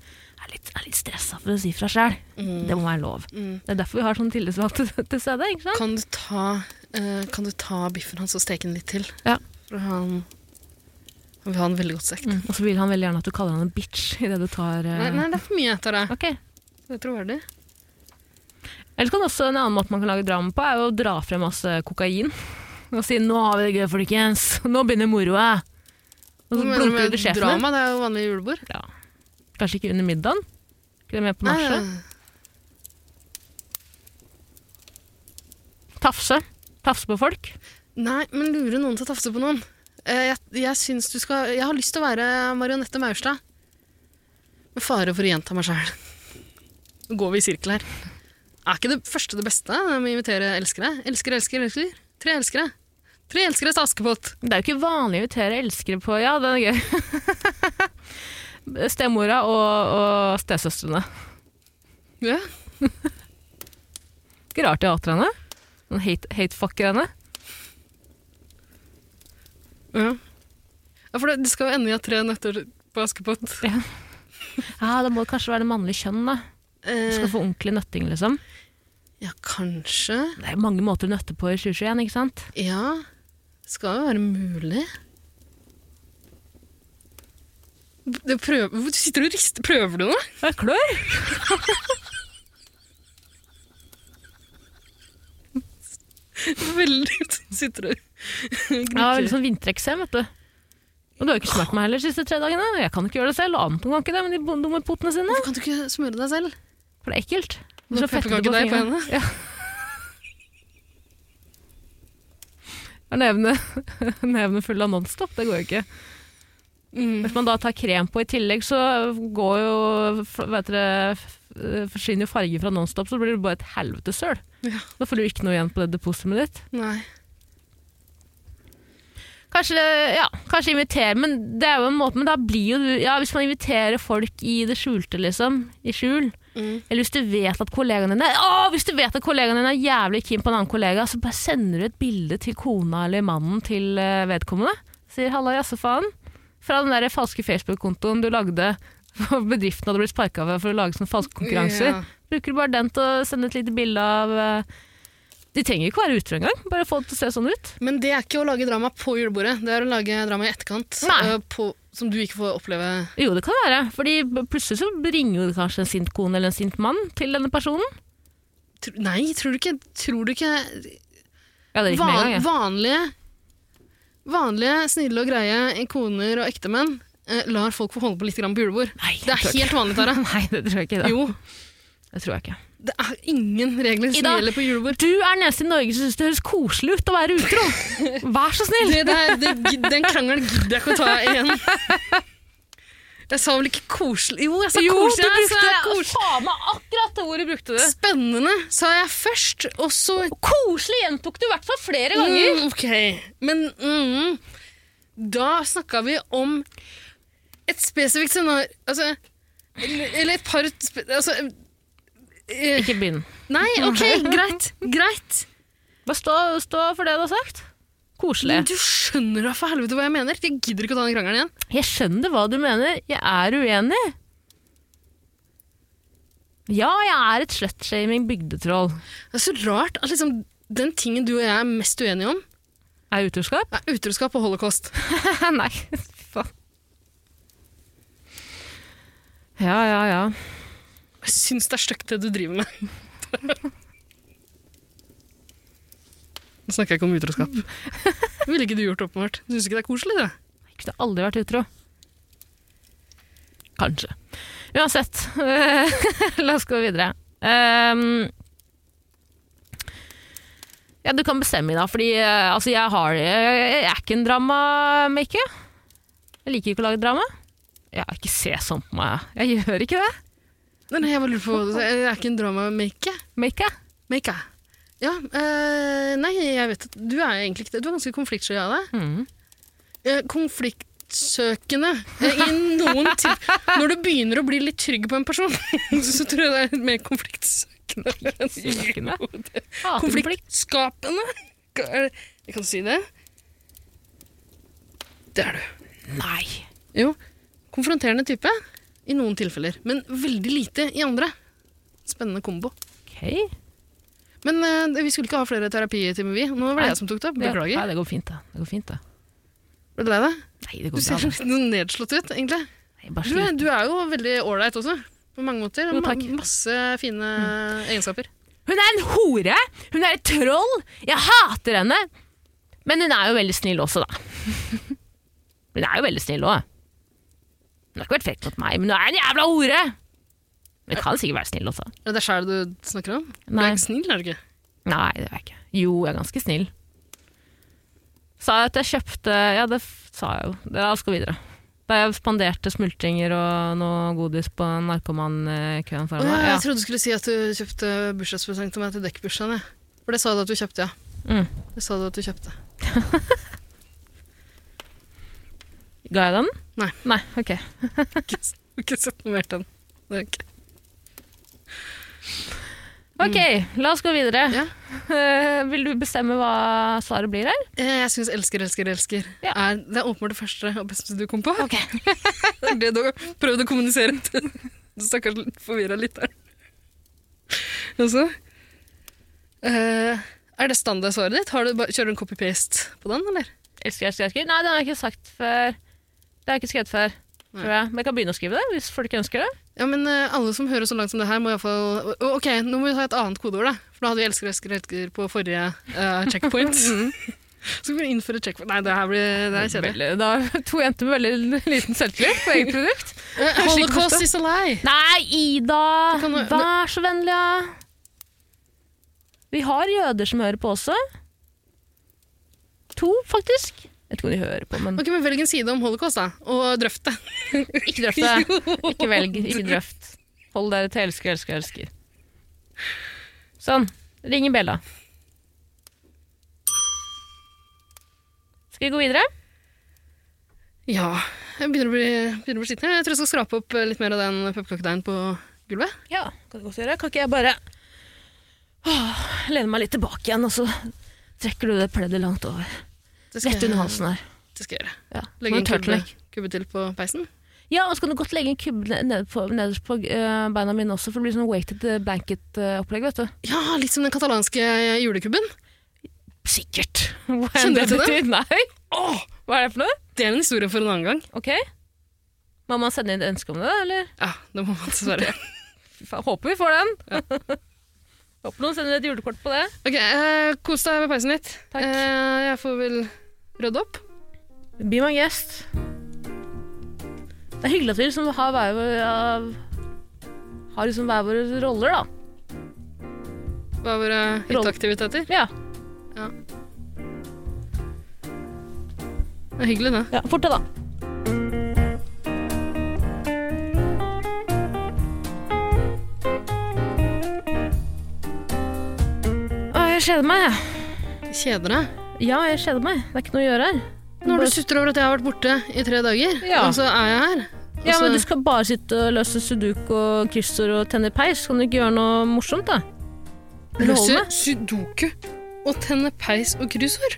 er litt, er litt stressa for å si fra sjæl. Mm. Det må være lov. Mm. Det er derfor vi har sånn tillitsvalgte til stede. ikke sant? Kan du ta, uh, kan du ta biffen hans og steke den litt til? Ja. For han, han vil ha den veldig godt stekt. Mm. Og så vil han veldig gjerne at du kaller han en bitch idet du tar uh... Nei, nei, det er for mye etter det. Okay. Det er troverdig. Ellers kan også En annen måte man kan lage drama på, er å dra frem masse kokain. Og si 'nå har vi det gøy, folkens'. Nå begynner moroa. Og så blunker du til sjefen. Drama, det er jo vanlig julebord. Ja. Kanskje ikke under middagen? Ikke det med på nachspiel? Tafse. Tafse på folk. nei, men lure noen til å tafse på noen. Eh, Jeg, jeg, syns du skal, jeg har lyst til å være Marionette Maurstad. Med fare for å gjenta meg sjæl. Nå går vi i sirkel her. Er ikke det første det beste med å invitere elskere? Elsker, elsker, elsker. Tre elskere. Tre elskere til Askepott. Det er jo ikke vanlig å invitere elskere på Ja, det er gøy. Stemora og, og stesøstrene. Ja. Ikke rart de hater henne. Sånn hate, hatefucker henne. ja. ja for det, det skal jo ende i at tre nøtter på Askepott. Ja, det må kanskje være det mannlige kjønn, da. Du Eh, skal få ordentlig nøtting, liksom. ja, kanskje. Det er mange måter å nøtte på i 2021, ikke sant? Ja. Det skal jo være mulig. Det prøver, Hvorfor sitter du og rister? Prøver du noe? Jeg klør. Veldig Sitter du Jeg har veldig sånn vintereksem, vet du. Og du har ikke smurt meg heller de siste tre dagene. Jeg kan ikke gjøre det selv, og Anton kan ikke det med de dumme potene sine. Hvorfor kan du ikke smøre deg selv? For det er ekkelt. Nå har deg på henne. Ja. Er nevene, nevene fulle av Nonstop? Det går jo ikke. Mm. Hvis man da tar krem på i tillegg, så går jo vet dere, forsvinner jo farge fra Nonstop, så blir det bare et helvete søl. Ja. Da får du ikke noe igjen på det depositumet ditt. Nei. Kanskje, ja, kanskje invitere, men det er jo en måte, men da blir jo du Ja, hvis man inviterer folk i det skjulte, liksom, i skjul, Mm. eller hvis du vet at kollegaen din er Å, hvis du vet at kollegaen din er jævlig keen på en annen kollega, så bare sender du et bilde til kona eller mannen til eh, vedkommende. Sier 'halla, jaså faen'. Fra den der falske Facebook-kontoen du lagde for bedriften hadde blitt sparka ved for å lage sånne falske konkurranser. Ja. Bruker du bare den til å sende et lite bilde av eh, De trenger ikke være utro engang, bare få det til å se sånn ut. Men det er ikke å lage drama på julebordet. Det er å lage drama i etterkant. Øh, På, som du ikke får oppleve. Jo, det kan være. Fordi plutselig så bringer jo det kanskje en sint kone eller en sint mann til denne personen. Tro- Nei, tror du ikke, tror du ikke Ja, det er ikke van, gang, ja. vanlige, vanlige, snille og greie koner og ektemenn eh, lar folk få holde på litt grann på julebord? Nei, Det er tror helt vanlig, Tara. Nei, det tror jeg ikke. Da. Jo, Det tror jeg ikke. det er ingen regler som Ida. gjelder på julebord. Du er den eneste i Norge som syns det høres koselig ut å være utro. Vær så snill! Det der, det, den krangelen gidder jeg ikke å ta igjen. Jeg sa vel ikke koselig Jo, jeg sa Jo, du brukte, jeg koselig. faen meg akkurat det ordet brukte du. Spennende sa jeg først, og så Koselig gjentok du i hvert fall flere ganger. Mm, ok, men mm, da snakka vi om et spesifikt scenario Altså, eller, et par altså, eh, Ikke begynn. Nei, ok, greit. Greit. Bare stå, stå for det du har sagt. Koselig. Men du skjønner da for helvete hva jeg mener. Jeg gidder ikke å ta den krangelen igjen. Jeg skjønner hva du mener. Jeg er uenig. Ja, jeg er et slutshaming bygdetroll. Det er så rart at liksom, den tingen du og jeg er mest uenige om, Er utroskap? er utroskap og holocaust. Nei, fy faen. Ja, ja, ja. Jeg syns det er stygt det du driver med. Nå snakker jeg ikke om utroskap. Ville ikke du gjort, åpenbart. Syns ikke det er koselig, det? Jeg kunne aldri vært utro. Kanskje. Uansett, la oss gå videre. Um, ja, du kan bestemme i fordi eh, altså, jeg, har, jeg, er ikke en dramamaker. Jeg liker ikke å lage drama. Ja, ikke se sånn på meg. Jeg gjør ikke det. Nei, jeg bare lurer på Jeg er ikke en drama-make. Make. Make. Ja, eh, nei, jeg vet at du er egentlig ikke det. Du er ganske konfliktsky av deg. Mm. Eh, konfliktsøkende. Eh, I noen til Når du begynner å bli litt trygg på en person, så tror jeg det er mer konfliktsøkende. enn- Søkende? Jo, det- Hater. Konfliktskapende. Er det- Jeg kan si det. Det er du. Nei. Jo. Konfronterende type i noen tilfeller, men veldig lite i andre. Spennende kombo. Ok. Men eh, vi skulle ikke ha flere terapitimer, vi. Nå var det Nei. jeg som tok det Beklager. Nei, det går fint, det. det går fint, det. Ble du lei deg? Nei, det Du går ser bra. litt sånn nedslått ut, egentlig. det. Jeg bare Du er, sliter. du er jo veldig ålreit også, på mange måter. Jo, Ma masse fine egenskaper. Hun er en hore! Hun er et troll! Jeg hater henne! Men hun er jo veldig snill også, da. Hun er jo veldig snill òg. Hun har ikke vært frekk mot meg, men hun er en jævla hore! Hun kan sikkert være snill også. Er det sjæl du snakker om? Du er ikke snill, er du ikke? Nei, det er jeg ikke. Jo, jeg er ganske snill. Sa jeg at jeg kjøpte Ja, det sa jeg jo. Det jeg skal videre. Da jeg spanderte smultringer og noe godis på narkomankøen foran meg. ja, jeg trodde du skulle si at du kjøpte bursdagspresang til meg til dekkbursdagen. For det sa du at du kjøpte, ja. Mm. Det sa du at du kjøpte. Ga jeg den? Nei. Nei, ok. Ikke, ikke sett noe mer til den. Det er ikke. Ok, la oss gå videre. Ja. Uh, vil du bestemme hva svaret blir her? Eh, Jeg syns 'elsker, elsker, elsker' Ja. er, det er åpenbart det første og beste du kom på. Ok. Det er det du har prøvd å kommunisere til den stakkars forvirra lytteren. Eh, Er det standardsvaret ditt? Har du bare, kjører du en copy-paste på den, eller? Elsker, elsker, elsker. Nei, den har jeg ikke sagt før. Det har jeg ikke skrevet før. Tror jeg. Men jeg kan begynne å skrive det, hvis folk ønsker det. Ja, men uh, alle som hører så langt som det her, må iallfall Ok, nå må vi ta et annet kodeord, da. For da hadde vi 'elsker, elsker, elsker' på forrige uh, checkpoint. så skal vi innføre checkpoint Nei, det her blir det er kjedelig. Da, to jenter med veldig liten selvtillit på eget produkt. Eh, Holocaust is a lie! Nei, Ida! Du Vær så vennlig, ja. Vi har jøder som hører på også. To, faktisk. Jeg vet ikke om de hører på, men Ok, men Velg en side om holocaust, da, og drøft det. ikke drøft det. Ikke velg, ikke drøft. Hold dere til elsker, elsker, elsker. Sånn. Ringer Bella. Skal vi gå videre? Ja, jeg begynner å bli, begynner å bli sliten. Jeg tror jeg skal skrape opp eh, litt mer av den pepperkakedeigen på gulvet. Ja, kan det godt gjøre. Kan ikke jeg bare åh, lene meg litt tilbake igjen, og så trekker du det pleddet langt over? Rett under halsen her. Det skal jeg gjøre. Ja. Legge en kubbe, kubbe til på peisen. Ja, og så kan du godt legge en kubbe ned- ned på, nederst på uh, beina mine også, for det blir sånn weighted eh, blanket-opplegg, vet du. Ja, litt som den katalanske julekubben. Sikkert. Hva Kjenner du det til det? Nei. Oh, Hva er det for noe? det er en historie for en annen gang. Ok. Må man sende inn ønske om det, eller? Ja, det må man dessverre. Håper vi får den. Håper noen sender et julekort på det. Ok, uh, Kos deg med peisen litt. Takk. Uh, jeg får vel rydde opp. Be my guest. Det er hyggelig at vi liksom har hver vår har liksom hver våre roller, da. Hva er våre hytteaktiviteter? Ja, Det er hyggelig, det. ja fort det, da. Å, jeg kjeder meg, jeg. Kjeder deg. Ja, jeg kjeder meg. Det er ikke noe å gjøre her. Når du sutrer over at jeg har vært borte i tre dager, Ja. og så er jeg her. Og Ja, så- men du skal bare sitte og løse sudoku og kryssord og tenne peis. Kan du ikke gjøre noe morsomt, da? løse Underholdende? sudoku og tenne peis og kryssord.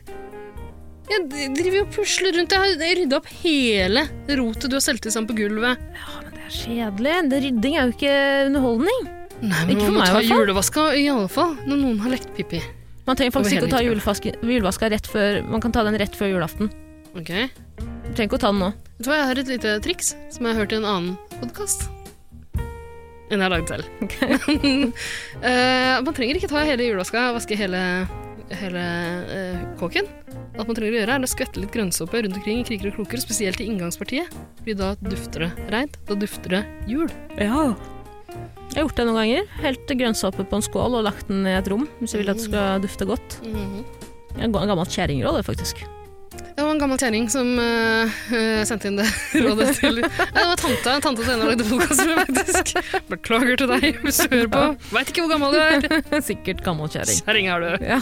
Jeg d- driver jo og pusler rundt. Jeg har rydda opp hele rotet du har stelt i sammen på gulvet. Ja, men det er kjedelig. Det, rydding er jo ikke underholdning. Nei, men Ikke for man må meg, i ta hvert fall. julevaska i alle fall når noen har lekt pippi. Man trenger faktisk ikke å ta julevaska, rett før Man kan ta den rett før julaften. Ok. Du trenger ikke å ta den nå. Vet du hva, jeg har et lite triks som jeg har hørt i en annen podkast. Enn jeg har lagd selv. Eh, man trenger ikke ta hele julevaska og vaske hele, hele uh, kåken. Alt man trenger å gjøre, er å skvette litt grønnsåpe rundt omkring i kriker og kroker, spesielt i inngangspartiet. Fordi da dufter det reint. Da dufter det jul. Ja. Jeg har gjort det noen ganger. Helt grønnsåpe på en skål og lagt den i et rom hvis jeg vil at det skal dufte godt. Er En gammel kjerringråd, faktisk. Det var en gammel kjerring som eh, sendte inn det rådet til Nei, Det var tanta. Tante til en lagde podkaster, faktisk. Beklager til deg hvis du hører på. Veit ikke hvor gammel du er. Sikkert gammel kjerring. Kjerring er du. Ja.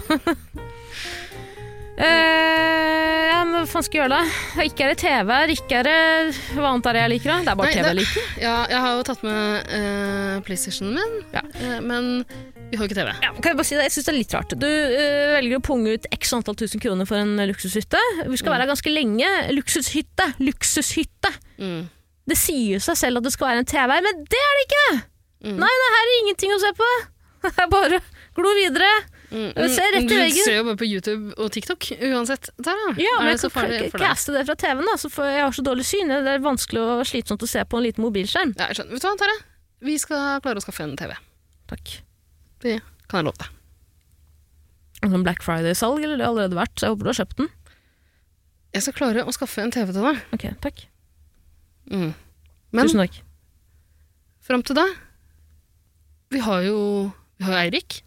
Eh, ja, men hva faen skal jeg gjøre da? Ikke er det TV her, ikke er det Hva annet er det jeg liker da? Det er bare Nei, TV jeg det- liker. Ja, jeg har jo tatt med uh, PlayStationen min, Ja. eh, men vi har jo ikke TV. Ja, kan jeg bare si det? Jeg synes det er litt rart. Du eh, velger å punge ut x antall tusen kroner for en luksushytte. Vi skal være her ganske lenge. Luksushytte! Luksushytte! Mm. Det sier jo seg selv at det skal være en TV her, men det er det ikke! Mm. Nei, det her er ingenting å se på. Det er bare glo videre. Mm. se rett i du veggen. ser jo bare på YouTube og TikTok uansett. Tara. Ja, er men jeg kan for caste det fra TV-en, da, så får jeg har så dårlig syn. Det er vanskelig og slitsomt å se på en liten mobilskjerm. Ja, jeg skjønner. Vet du hva, Tara? Vi skal klare å skaffe en TV. Takk. Det kan jeg love deg. Sånn Black Friday-salg, eller det har allerede vært, så jeg håper du har kjøpt den. Jeg skal klare å skaffe en TV til deg. Ok, takk. Mm. Men Tusen takk. fram til da Vi har jo vi har jo Eirik.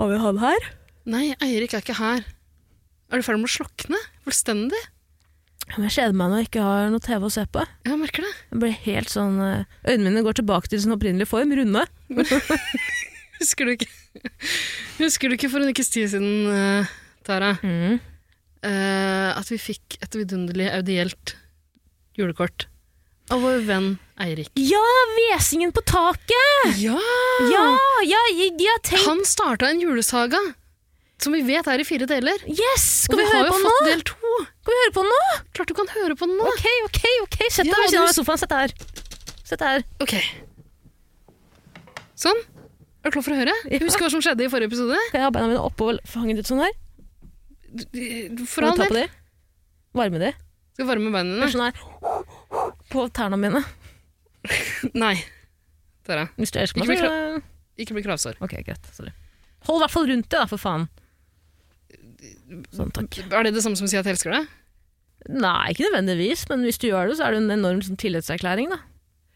Har vi han her? Nei, Eirik er ikke her. Er du ferdig med å slokne? Fullstendig? Jeg kjeder meg når jeg ikke har noe TV å se på. Ja, jeg merker det. Jeg blir helt sånn eh, Øynene mine går tilbake til sin opprinnelige form, runde. Husker du ikke Husker du ikke for en ukes tid siden, uh, Tara, Mm. uh, at vi fikk et vidunderlig audielt julekort av vår venn Eirik? Ja, hvesingen på taket! Ja! Ja, ja, jeg, jeg tenkt Han starta en julesaga som vi vet er i fire deler. Yes! Og Skal vi, vi høre på den nå? del to. Skal vi høre på den nå? Klart du kan høre på den nå. Ok, ok, ok. Sett deg Ja, av sofaen. Sett deg her. Sett her. Ok. Sånn. Er du klar for å høre? Ja. Husker hva som skjedde i forrige episode? Skal jeg ha beina mine oppå fanget ut sånn her? Du- For all del. de? Varme de? Skal varme beina dine? sånn her på tærne mine. Nei. Tara, Hvis du elsker meg, Ikke bli så ikke bli kravsår. Ok, greit. Sorry. Hold i hvert fall rundt det, da, for faen. Sånn, takk. Er det det samme som å si at jeg elsker deg? Nei, ikke nødvendigvis, men hvis du gjør det, så er det en enorm sånn, tillitserklæring, da.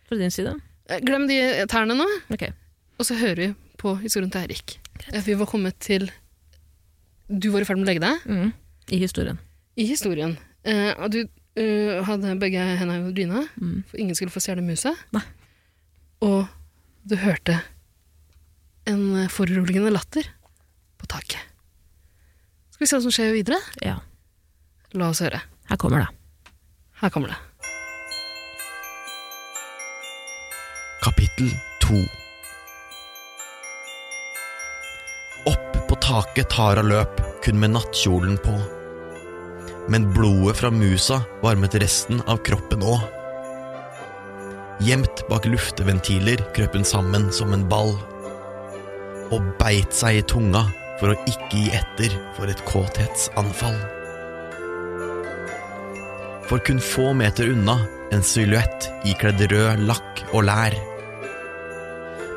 Fra din side. Eh, Glem de tærne nå, okay. og så hører vi på historien til Eirik. Eh, Vi var kommet til Du var i ferd med å legge deg Mm. I historien. i historien. Eh, og du uh, hadde begge hendene over dyna, Mm. for ingen skulle få stjele muset. Nei. Og du hørte en foruroligende latter på taket. Skal vi se hva som skjer videre? Ja. La oss høre. Her kommer det. Her kommer det. Kapittel 2 Opp på taket Tara løp, kun med nattkjolen på. Men blodet fra musa varmet resten av kroppen òg. Gjemt bak lufteventiler krøp hun sammen som en ball. Og beit seg i tunga for å ikke gi etter for et kåthetsanfall. For kun få meter unna en silhuett ikledd rød lakk og lær.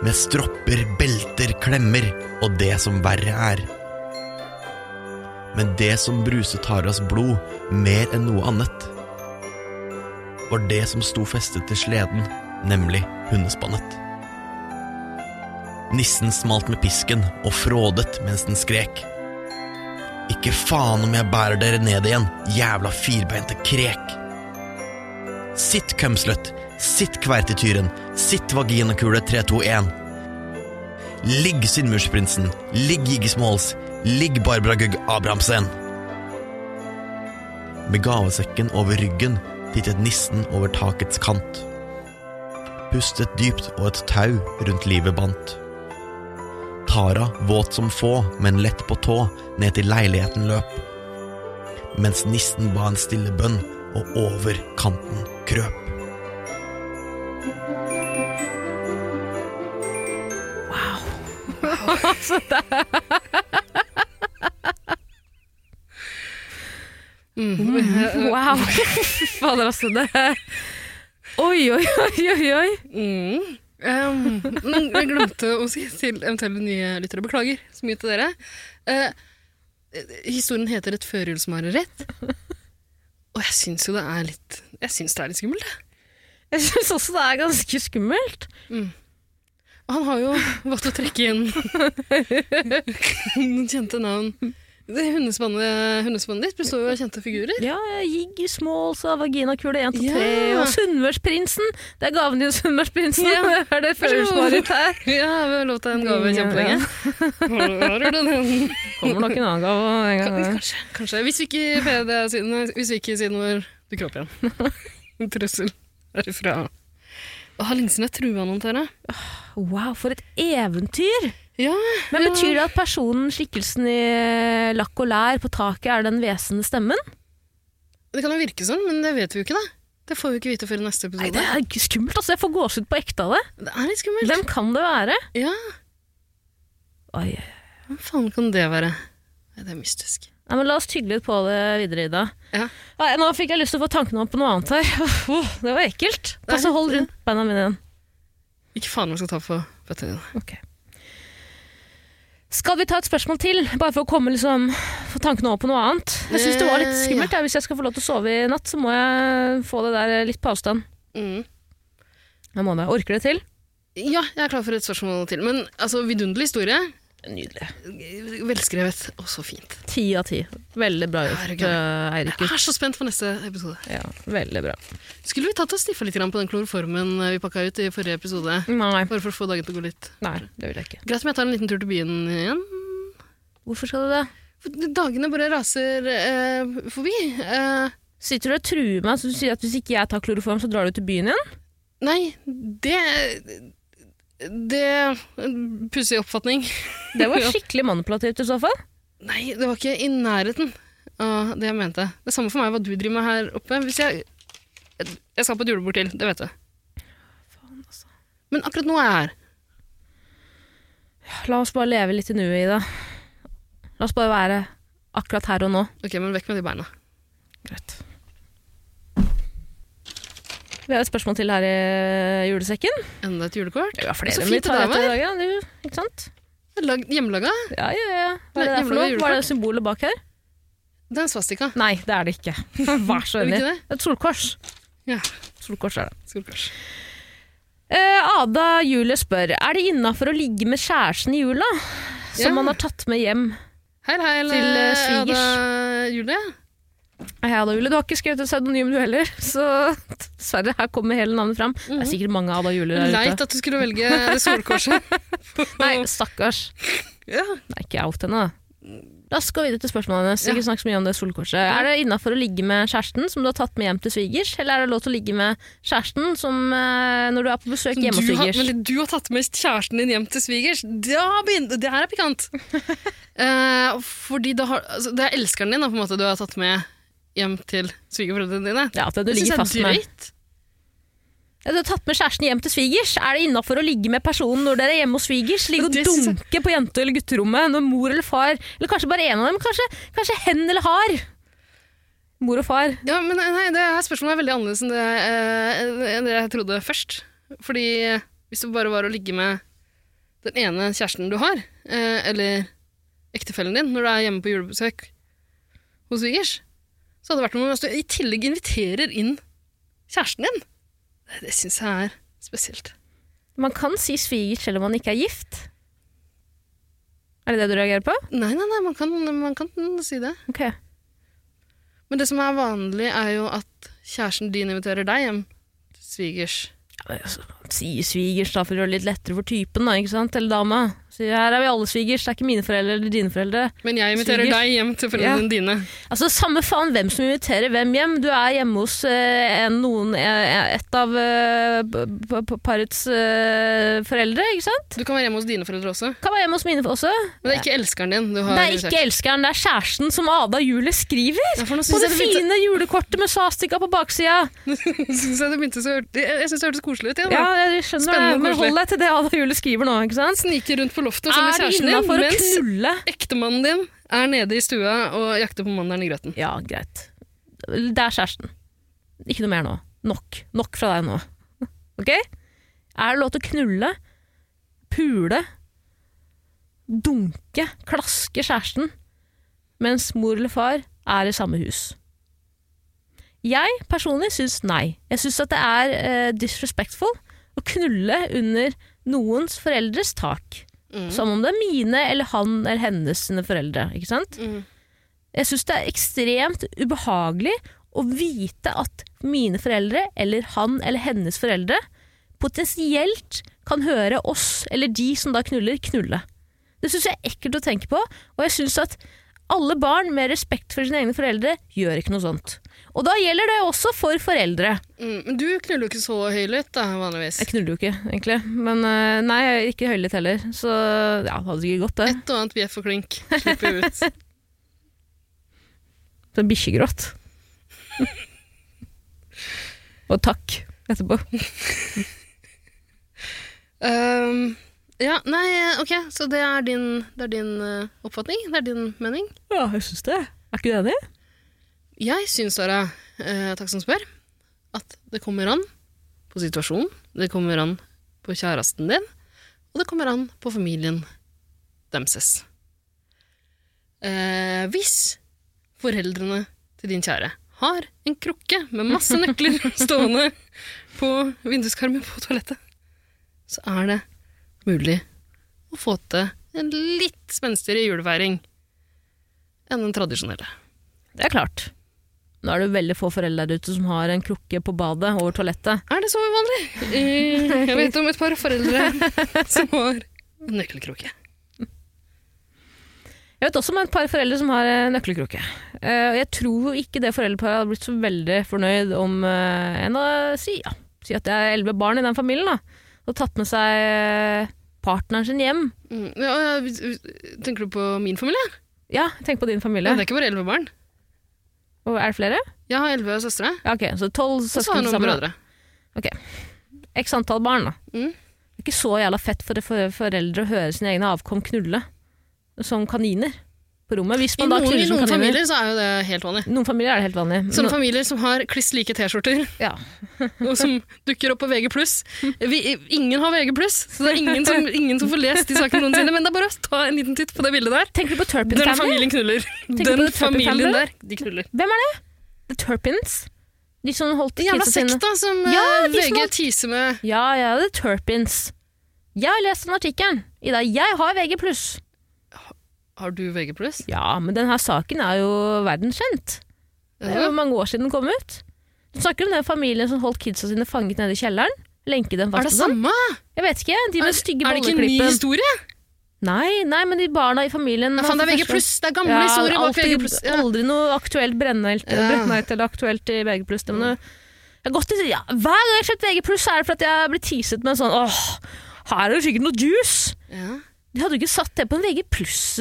Med stropper, belter, klemmer og det som verre er. Men det som bruset Taras blod mer enn noe annet, var det som sto festet til sleden, nemlig hundespannet. Nissen smalt med pisken og frådet mens den skrek. Ikke faen om jeg bærer dere ned igjen, jævla firbeinte krek. Sitt, kømsløtt, Sitt, kvertetyren. Sitt, vaginakule 321. Ligg, Sunnmursprinsen. Ligg, Jiggesmåls. Ligg, Barbara Gugg Abrahamsen. Med gavesekken over ryggen tittet nissen over takets kant. Pustet dypt og et tau rundt livet bandt. Tara, våt som få, men lett på tå, ned til leiligheten løp. Mens nissen ba en stille bønn, og over kanten krøp. Wow. det Mm. Wow! Fader, altså. Det Oi, oi, oi, oi, oi. Mm. Um, men jeg glemte å si til eventuelle nye lyttere, beklager så mye til dere. Uh, historien heter Et førjulsmareritt. Og jeg syns jo det er litt Jeg syns det er litt skummelt. jeg. Jeg syns også det er ganske skummelt. Mm. Han har jo valgt å trekke inn noen kjente navn. Det hundespannet, hundespannet ditt består jo av kjente figurer. Ja, Jiggy Smalls av vaginakule 1 til Ja. 3, og Sunnmørsprinsen. Det er gaven din, Sunnmørsprinsen. Ja. Er det førjulsmarit her. Ja, vi har lov til en gave kjempelenge. Har du den? Kommer nok en annen gave en gang. Kanskje. kanskje. Hvis vi ikke PD-sidene, hvis vi ikke sier noe dukker kropp igjen. En trussel herifra. Har jeg trua noen, Tara. Wow, for et eventyr! Ja, Men ja. betyr det at personen, skikkelsen i lakk og lær på taket, er den hvesende stemmen? Det kan jo virke sånn, men det vet vi jo ikke, da. Det får vi ikke vite før i neste episode. Nei, det er skummelt, altså. Jeg får gåsehud på ekte av det. det er litt skummelt. Hvem kan det være? Ja, Oi. hva faen kan det være? Det er mystisk. Nei, men La oss tygge litt på det videre, Ida. Ja. Nei, nå fikk jeg lyst til å få tankene opp på noe annet her. Det var ekkelt. Pass Altså, hold rundt beina mine igjen. Ikke faen om jeg skal ta på føttene dine. Ok. Skal vi ta et spørsmål til, bare for å komme liksom, få tankene over på noe annet? Jeg syns det var litt Eh, skummelt. Ja. Hvis jeg skal få lov til å sove i natt, så må jeg få det der litt på avstand. Mm. Jeg må det. Orker det til? Ja, jeg er klar for et spørsmål til. Men altså, vidunderlig historie. Nydelig. Velskrevet. og så fint. Ti av ti. Veldig bra gjort, eh, Eirik. Jeg er så spent på neste episode. Ja, veldig bra. Skulle vi tatt og sniffa litt på den kloroformen eh, vi pakka ut i forrige episode? Nei, Bare for å få dagen til å gå litt. nei, det vil jeg ikke. Greit om jeg tar en liten tur til byen igjen. Hvorfor skal du det? For Dagene bare raser eh, forbi. Eh, Sitter du og truer meg så du sier at hvis ikke jeg tar kloroform, så drar du til byen igjen? nei, det Det en Pussig oppfatning. Det var skikkelig manipulativt i så fall. Nei, det var ikke i nærheten av det jeg mente. Det er samme for meg hva du driver med her oppe. Hvis jeg Jeg skal på et julebord til, det vet du. Men akkurat nå er jeg her. La oss bare leve litt i nuet, Ida. La oss bare være akkurat her og nå. Ok, men vekk med de beina. Greit. Vi har et spørsmål til her i julesekken. Enda et julekort. Vi har flere, men fint vi tar det et i dag, ja. Du, ikke sant? Lag, hjemmelaga? Ja, ja, ja. Hva er det der for noe? Hva er det symbolet bak her? Det er en svastika. Nei, det er det ikke. Vær så Er det det? Et solkors. Ja. Solkors er det. Solkors. Eh, Ada Julie spør Er det innafor å ligge med kjæresten i jula, som Ja. man har tatt med hjem. Hei, hei, Til, eh, svigers. Ada Julie. Hei, Ada Julie. Du har ikke skrevet et pseudonym du heller, så dessverre, her kommer hele navnet fram. Det er sikkert mange Ada Jule der ute. Leit at du skulle velge det solkorset. Nei, stakkars. Ja. Nei, ikke out henne, da. La oss gå videre til spørsmålet hennes. Ikke snakk så mye om det solkorset. Er det innafor å ligge med kjæresten som du har tatt med hjem til svigers, eller er det lov til å ligge med kjæresten som, eh, når du er på besøk hjemme hos svigers? har, du har tatt med kjæresten din hjem til svigers. Begynner, det her er pikant. Eh, fordi har, altså, det er elskeren din da, på en måte, du har tatt med hjem til svigerforeldrene dine. Ja, det, du Det ligger fast med. drøyt. Ja, du har tatt med kjæresten hjem til svigers. Er det innafor å ligge med personen når dere er hjemme hos svigers? Ligge og dunke på jente- eller gutterommet når mor eller far Eller kanskje bare en av dem. Kanskje, kanskje hen eller har. Mor og far. Ja, men nei, det her spørsmålet er veldig annerledes enn det, eh, enn det jeg trodde først. Fordi eh, hvis det bare var å ligge med den ene kjæresten du har, eh, eller ektefellen din, når du er hjemme på julebesøk hos svigers, så hadde det vært noe hvis du i tillegg inviterer inn kjæresten din. Det, det syns jeg er spesielt. Man kan si svigers selv om man ikke er gift. Er det det du reagerer på? Nei, nei, nei, man kan, man kan si det. Ok. Men det som er vanlig, er jo at kjæresten din inviterer deg hjem svigers. Ja, altså, Si svigers da, for å gjøre det litt lettere for typen, da, ikke sant? Eller dama. Her er vi alle svigers, det er ikke mine foreldre eller dine foreldre. Men jeg inviterer Svigers. deg hjem til foreldrene dine. Altså, Samme faen hvem som inviterer hvem hjem. Du er hjemme hos eh, en, noen, eh, et av eh, parets eh, foreldre, ikke sant? Du kan være hjemme hos dine foreldre også. Kan være hjemme hos mine også. Men det er ikke elskeren din du har Det er ikke elskeren, det er kjæresten som Ada Julie skriver! Ja, På det fine det julekortet med svastika på baksida! synes jeg det så Jeg, jeg syns det hørtes koselig ut. igjen, Ja, jeg skjønner Spennende det, men hold deg til det Ada Julie skriver nå, ikke sant? Sniker rundt på loftet sammen med det kjæresten din, mens ektemannen din er nede i stua og jakter på mandelen i grøten. Ja, greit. Det er kjæresten. Ikke noe mer nå. Nok. Nok fra deg nå. Ok? Er det lov til å knulle, pule, dunke, klaske kjæresten mens mor eller far er i samme hus? Jeg personlig syns nei. Jeg syns at det er uh, disrespectful å knulle under noens foreldres tak. Mm. Som om det er mine eller han eller hennes sine foreldre. ikke sant? Mm. Jeg syns det er ekstremt ubehagelig å vite at mine foreldre, eller han eller hennes foreldre, potensielt kan høre oss, eller de som da knuller, knulle. Det syns jeg er ekkelt å tenke på, og jeg syns at alle barn med respekt for sine egne foreldre gjør ikke noe sånt. Og da gjelder det også for foreldre. Mm. Men du knuller jo ikke så høylytt, da, vanligvis. Jeg knuller jo ikke, egentlig. Men øh, nei, jeg er ikke høylytt heller. Så ja, det hadde sikkert gått, det. Et og annet bjeff og klink slipper ut. Sånn bikkjegråt. og takk etterpå. Um, ja, nei, ok, så det er din, det er din uh, oppfatning? Det er din mening? Ja, jeg syns det. Er ikke du enig? Jeg syns, Sara, eh, takk som spør, at det kommer an på situasjonen, det kommer an på kjæresten din, og det kommer an på familien demses. Eh, hvis foreldrene til din kjære har en krukke med masse nøkler stående på vinduskarmen på toalettet, så er det mulig å få til en litt spenstigere julefeiring enn den tradisjonelle. Det er klart. Nå er det veldig få foreldre der ute som har en krukke på badet over toalettet. Er det så uvanlig? Jeg vet om et par foreldre som har nøkkelkroke. Jeg vet også om et par foreldre som har eh, nøkkelkrukke. Eh, jeg tror ikke det foreldreparet hadde blitt så veldig fornøyd om eh, en av si, ja, si at det er elleve barn i den familien, da, og tatt med seg partneren sin hjem. Mm, Ja, ja, tenker du på min familie? Ja, tenk på din Ja, familie. det er ikke bare elleve barn. Og er det flere? Jeg har elleve søstre, Ja, ok, så tolv og så har søsken jeg noen sammen. brødre. X antall barn, da. Mm. Det er ikke så jævla fett for for foreldre å høre sine egne avkom knulle som kaniner på rommet. Hvis I da noen, I noen familier så er jo det helt vanlig. Noen familier er det helt vanlig. Sånne No- familier som har kliss like T-skjorter, ja. og som dukker opp på VG+. Vi, ingen har VG+, så det er ingen som, ingen som får lest de sakene noensinne. Men det er bare å ta en liten titt på det bildet der. Tenker du på Turpin Den familien knuller. Tenker Den familien der, de knuller. Hvem er det? The Turpins? De som holdt jævla sekta som Ja, eh, som VG tiser teaser med. Ja, ja, The Turpins. Jeg har lest den artikkelen. Ida, jeg har VG+. Har du VG+. Ja, men denne saken er jo verdenskjent. Det er jo mange år siden den kom ut. Du snakker om den familien som holdt kidsa sine fanget nede i kjelleren. Lenke dem Er fast det og sånn. samme? Jeg vet ikke, de med stygge Er det ikke en ny historie? Nei, nei, men de barna i familien Nei, faen, det er VG+. Det er gamle Ja, historier bak VG+. Ja. Aldri noe aktuelt brennelt Ja. brennheit eller aktuelt i VG+. Det, men det- jeg har gått i, ja, hver gang jeg har kjøpt VG+, er det for at jeg blir teaset med en sånn åh, her er det sikkert noe juice. Ja. De hadde jo ikke satt det på en VG+.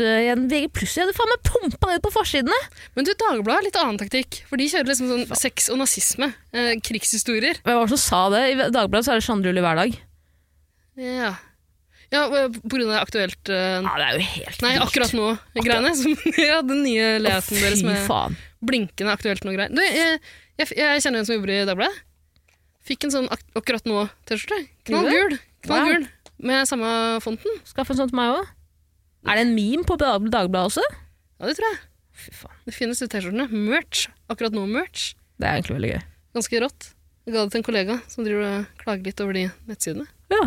eh, En VG+. Jeg hadde faen meg pumpa det på forsidene. Men du, Dagbladet har litt annen taktikk. For de kjører liksom sånn sex og nazisme. Eh, krigshistorier. Hvem var det som sa det? I Dagbladet så er det Chandrulli hver dag. Ja. ja, eh, på grunn av aktuelt eh, Ja, det er jo helt Nei, akkurat nå-greiene. Ja, den nye layouten deres med faen. blinkende aktuelt nå-greier. Du, jeg, jeg, jeg kjenner en som jobber i Dagbladet. Fikk en sånn ak akkurat nå-T-skjorte. Knallgul. Knallgul. Med samme fonten. Skaff en sånn til meg òg. Er det en meme på Dagbladet også? Ja, det tror jeg. Fy faen. Det finnes de T-skjortene. Merch. Akkurat nå-merch. Det er egentlig veldig gøy. Ganske rått. Jeg ga det til en kollega som driver og klager litt over de nettsidene. Ja.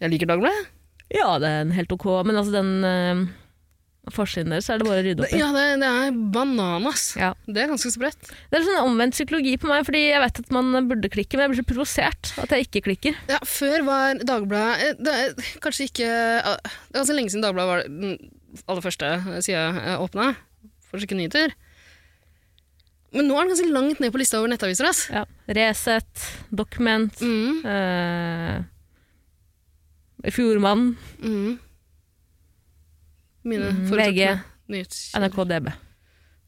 Jeg liker Dagbladet. ja, det er en helt ok, men altså den uh, forsiden deres er det bare å rydde opp i. Ja, det, det er bananas. Ja. Det er ganske sprøtt. Det er sånn omvendt psykologi på meg, fordi jeg vet at man burde klikke, men jeg blir så provosert at jeg ikke klikker. Ja, før var Dagbladet eh, det er Kanskje ikke eh, Det er ganske lenge siden Dagbladet var den aller første sida jeg åpna for å sjekke nyheter. Men nå er den ganske langt ned på lista over nettaviser. ass. Ja. Resett, Document, Mm, eh, Fjordmann, mm. Mine Mm, VG. NRK DB.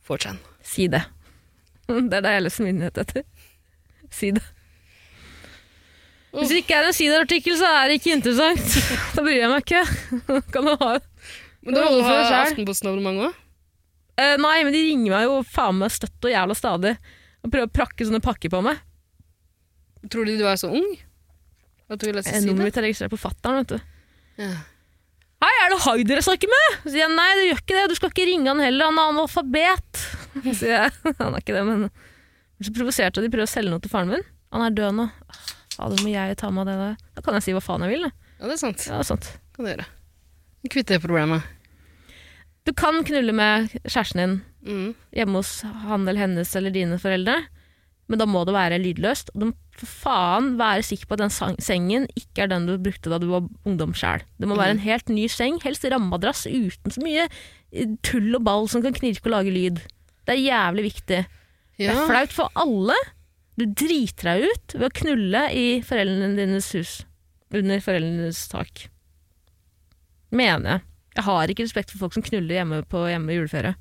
4chan. Si det. Det er det leser min etter. Si det. Hvis det ikke er en siderartikkel, så er det ikke interessant. Da bryr jeg meg ikke. Kan du ha Men da holder for har selv. Aftenposten-abonnement òg? Uh, Nei, men de ringer meg jo faen meg støtt og jævla stadig. Og prøver å prakke sånne pakker på meg. Tror de du er så ung? At du vil lese Eh, Nummeret side? mitt er registrert på fatter'n, vet du. Ja. Hei, er det Haider jeg snakker med? Så sier jeg nei, du gjør ikke det, du skal ikke ringe han heller, han er analfabet. Så sier jeg, han er ikke det, men så provosert de prøver å selge noe til faren min. Han er død nå. Fader, må jeg ta av det der? Da kan jeg si hva faen jeg vil, da. ja, det er sant. Ja, det er sant. Kan du gjøre. Kvitt det problemet. Du kan knulle med kjæresten din Mm. hjemme hos han eller hennes eller dine foreldre, men da må det være lydløst. Og du må for faen være sikker på at den sengen ikke er den du brukte da du var ungdom sjæl. Det må være en helt ny seng, helst rammadrass uten så mye eh, tull og ball som kan knirke og lage lyd. Det er jævlig viktig. Det er flaut for alle. Du driter deg ut ved å knulle i foreldrene dines hus. Under foreldrenes tak. Mener jeg. Jeg har ikke respekt for folk som knuller hjemme på hjemme juleferie.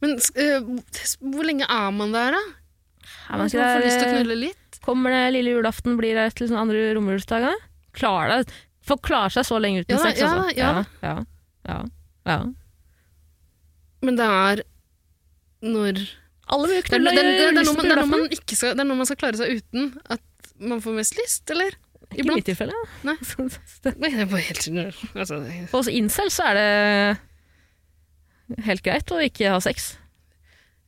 Men uh, hvor lenge er man der, da? Er man ikke man får lyst til å eh, knulle litt? Kommer det lille julaften, blir det til sånn andre romjulsdager? Klar deg. Folk klarer seg så lenge uten Ja, sex, ja, altså. ja. ja, ja, ja. Men det er når Alle vil Det knulle det, det, det, det, er når man skal, det klare seg uten at man får mest lyst, eller? Ikke i mitt tilfelle. Nei. Det- Nei, det er bare helt altså, Hos For incel så er det helt greit å ikke ha sex.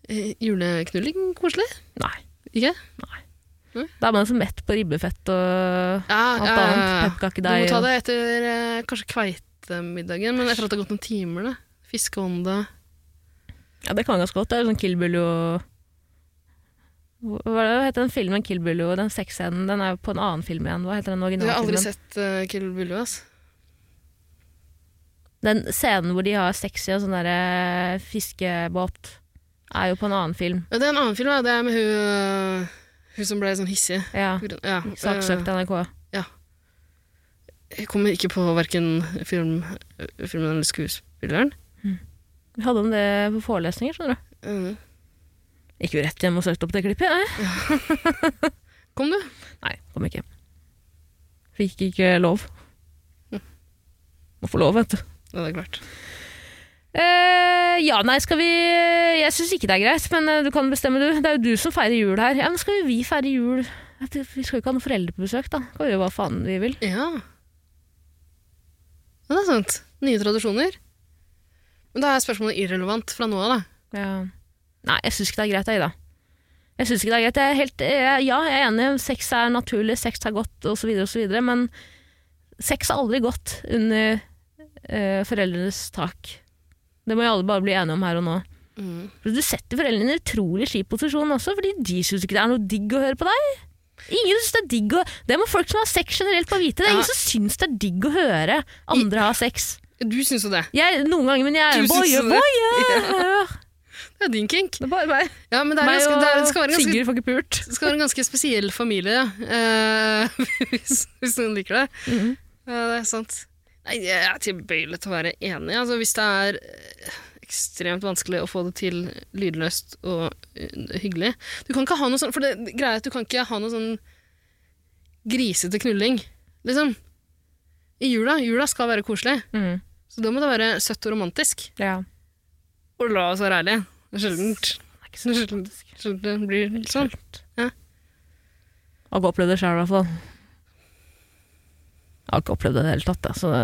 eh, Juleknulling, koselig? Nei. Ikke? Nei Da er man så mett på ribbefett og Ja, alt ja, annet. ja, ja. Du må ta det etter eh, kanskje kveitemiddagen, men etter at det har gått noen timer. da. Fiskeånde. Ja, det kan ganske godt. Det er jo sånn Kill Bill og Hva er det heter den filmen Kill Bill og den sexscenen? Den er jo på en annen film igjen. Hva heter den Jeg har aldri filmen? sett uh, Kill Bill, ass. Den scenen hvor de har sex i en sånn derre fiskebåt, er jo på en annen film. Ja, det er en annen film, da. Det er med hun, øh, hun som ble sånn hissig. Ja. Ja, Saksøkt NRK. Ja. Jeg kommer ikke på verken film, filmen eller skuespilleren. Vi hadde om det på forelesninger, skjønner du. Mm. Gikk jo rett hjem og søkte opp det klippet, jeg. Kom du? Nei, kom ikke. Fikk ikke lov. Må få lov, vet du. Det er klart. Uh, ja, nei, skal vi Jeg syns ikke det er greit, men eh, du kan bestemme, du. Det er jo du som feirer jul her. Ja, men skal vi feire jul Vi skal jo ikke ha noen foreldre på besøk, da. Kan vi gjøre hva faen vi vil. Ja. ja, det er sant. Nye tradisjoner. Men da er spørsmålet irrelevant fra nå av, da. Ja. Nei, jeg syns ikke det er greit, Ida. Jeg synes ikke det er greit. Jeg er helt, jeg, ja, jeg er enig. Sex er naturlig, sex er godt, osv., osv., men sex er aldri godt under eh, foreldrenes tak. Det må jo alle bare bli enige om her og nå. Mm. For Du setter foreldrene i en utrolig kjip posisjon også, fordi de syns ikke det er noe digg å høre på deg. Ingen synes Det er digg å Det må folk som har sex generelt få vite. Det er Ja. ingen som syns det er digg å høre andre ha sex. Du syns jo det. Jeg, noen ganger, men jeg Du boye. voyeur. det? er din kink. Det er bare meg. Ja, men det, ganske, det, er, det, skal være ganske, Sigurd får ikke pult. det skal være en ganske spesiell familie. Eh, hvis, hvis noen liker det. Mm -hmm. uh, det er sant. Nei, jeg er tilbøyelig til å være enig. Altså, hvis det er eh, ekstremt vanskelig å få det til lydløst og eh, hyggelig Du kan ikke ha noe sånn For det greia at du kan ikke ha noe sånn grisete knulling, liksom. I jula. Jula skal være koselig. Mm. Så da må det være søtt og romantisk. Ja. Og la oss være ærlige. Det er sjeldent Det er ikke så sjelden det blir sånn. Ja. Jeg har opplevd det sjøl, i hvert fall. Jeg har ikke opplevd det i det hele tatt. da, Så det...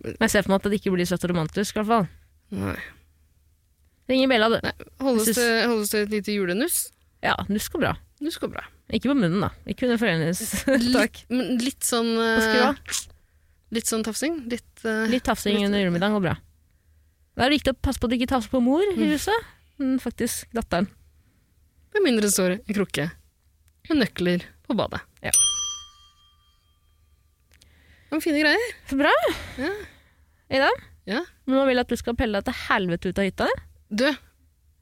Men jeg ser for meg at det ikke blir søtt og romantisk. i hvert fall. Nei. Ringer Bella, du. Holdes synes- det, holdes det et lite julenuss? Ja, nuss går bra. Nuss går bra. Ikke på munnen, da. Ikke under foreldrenes tak. Litt, litt sånn eh, Litt sånn tafsing? Litt, uh, Litt tafsing litt- under julemiddagen går bra. Da er viktig å passe på at du ikke tafser på mor i Mm. huset. Men faktisk datteren. Med mindre det står en krukke med nøkler på badet. Ja. Men fine greier. Så bra. Ja. Ida, Ja. nå vil jeg at du skal pelle deg til helvete ut av hytta. Du,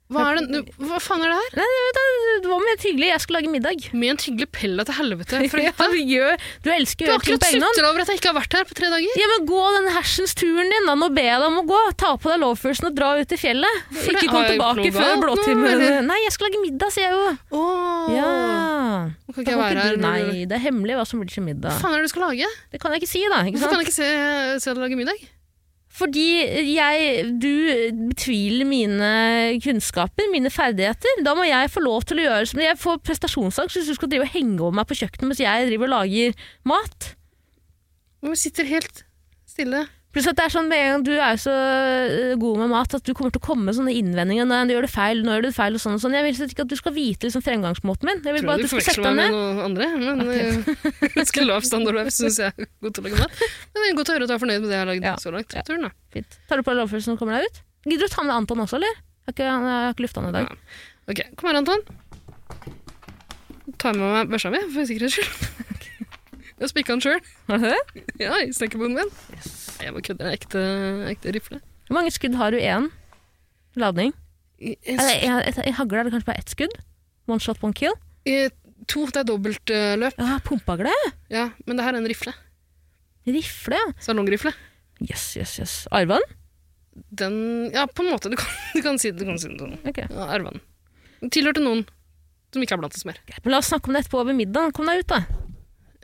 hva er det du, Hva faen er det her? Nei, vet du, det var mye hyggelig. Jeg skulle lage middag. Med en hyggelig pella til helvete. For Ja, gjør, du elsker Du å har gjøre ting på egen hånd. sutra over at jeg ikke har vært her på tre dager. Ja, men Gå den hersens turen din, da. Nå ber jeg deg om å gå. Ta på deg lovfølelsen og dra ut i fjellet. For ikke kom har tilbake før blåtimen. Nei, jeg skal lage middag, sier jeg jo. Åh. Ja. Kan ikke jeg være her. du, du- nei, det er hemmelig hva som blir til Hva faen er det du skal lage? Det kan jeg ikke si, da. Ikke Hvorfor kan jeg ikke se, se deg lage middag? Fordi jeg, du betviler mine kunnskaper, mine ferdigheter. Da må jeg få lov til å gjøre som Jeg får prestasjonsangst hvis du skal drive og henge over meg på kjøkkenet mens jeg driver og lager mat. Du sitter helt stille. Pluss at det er sånn med en gang du er så øh, god med mat at du kommer til å komme med sånne innvendinger. Nei, du gjør det feil, nå gjør du det feil og sånn og sånn. Jeg vil ikke at du skal vite liksom, fremgangsmåten min. Jeg vil Tror bare at du skal forveksler sette deg meg med ned. noen andre, men okay. ganske lav standard der, syns jeg er god til å lage mat. Men det er godt å høre at du er fornøyd med det jeg har lagd Ja. så langt. Ja. Turen, da. Fint. Tar du på deg lovfølelsen og kommer deg ut? Gidder du å ta med Anton også, eller? Jeg har ikke, jeg har ikke lufta han i dag. Ja. Ok, kom her, Anton. Ta med meg børsa mi, for sikkerhets skyld. Jeg spikka den sjøl. Du? Ja, i snekkerboden min. Jeg må kødde. Ekte, ekte rifle. Hvor mange skudd har du igjen? ladning? I, hagle er det kanskje bare ett skudd? One shot, one kill? i, to, det er dobbeltløp. Ja, pumpagle? Ja, men det her er en rifle. Rifle? ja. Salongrifle. Yes, yes, yes. Arvan? Den Ja, på en måte. Du kan, du kan si, det kan si sånn. Ok. Ja, arva den. Den Tilhørte noen som ikke er blant oss mer. Men La oss snakke om det etterpå over middag. Kom deg ut, da.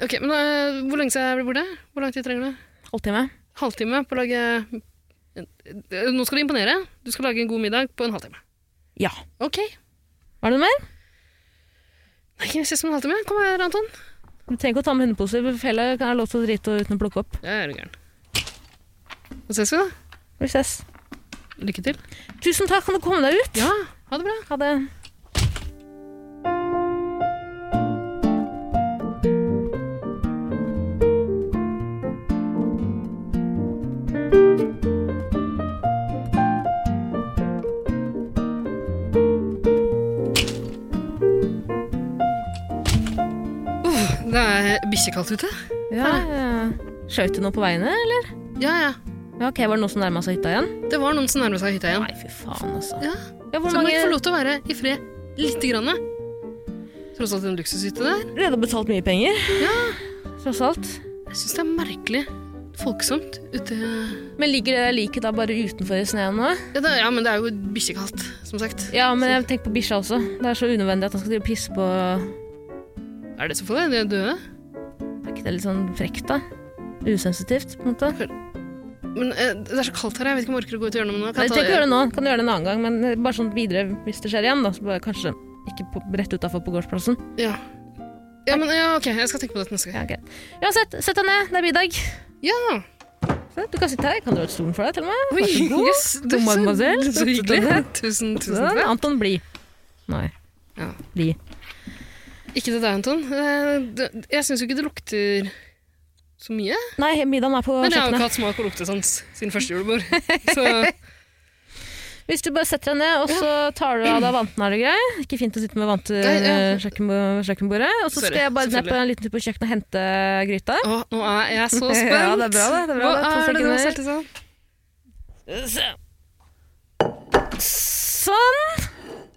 Ok, men øh, Hvor lenge skal jeg bli borte? Hvor lang tid trenger du? Halvtime. Halvtime på å lage Nå skal du imponere. Du skal lage en god middag på en halvtime. Ja. Ok. Var det noe mer? Nei, vi ses om en halvtime. Kom her, Anton. Du trenger ikke å ta med hundeposer. for kan jeg lov til å drite uten å plukke opp. Jeg er gæren. Da ses vi, da. Vi ses. Lykke til. Tusen takk, kan du komme deg ut? Ja, ha det bra. Ha det. Det bikkjekaldt ute. Ja, ja. Skjøt du noe på veiene, eller? Ja, ja. Ja, ok, Var det noen som nærma seg hytta igjen? Det var noen som nærmet seg hytta igjen. Nei, fy faen, altså. Ja. Ja, hvor Så må mange ikke få lov til å være i fred lite grann. Tross alt en luksushytte der. Redd og betalt mye penger. Ja. Tross alt. Jeg syns det er merkelig folksomt ute Men ligger det liket da bare utenfor i sneen nå? ja, det, ja, men det er jo bikkjekaldt, som sagt. Ja, men jeg tenker på bikkja også. Det er så unødvendig at han skal drive og pisse på Er det så farlig? De er døde? Er det litt sånn frekt, da? Usensitivt, på en måte. Men eh, det er så kaldt her, jeg vet ikke om jeg orker å gå ut og gjøre noe med det. Nei, jeg trenger ikke gjøre det nå, kan du gjøre det en annen gang, men eh, bare sånn videre hvis det skjer igjen, da. Så bare kanskje ikke på, rett utafor på gårdsplassen. Ja. ja, men ja, ok, jeg skal tenke på dette neste gang. Ja, greit. Uansett, sett deg ned, det er middag. Ja! Se, Du kan sitte her, jeg kan dra ut stolen for deg, til og med. Vær så god. yes, du, God mademoiselle. så hyggelig. Tusen, tusen Sånn, takk. Anton, bli. Nei. Ja. Bli. Ikke til deg, Anton. Eh, Jeg syns jo ikke det lukter så mye. Nei, middagen er på Men jeg har jo ikke hatt smak og luktesans siden første julebord. Så Hvis du bare setter deg ned, og så tar du av deg vantene, er det grei? Ikke fint å sitte med vant til kjøkkenbo- kjøkkenbordet. Og så skal jeg bare ned på en liten tur på kjøkkenet og hente gryta. Å, nå er jeg så spent! Ja, det er bra, det. Det er bra, Hva det. Er det du har satt i sånn? Sånn!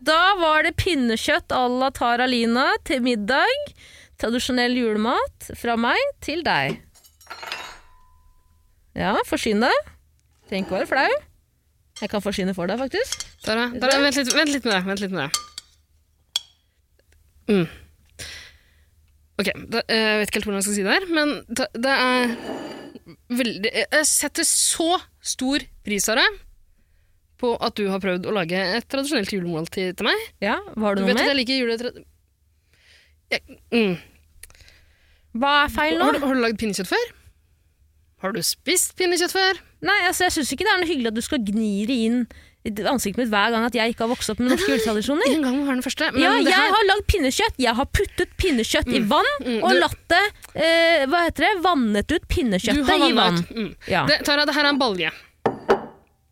Da var det pinnekjøtt à la Tara Lina til middag. Tradisjonell julemat fra meg til deg. Ja, forsyn deg. Trenger ikke være flau. Jeg kan forsyne for deg, faktisk. Tara, Tara vent, litt, vent litt med det. Vent litt med det. Mm. Ok, da, eh, jeg vet ikke helt hvordan jeg skal si det her, men det, det er veldig Jeg setter så stor pris av det på at du har prøvd å lage et tradisjonelt julemåltid til meg. Ja, Var Du det noe vet at jeg liker juletre... Ja, mm. Hva er feil nå? har, du, har du lagd pinnekjøtt før? Har du spist pinnekjøtt før? Nei, altså, jeg syns ikke det er noe hyggelig at du skal gni det inn i ansiktet mitt hver gang at jeg ikke har vokst opp med norske juletradisjoner. En gang var den første. Men Ja, jeg her- har lagd pinnekjøtt. Jeg har puttet pinnekjøtt i vann mm, og du- latt det eh, Hva heter det? Vannet ut du pinnekjøttet i vann. Mm. Ja. Det, Tara, det her er en balje.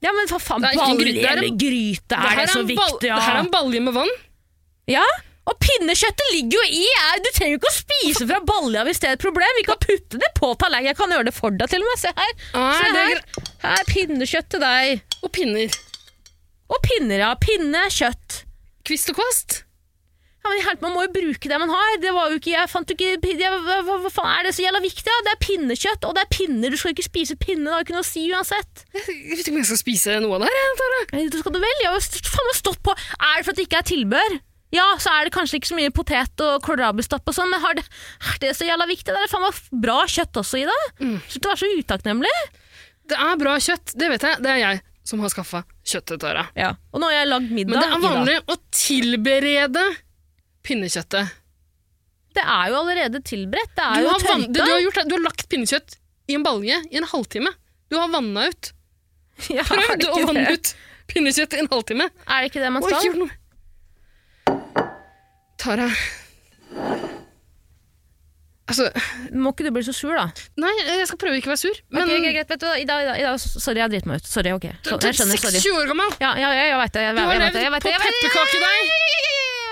Ja, men for faen, Det er ikke en balje gryte, det er en- eller gryte, er det så viktig viktig? Det her er en balje med vann. ja? Og pinnekjøttet ligger jo i! er- Du trenger jo ikke å spise fra balja hvis det er et problem. Vi kan putte det på tallerkenen. Jeg kan gjøre det for deg, til og med. Se her. Er Se det her. Her er pinnekjøtt til deg. Og pinner. Og pinner, ja. Pinnekjøtt. Kvist og kvast. Ja, men helt, Man må jo bruke det man har. Det var jo ikke, jeg fant jo ikke jeg, hva, hva, faen er det så jævla viktig? Ja? Det er pinnekjøtt, og det er pinner. Du skal ikke spise pinne. Det har ikke noe å si uansett. Jeg vet ikke om jeg skal spise noe av det her. Det skal du vel? Jeg har faen meg stått på Er det for at det ikke er tilbør? Ja, så er det kanskje ikke så mye potet og kålrabistapp og sånn, men har det, er det så jævla viktig? Det er faen meg bra kjøtt også i det. Mm. Så å være så utakknemlig. Det er bra kjøtt, det vet jeg. Det er jeg som har skaffa kjøttet, Tara. Ja. Og nå har jeg lagd middag. Men det er vanlig å tilberede pinnekjøttet. Det er jo allerede tilberedt. Det Du er jo har, vann, tørka. du, har gjort, du har lagt pinnekjøtt i en balje i en halvtime. Du har vanna ut. Ja, Prøv det å vanne det? ut pinnekjøtt i en halvtime. er det ikke det man skal? Oi. Tara Altså, Må ikke du bli så sur, da? nei, jeg skal prøve ikke å være sur, men ok, ok, greit, vet du i dag, i dag, sorry, jeg driter meg ut. Sorry, ok. du Så, jeg skjønner, sorry. 26 år gammel! Ja, ja, ja, jeg vet det. Jeg, Du jeg, jeg, det, jeg, det, jeg, det, pepperkakedeig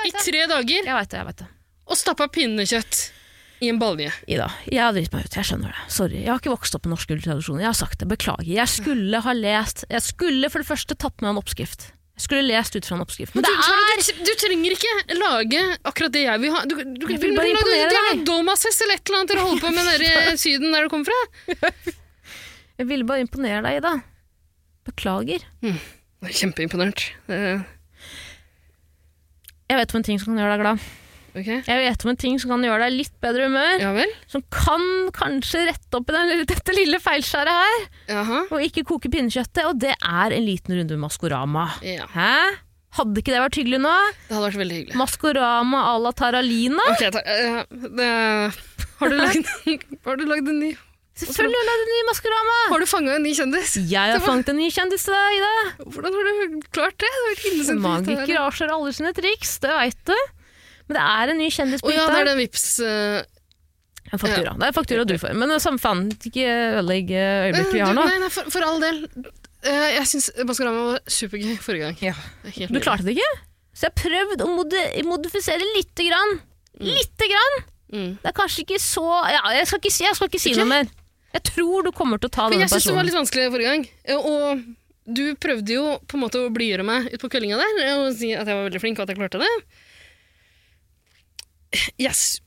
i tre dager jeg vet det. jeg vet det. og stappa pinnekjøtt i en balje. Ida, jeg har driti meg ut. Jeg skjønner det. Sorry. Jeg har ikke vokst opp med norsk tradisjoner. Jeg har sagt det. Beklager. Jeg skulle ha lest Jeg skulle for det første tatt med en oppskrift. Jeg skulle lest ut fra en oppskrift. Men du, det er du, du trenger ikke lage akkurat det jeg vil ha. Du, du, du, Jeg du, vil bare imponere deg. dolmasfest eller et eller annet dere holder på med nede i Syden der du kommer fra. Jeg ville bare imponere deg, Ida. Beklager. Mm. er Kjempeimponert. Eh, Jeg vet om en ting som kan gjøre deg glad. Okay. Jeg vet om en ting som kan gjøre deg litt bedre humør. ja? Som kan kanskje rette opp i den, dette lille feilskjæret her. Jaha. Og ikke koke pinnekjøttet. Og det er en liten runde med Maskorama. Ja, Hæ? Hadde ikke det vært hyggelig nå? det hadde vært veldig hyggelig. Maskorama à la Taralina? Okay, ta, eh, det, har, du lagd, har du lagd en ny Selvfølgelig har du lagd en ny Maskorama! Har du fanga en ny kjendis? Jeg har fanget en ny kjendis til deg, Ida. Hvordan har du klart det? Det Magikere avslører alle sine triks, det veit du. Men det er en ny kjendis på ja, det er hytta. den vips... Uh... En faktura. Det er faktura du får. Men samme faen, ikke ødelegg eh, øyeblikket vi har nå. Nei, nei, for, for all del. Uh, jeg syns Maskorama var supergøy forrige gang. Ja. Du klarte det ikke? Så jeg har prøvd å modi modifisere lite grann. Lite grann! Mm. Det er kanskje ikke så ja, Jeg skal ikke jeg skal ikke si okay. noe mer. Jeg tror du kommer til å ta denne personen. jeg syns det var litt vanskelig forrige gang. eh, Og du prøvde jo på en måte å blidgjøre meg ut på kveldinga der eh, og si at jeg var veldig flink og at jeg klarte det. Yes.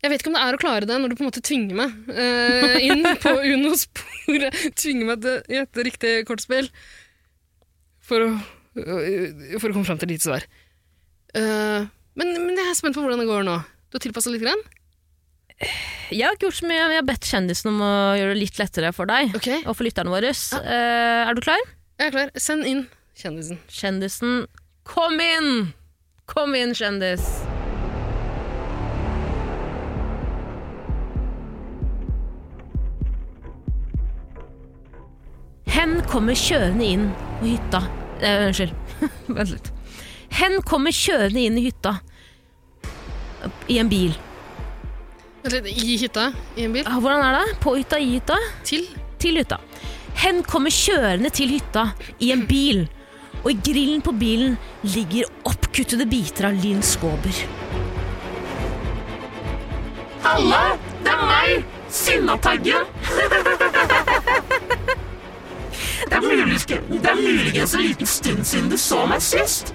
Jeg vet ikke om det er å klare det når du på en måte tvinger meg uh, inn på Uno-sporet. Tvinger meg til å gjette riktig kortspill for å, for å komme fram til lite svar. Uh, men, men jeg er spent på hvordan det går nå. Du har tilpassa litt? Grann? Jeg har ikke gjort så mye, men jeg har bedt kjendisen om å gjøre det litt lettere for deg Ok, og for lytterne våre. Eh, er du klar? jeg er klar. Send inn kjendisen. Kjendisen, kom inn! Kom inn, kjendis. Hen kommer kjørende inn på hytta eh, Unnskyld, vent litt. Hen kommer kjørende inn i hytta i en bil. I hytta? I en bil? Ah, Hvordan er det? På hytta, i hytta? Til? til hytta. Hen kommer kjørende til hytta i en bil, og i grillen på bilen ligger oppkuttede biter av Linn Skåber. Halla, det er meg, Sinnataggen. Det er muligens en liten stund siden du så meg sist.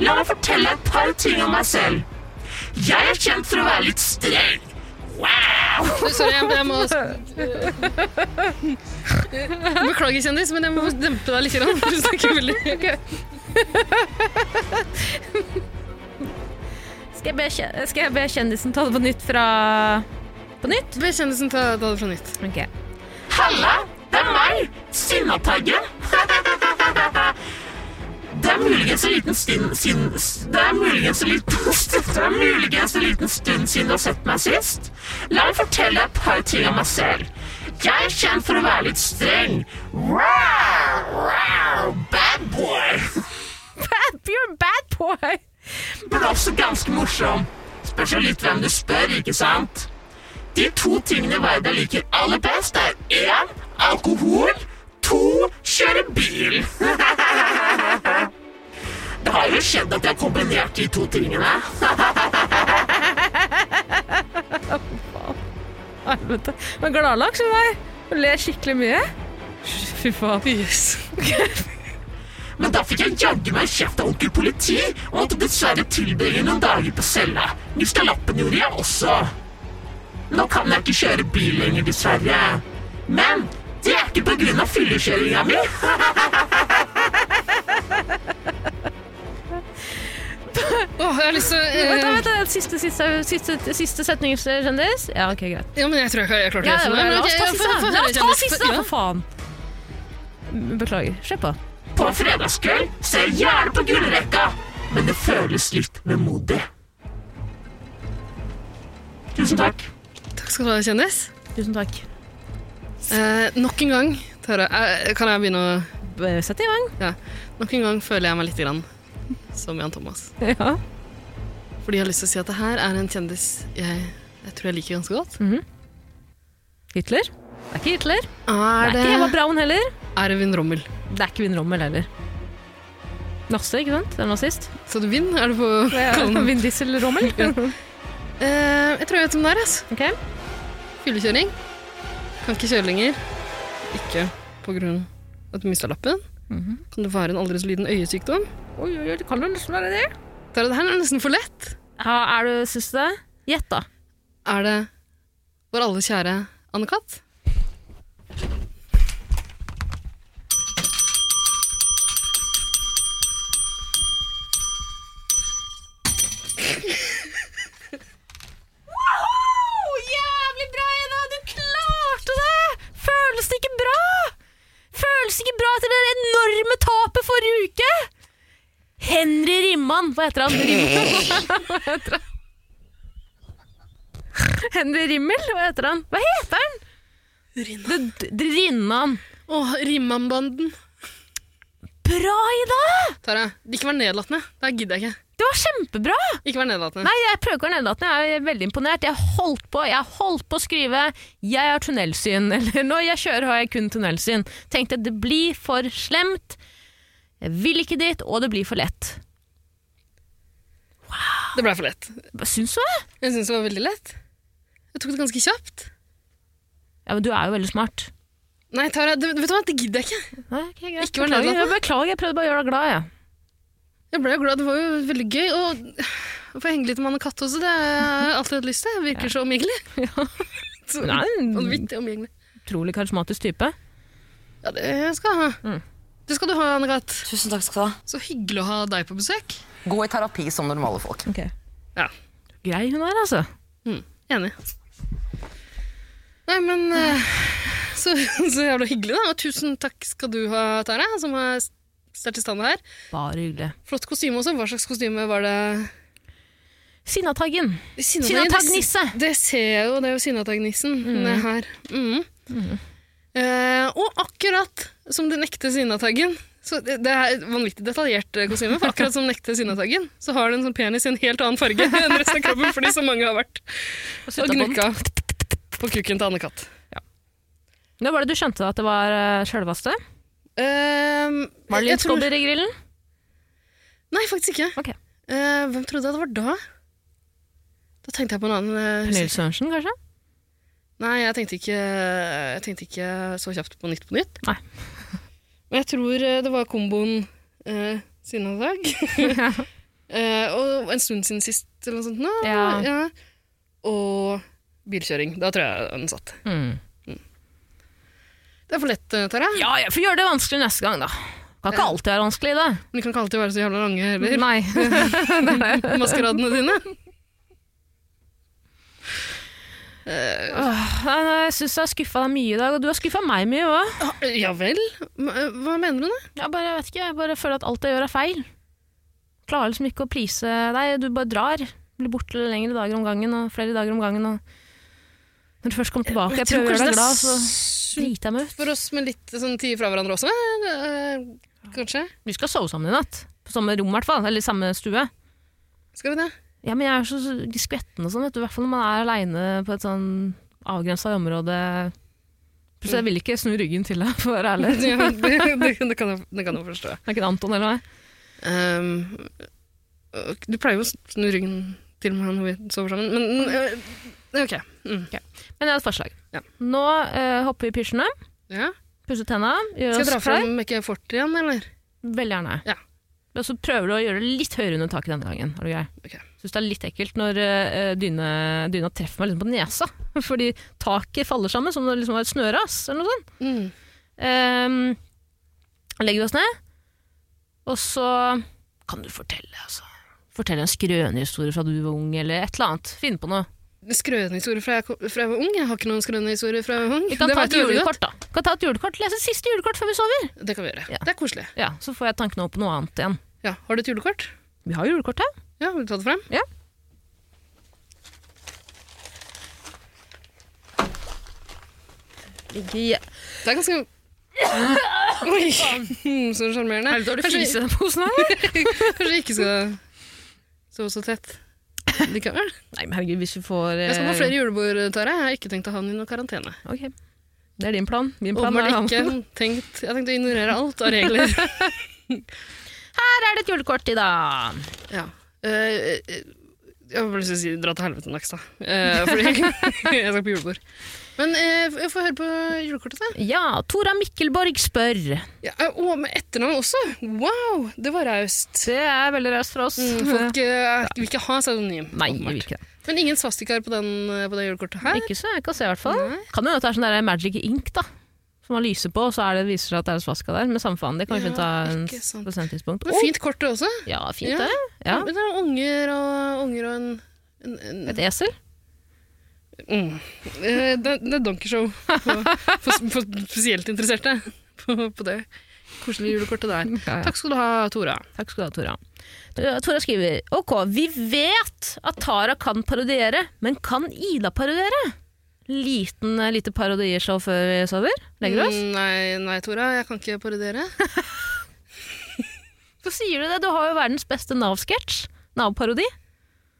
La meg fortelle et par ting om meg selv. Jeg er kjent for å være litt streng. Wow! Sorry, jeg, jeg må Beklager, kjendis, men jeg må dempe deg litt. grann, for Du snakker veldig Skal jeg, be, skal jeg be kjendisen ta det på nytt fra På nytt? Be kjendisen ta, ta det fra nytt. Ok. Halla, det er meg, Sinnataggen. Det er muligens en liten stund siden Det er muligens en liten stund Det er muligens en liten stund siden du har sett meg sist. La meg fortelle et par ting om meg selv. Jeg er kjent for å være litt streng. Wow, wow, bad boy. Bad, you're bad boy! Men også ganske morsom. Spørs jo litt hvem du spør, ikke sant? De to tingene verden liker aller best, er én alkohol, to kjøre bil. Det har jo skjedd at jeg har kombinert de to tingene. Helvete. Men gladlaks med meg. Du ler skikkelig mye. Fy faen. Yes. Men da fikk jeg jaggu meg kjeft av onkel politi og måtte dessverre tilbringe noen dager på cella. Mista lappen gjorde jeg også. Nå kan jeg ikke kjøre bil lenger, dessverre. Men det er ikke på grunn av fyllekjøringa mi. Åh, jeg har lyst til å Vent, da, eh, vent, da. Siste, siste, siste, siste setning, kjendis. Ja, ok, greit. Ja, men jeg tror jeg, jeg klarte Ja, det. men, Men la oss ta siste, da. La oss ta siste, da, Ja. for faen. Beklager. Se på. På fredagskveld ser jeg gjerne på gullrekka, men det føles litt vemodig. Tusen takk. Takk skal du ha, kjendis. Tusen takk. Eh, nok en gang, Tara, jeg, kan jeg begynne å Sette Sett i gang. Nok en gang føler jeg meg litt grann som Jan Thomas. Ja. Fordi jeg har lyst til å si at det her er en kjendis jeg, jeg tror jeg liker ganske godt. Hitler? Det er ikke Hitler. Er Det det er ikke Eva Braun heller. Erwin Rommel? Det er ikke Vin Rommel heller. Nasse, ikke sant? Det er nazist. Så du Vin? Er du på kallen? Vin Diesel-Rommel. Eh, jeg tror jeg vet hvem det er. Altså. Okay. Fyllekjøring. Kan ikke kjøre lenger. Ikke av at du mista lappen. Kan det være en aldri så liten øyesykdom? Oi, oi, det kan jo nesten være det. Tara, det her er nesten for lett. Ja, er du, syns du det? Gjett, da. Er det vår alle kjære Anne-Kat? Føles det ikke bra? Føles det ikke bra etter det enorme tapet forrige uke? Henry Rimman. Hva heter han? Rim- Hva heter han? Henry Rimmel? Hva heter han? Hva heter han? Rinnan. Åh, Rimman-banden. Bra, Ida! Tara, ikke vær nedlatende. Det gidder jeg ikke. Det var kjempebra! Ikke vær nedlatende. Nei, jeg prøver ikke å være nedlatende. Jeg er veldig imponert. Jeg holdt på, jeg holdt på å skrive 'jeg har tunnelsyn', eller 'når jeg kjører har jeg kun tunnelsyn'. Tenkte det blir for slemt. Jeg vil ikke dit, og det blir for lett. Det ble for lett. Syns du? det? Jeg syns det var veldig lett. Jeg tok det ganske kjapt. Ja, men du er jo veldig smart. Nei, Tara, det, vet du hva, det gidder jeg ikke. Nei, okay. Ikke vær nedlatende. beklager, jeg prøvde bare å gjøre deg glad. Jeg. Jeg ble jo glad, det var jo veldig gøy. Og å få henge litt med Anne Katt også, det har jeg alltid hatt lyst til. Jeg virker så omgjengelig. Så Nei, Vanvittig omgjengelig. Utrolig karismatisk type. Ja, det skal jeg ha. Mm. Det skal du ha, Anne Katt. Tusen takk skal du ha. Så hyggelig å ha deg på besøk. Gå i terapi som normale folk. Ja. Grei hun er, altså. Enig. Nei, men eh, så, så jævla hyggelig, da. Og tusen takk skal du ha, Tara, som har stelt i stand her. Bare hyggelig. Flott kostyme også. Hva slags kostyme var det? Sinnataggen. Sinnatagnisse. Det, det ser jeg jo, det er jo Sinnatagnissen mm. her. Mm. Eh, og akkurat som den ekte Sinnataggen så det, det er et vanvittig detaljert eh, kostyme. For akkurat som den ekte Sinnataggen, så har den sånn penis i en helt annen farge enn resten av kroppen, fordi så mange har vært og gnukka på kukken til Anne-Katt. Når var det du skjønte at det var uh. Var det litt skobber i grillen? Nei, faktisk ikke. Okay. Uh, hvem trodde jeg det var da? Da tenkte jeg på en annen uh, Pernille Sørensen, kanskje? Nei, jeg tenkte ikke, jeg tenkte ikke så kjapt på Nytt på Nytt. Nei. Men jeg tror eh, det var komboen uh, Sinnatagg uh, og en stund siden sist, eller noe sånt. Nå. Ja. Og bilkjøring. Da tror jeg den satt. Mm. Det er for lett, eh, Tara. Ja, jeg får gjøre det vanskelig neste gang, da. Kan ikke alltid være vanskelig, det. Men de kan ikke alltid være så jævla lange heller. Nei. Maskeradene dine. Nei, jeg syns jeg har skuffa deg mye i dag, og du har skuffa meg mye òg. Ah, Ja vel? Hva hva mener du nå? Jeg bare, vet ikke, jeg bare føler at alt jeg gjør, er feil. Klarer liksom ikke å please deg. Du bare drar. Blir borte lengre dager om gangen og flere dager om gangen. Og når du først kommer tilbake, jeg jeg prøver å gjøre deg glad, så jeg meg ut. for oss med litt sånn tid fra hverandre også. eh, Kanskje? Vi skal sove sammen i natt. På samme rom, i hvert fall. Eller samme stue. Skal vi det? Ja, men jeg er så skvetten og sånn, vet du. I hvert fall når man er aleine på et sånn avgrensa område. Så jeg vil ikke snu ryggen til deg, for å være ærlig. Ja, det, det, det, kan jeg, det kan jeg forstå. Det er ikke det Anton eller meg. Um, du pleier jo å snu ryggen til meg når vi sover sammen, men uh, ok. Mm. Men jeg har et forslag. Ja. Nå eh, hopper vi i pysjene, Ja. pusser tenna, gjør Skal jeg oss dra klar. fram Mekke Fort igjen, eller? Veldig gjerne. Ja. Og så prøver du å gjøre det litt høyere under taket denne gangen. Er du grei? Ok. Syns det er litt ekkelt når eh, dyne, dyna treffer meg liksom på nesa. Fordi taket faller sammen som om det liksom var et snøras eller noe sånt. Mm. Ehm, legger vi oss ned, og så kan du fortelle, altså. Fortelle en skrønehistorie fra du var ung, eller et eller annet. Finn på noe. Skrønehistorie fra, fra jeg var ung? Jeg har ikke noen skrønehistorier fra jeg var ung. Vi kan ta et julekort, da. Vi kan ta et julekort, Lese siste julekort før vi sover. Det kan vi gjøre. Ja. Det er koselig. Ja, Så får jeg tankene opp på noe annet igjen. Ja. Har du et julekort? Vi har julekort her. Ja, vil du ta det frem? Ja. Det er ganske Oi, så sjarmerende. Er du Kanskje, fis i den posen her? kanskje ikke skal sove så tett likevel. Nei, men herregud, hvis vi får Jeg skal på eh, flere julebord, Tare. Jeg har ikke tenkt å ha den i noen karantene. Ok. Det er din plan. Min plan er ikke tenkt Jeg har tenkt å ignorere alt av regler. Her er det et julekort i dag. Ja. Eh, eh, jeg har bare lyst til å si dra til helvete, Nakstad. Uh, fordi jeg skal på julebord. Men eh, jeg får høre på julekortet, da. Ja, Tora Mikkelborg spør. Ja, og å, med etternavn også! Wow, det var raust. Det er veldig raust fra oss. Mm, folk eh, vil ikke ha pseudonym. Nei, vi vil ikke det. Men ingen svastikaer på, den, eh, på det julekortet her? Ikke så jeg kan se, i hvert fall. Nei. Kan hende at det er sånn der Magic Ink, da. Som man lyser på, og så det, viser seg at det er en svaska der. Men samme faen, det kan vi Ja, finne ta en prosenttidspunkt. Men fint kort, det også. Ja, fint Ja. det. Ja. Men det er unger og, unger og en, en, en Et esel. Mm. Eh, det, det er Donkershow for, for, for spesielt interesserte på, på det koselige julekortet der. Ja, ja. Takk skal du ha, Tora. Takk skal du ha, Tora. Tora skriver Ok, vi vet at Tara kan parodiere, men kan Ida parodiere? Liten, eh, lite parodieshow før vi sover? Legger du oss? Mm, Nei, nei, Tora, jeg kan ikke parodiere. Hvorfor sier du det? Du har jo verdens beste Nav-sketsj. Nav-parodi.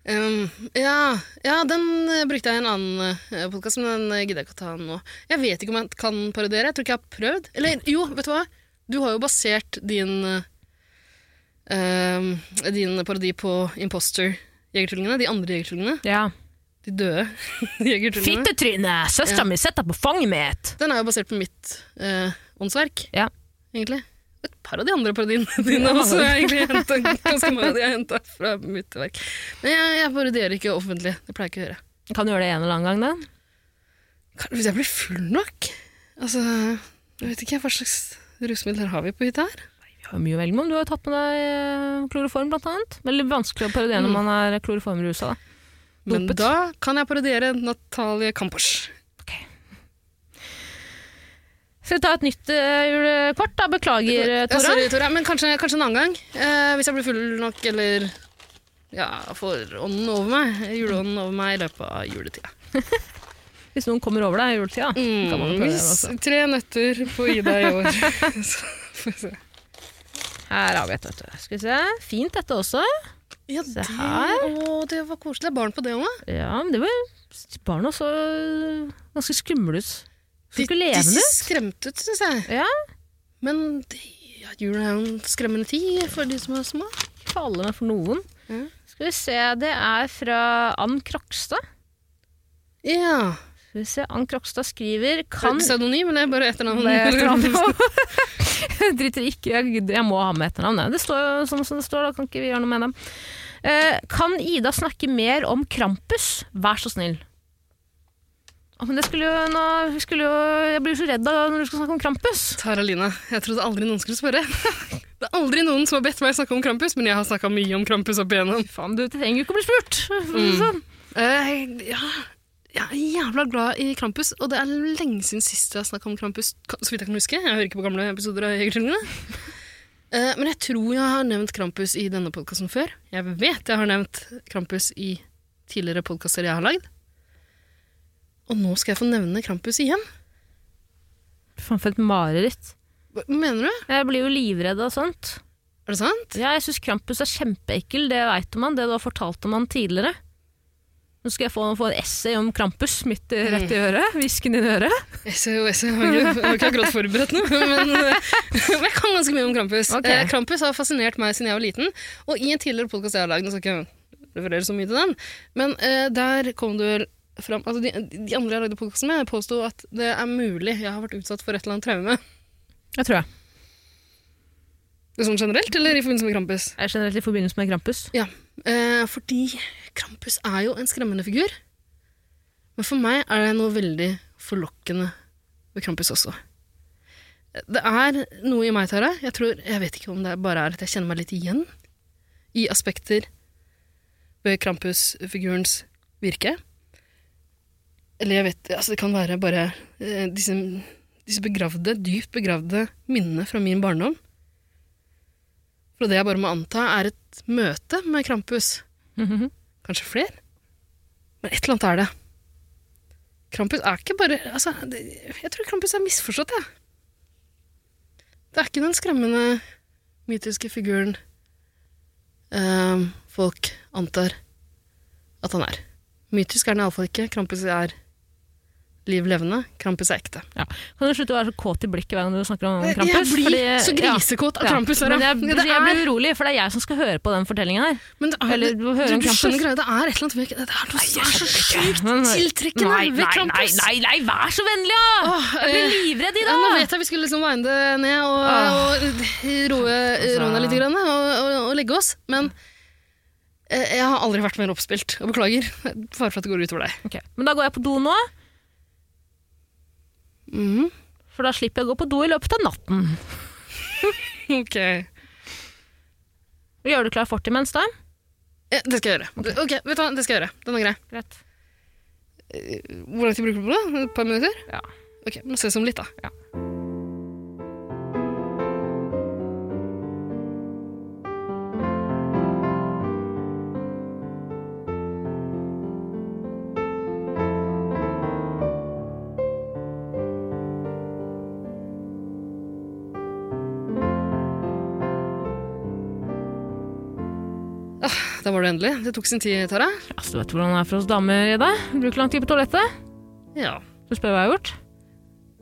Um, ja, ja, den eh, brukte jeg i en annen uh, podkast, men den eh, gidder jeg ikke å ta nå. Jeg vet ikke om jeg kan parodiere. Jeg tror ikke jeg har prøvd. Eller jo, vet du hva? Du har jo basert din um, din parodi på Imposter-jegertvillingene. De andre jegertvillingene. Ja. De døde jegertvillingene. Fittetryne! Søstera Ja. mi sitter på fanget mitt! Den er jo basert på mitt uh, åndsverk, Ja. egentlig. Et par av de andre parodiene dine også Jeg egentlig hentet, ganske mange av de jeg henta fra mitt verk. Men jeg, jeg parodierer ikke offentlig. Det pleier jeg ikke å gjøre. Kan du gjøre det en eller annen gang, da? Hvis jeg blir full nok? Altså, jeg vet ikke hva slags rusmidler har vi på hytta her. Vi har mye å velge med. Du har jo tatt med deg eh, kloroform, blant annet. Veldig vanskelig å parodiere når Mm. man er kloroformrusa. Men da kan jeg parodiere Natalie Kampers. Skal vi ta et nytt uh, julekort? da? Beklager, Tora. Ja, sorry, Tora, men kanskje, kanskje en annen gang. Eh, hvis jeg blir full nok, eller ja, får ånden over meg, juleånden over meg i løpet av juletida. Hvis noen kommer over deg i juletida. kan man Mm, prøve det også. tre nøtter på Ida i år. Så får vi se. Her har vi et, vet du. Skal vi se. Fint dette også. Ja, Se det, her. å, det var koselig. Det er barn på det òg. Ja, men det var Barna så ganske skumle ut. De, de ser ut. skremt ut, syns jeg. Ja, Men det, ja, julen er jo en skremmende tid for de som er små. For alle, men for noen. Ja. Skal vi se, det er fra Ann Krokstad. Ja. Skal vi se, Ann Krokstad skriver Kan... Kan Pseudonym, men? Det er etternavn. Jeg driter ikke jeg, jeg må ha med etternavn. Det står jo sånn som det står, da kan ikke vi gjøre noe med dem. Uh, kan Ida snakke mer om Krampus? Vær så snill. Men det skulle jo, nå, skulle jo Jeg blir så redd da når du skal snakke om Krampus. Tara Lina, jeg trodde aldri noen skulle spørre. Det er aldri noen som har bedt meg snakke om Krampus, men jeg har snakka mye om Krampus opp igjennom. Faen, du trenger jo ikke å bli spurt. Mm. Sånn. Eh, ja, jeg er jævla glad i Krampus, og det er lenge siden sist jeg har snakka om Krampus. Så vidt jeg kan huske. Jeg hører ikke på gamle episoder av Jegertvillingene. Eh, men jeg tror jeg har nevnt Krampus i denne podkasten før. Jeg vet jeg har nevnt Krampus i tidligere podkaster jeg har lagd. Og nå skal jeg få nevne Krampus igjen. Faen, for et mareritt. Hva mener du? Jeg blir jo livredd av sånt. Er det sant? Ja, jeg syns Krampus er kjempeekkel, det veit man. Det du har fortalt om han tidligere. Nå skal jeg få, få en essay om Krampus midt rett i øret. Hvisken inn i øret. Essay og essay, jeg har ikke, jeg har akkurat forberedt men eh, men jeg kan ganske mye om Krampus. Ok. Eh, Krampus har fascinert meg siden jeg var liten, og i en tidligere podkast jeg har lagd, nå skal jeg ikke referere så mye til den, men eh, der kom du vel fram altså de, de andre jeg lagde podkasten med, påsto at det er mulig jeg har vært utsatt for et eller annet traume. Jeg tror jeg. Det er sånn generelt, eller i forbindelse med Krampus? Er generelt i forbindelse med Krampus. Ja, eh, fordi Krampus er jo en skremmende figur. Men for meg er det noe veldig forlokkende ved Krampus også. Det er noe i meg, Tara. Jeg, tror, jeg vet ikke om det bare er at jeg kjenner meg litt igjen i aspekter ved Krampus-figurens virke. Eller jeg vet altså Det kan være bare eh, disse, disse begravde, dypt begravde minnene fra min barndom. For det jeg bare må anta, er et møte med Krampus. Mhm. Kanskje flere? Men et eller annet er det. Krampus er ikke bare altså, det, Jeg tror Krampus er misforstått, jeg. Det er ikke den skremmende, mytiske figuren eh, folk antar at han er. Mytisk er han iallfall ikke. Krampus er liv levende. Krampus er ekte. Kan du slutte å være så kåt i blikket hver gang du snakker om Jeg Krampus? blir Fordi- så grisekåt av Krampus. Sara. Men jeg, Det jeg blir urolig, for det er jeg som skal høre på den fortellingen her. Men det er, Eller du, du Krampus. skjønner greia, det er et eller annet ved Det er noe som er så sjukt tiltrekkende ved Krampus. Nei, nei, nei, vær så vennlig, da! Åh, Jeg blir eh, livredd i Ja, nå vet jeg vi skulle liksom winde det ned og, og roe, ned litt grann, og, og, og legge oss, men eh, jeg har aldri vært mer oppspilt, og beklager. Fare for at det går utover deg. Okay. Men da går jeg på do nå, Mhm, for da slipper jeg å gå på do i løpet av natten. Ok. Gjør du klar fort imens, da? Ja, Det skal jeg gjøre. Ok, vet du hva, det skal jeg gjøre. Den er grei. Greit. Hvor lang tid bruker du på det? Et par minutter? Ja. Ok, må ses om litt da. Ja. Da var det endelig. Det tok sin tid, Tara. Altså, du vet hvordan det er for oss damer, Ida. Bruker lang tid på toalettet. Ja. Du spør hva jeg har gjort.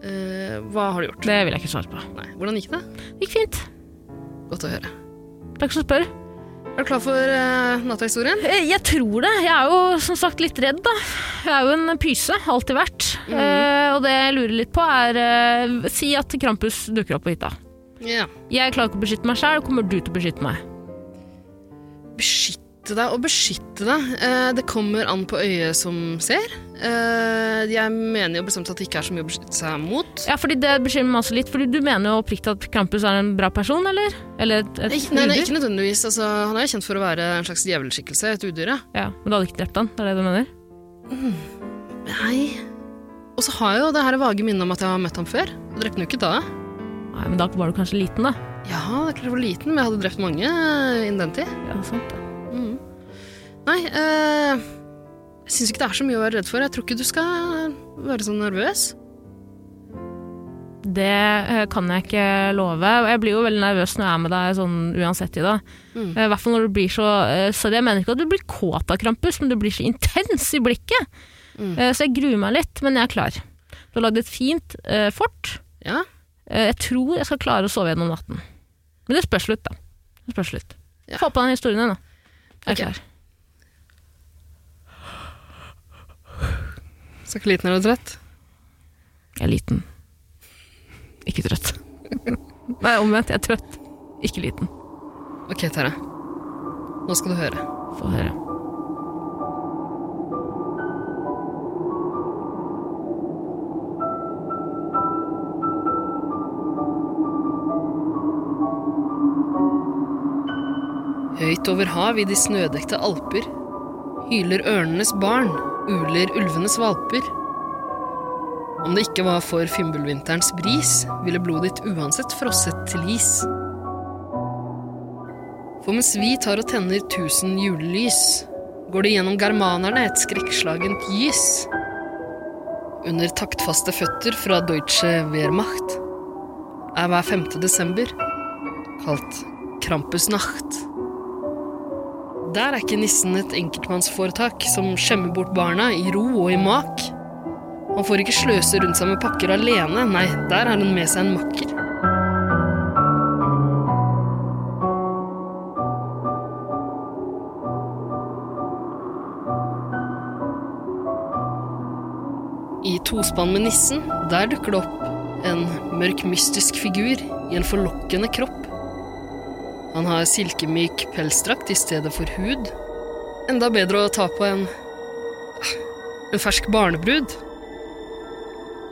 Eh, hva har du gjort? Det vil jeg ikke svare på. Nei, hvordan gikk det? Det gikk fint. Godt å høre. Takk som spør. Er du klar for uh, nattahistorien? Eh, Jeg tror det. Jeg er jo som sagt litt redd, da. Jeg er jo en pyse, alltid vært. Eh, og det jeg lurer litt på, er uh, Si at Krampus dukker opp på hytta. Yeah. Jeg klarer ikke å beskytte meg sjæl. kommer du til å beskytte meg? Beskytte deg og beskytte deg. Eh, det kommer an på øyet som ser. Eh, jeg mener jo bestemt at det ikke er så mye å beskytte seg mot. Ja, fordi Det bekymrer meg også litt, fordi du mener jo oppriktig at Krampus er en bra person, eller? Eller et, et nei, nei, ikke nødvendigvis. Altså, han er jo kjent for å være en slags djevelskikkelse, et udyr. ja. Ja, Men du hadde ikke drept han? Det er det du mener? Nei. Og så har jeg jo det her vage minnet om at jeg har møtt ham før. Og drepte han jo ikke da. Nei, men da var du kanskje liten, da. Ja, det er klart jeg var liten, men jeg hadde drept mange eh, innen den tid. Ja, sant det. Nei, eh, jeg syns ikke det er så mye å være redd for. Jeg tror ikke du skal være så nervøs. Det eh, kan jeg ikke love. Jeg blir jo veldig nervøs når jeg er med deg sånn uansett i. Mm. Eh, hvert fall når du blir så eh, Sorry, jeg mener ikke at du blir kåt av Krampus, men du blir så intens i blikket. Mm. Så jeg gruer meg litt, men jeg er klar. Du har lagd et fint eh, fort. Ja, Jeg tror jeg skal klare å sove gjennom natten. Men det spørs litt, da. Det spørs litt. Ja. Få på den historien din, da. Jeg er okay. klar. Så ikke liten eller trøtt? Jeg er liten. Ikke trøtt. Nei, omvendt. Jeg er trøtt. Ikke liten. Ok, Tara. Nå skal du høre. Få høre. Høyt over hav i de snødekte alper hyler ørnenes barn, uler ulvenes valper. Om det ikke var for fimbulvinterens bris, ville blodet ditt uansett frosset til is. For mens vi tar og tenner tusen julelys, går det gjennom germanerne et skrekkslagent gys. Under taktfaste føtter fra Deutsche Wehrmacht er hver 5. desember kalt Krampusnacht. Der er ikke nissen et enkeltmannsforetak som skjemmer bort barna i ro og i mak. Han får ikke sløse rundt seg med pakker alene, nei, der har han med seg en makker. I tospann med nissen, der dukker det opp en mørk, mystisk figur i en forlokkende kropp. Han har silkemyk pelsdrakt i stedet for hud. Enda bedre å ta på en en fersk barnebrud.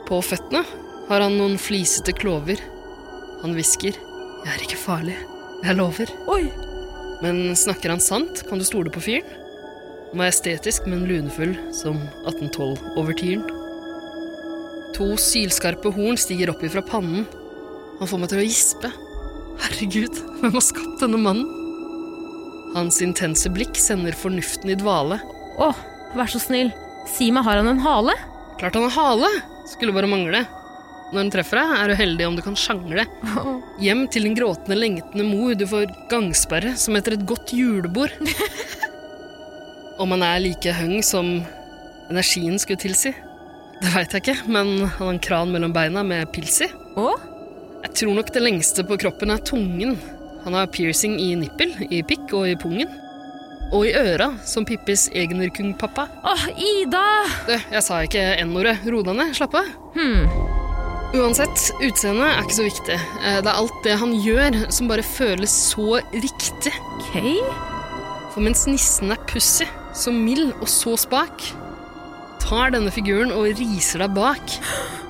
På føttene har han noen flisete klover. Han hvisker 'Jeg er ikke farlig. Jeg lover'. Oi! Men snakker han sant, kan du stole på fyren? Han er estetisk, men lunefull som 1812-overtyren. To sylskarpe horn stiger opp ifra pannen. Han får meg til å gispe. Herregud, hvem har skapt denne mannen? Hans intense blikk sender fornuften i dvale. Å, vær så snill. Si meg, har han en hale? Klart han har hale! Skulle bare mangle. Når hun treffer deg, er du heldig om du kan sjangle. Hjem til din gråtende, lengtende mor. Du får gangsperre som etter et godt julebord. Om han er like høng som energien skulle tilsi, det veit jeg ikke, men han har en kran mellom beina med pils i. Å? Jeg tror nok det lengste på kroppen er tungen. Han har piercing i nippel, i pikk og i pungen. Og i øra, som Pippis egenerkung-pappa. Åh, Ida! Du, jeg sa ikke N-ordet. Ro deg ned. Slapp av. Hmm. Uansett, utseendet er ikke så viktig. Eh, Det er alt det han gjør som bare føles så riktig. Okay. For mens nissen er pussy, så mild og så spak, tar denne figuren og riser deg bak.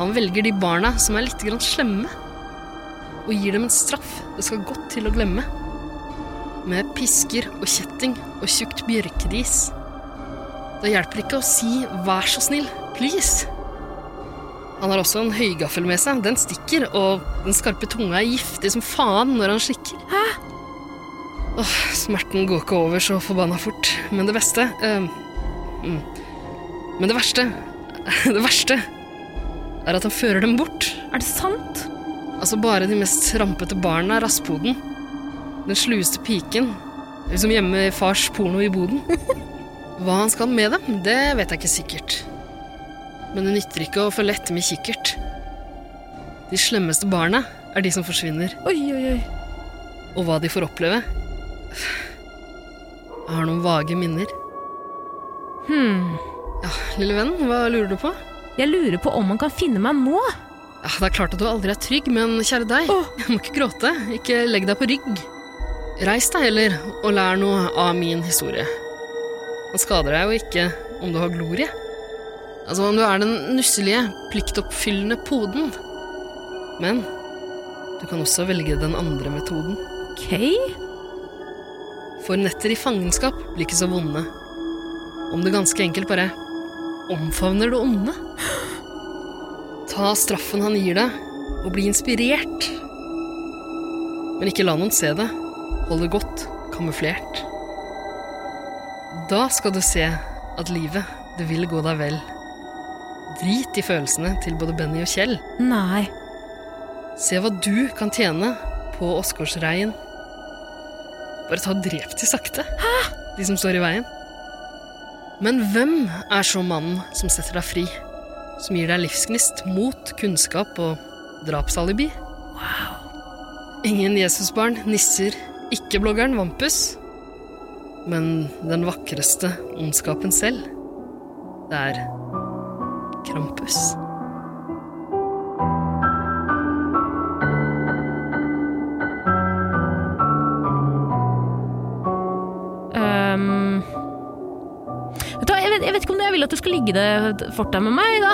Han velger de barna som er litt grann slemme, og gir dem en straff det skal godt til å glemme. Med pisker og kjetting og tjukt bjørkedis. Det hjelper ikke å si 'vær så snill', please. Han har også en høygaffel med seg. Den stikker, og den skarpe tunga er giftig som faen når han slikker. Åh, smerten går ikke over så forbanna fort. Men det beste uh, mm. Men det verste Det verste er at han fører dem bort. Er det sant? Altså bare de mest rampete barna er rasspoden. Den slueste piken. som hjemme i fars porno i boden. Hva han skal med dem, det vet jeg ikke sikkert. Men det nytter ikke å følge etter med kikkert. De slemmeste barna er de som forsvinner. Oi, oi, oi. Og hva de får oppleve Jeg har noen vage minner. Hm. Ja, lille venn, hva lurer du på? Jeg lurer på om han kan finne meg nå. Ja, Det er klart at du aldri er trygg, men kjære deg, jeg må ikke gråte. Ikke legg deg på rygg. Reis deg heller, og lær noe av min historie. Han skader deg jo ikke om du har glorie. Altså om du er den nusselige, pliktoppfyllende poden. Men du kan også velge den andre metoden. Ok. For netter i fangenskap blir ikke så vonde. Om du ganske enkelt bare omfavner det onde. Ta straffen han gir deg, og bli inspirert. Men ikke la noen se det. Hold det godt kamuflert. Da skal du se at livet, det vil gå deg vel. Drit i følelsene til både Benny og Kjell. Nei. Se hva du kan tjene på Åsgårdsreien. Bare ta og drep de sakte, de som står i veien. Men hvem er så mannen som setter deg fri? Som gir deg livsgnist, mot, kunnskap og drapsalibi? Wow. Ingen Jesusbarn, nisser, ikke bloggeren Vampus. Men den vakreste ondskapen selv, det er Krampus. Ehm. Jeg vet, ikke om jeg vil at du skal ligge det fort deg med meg. da.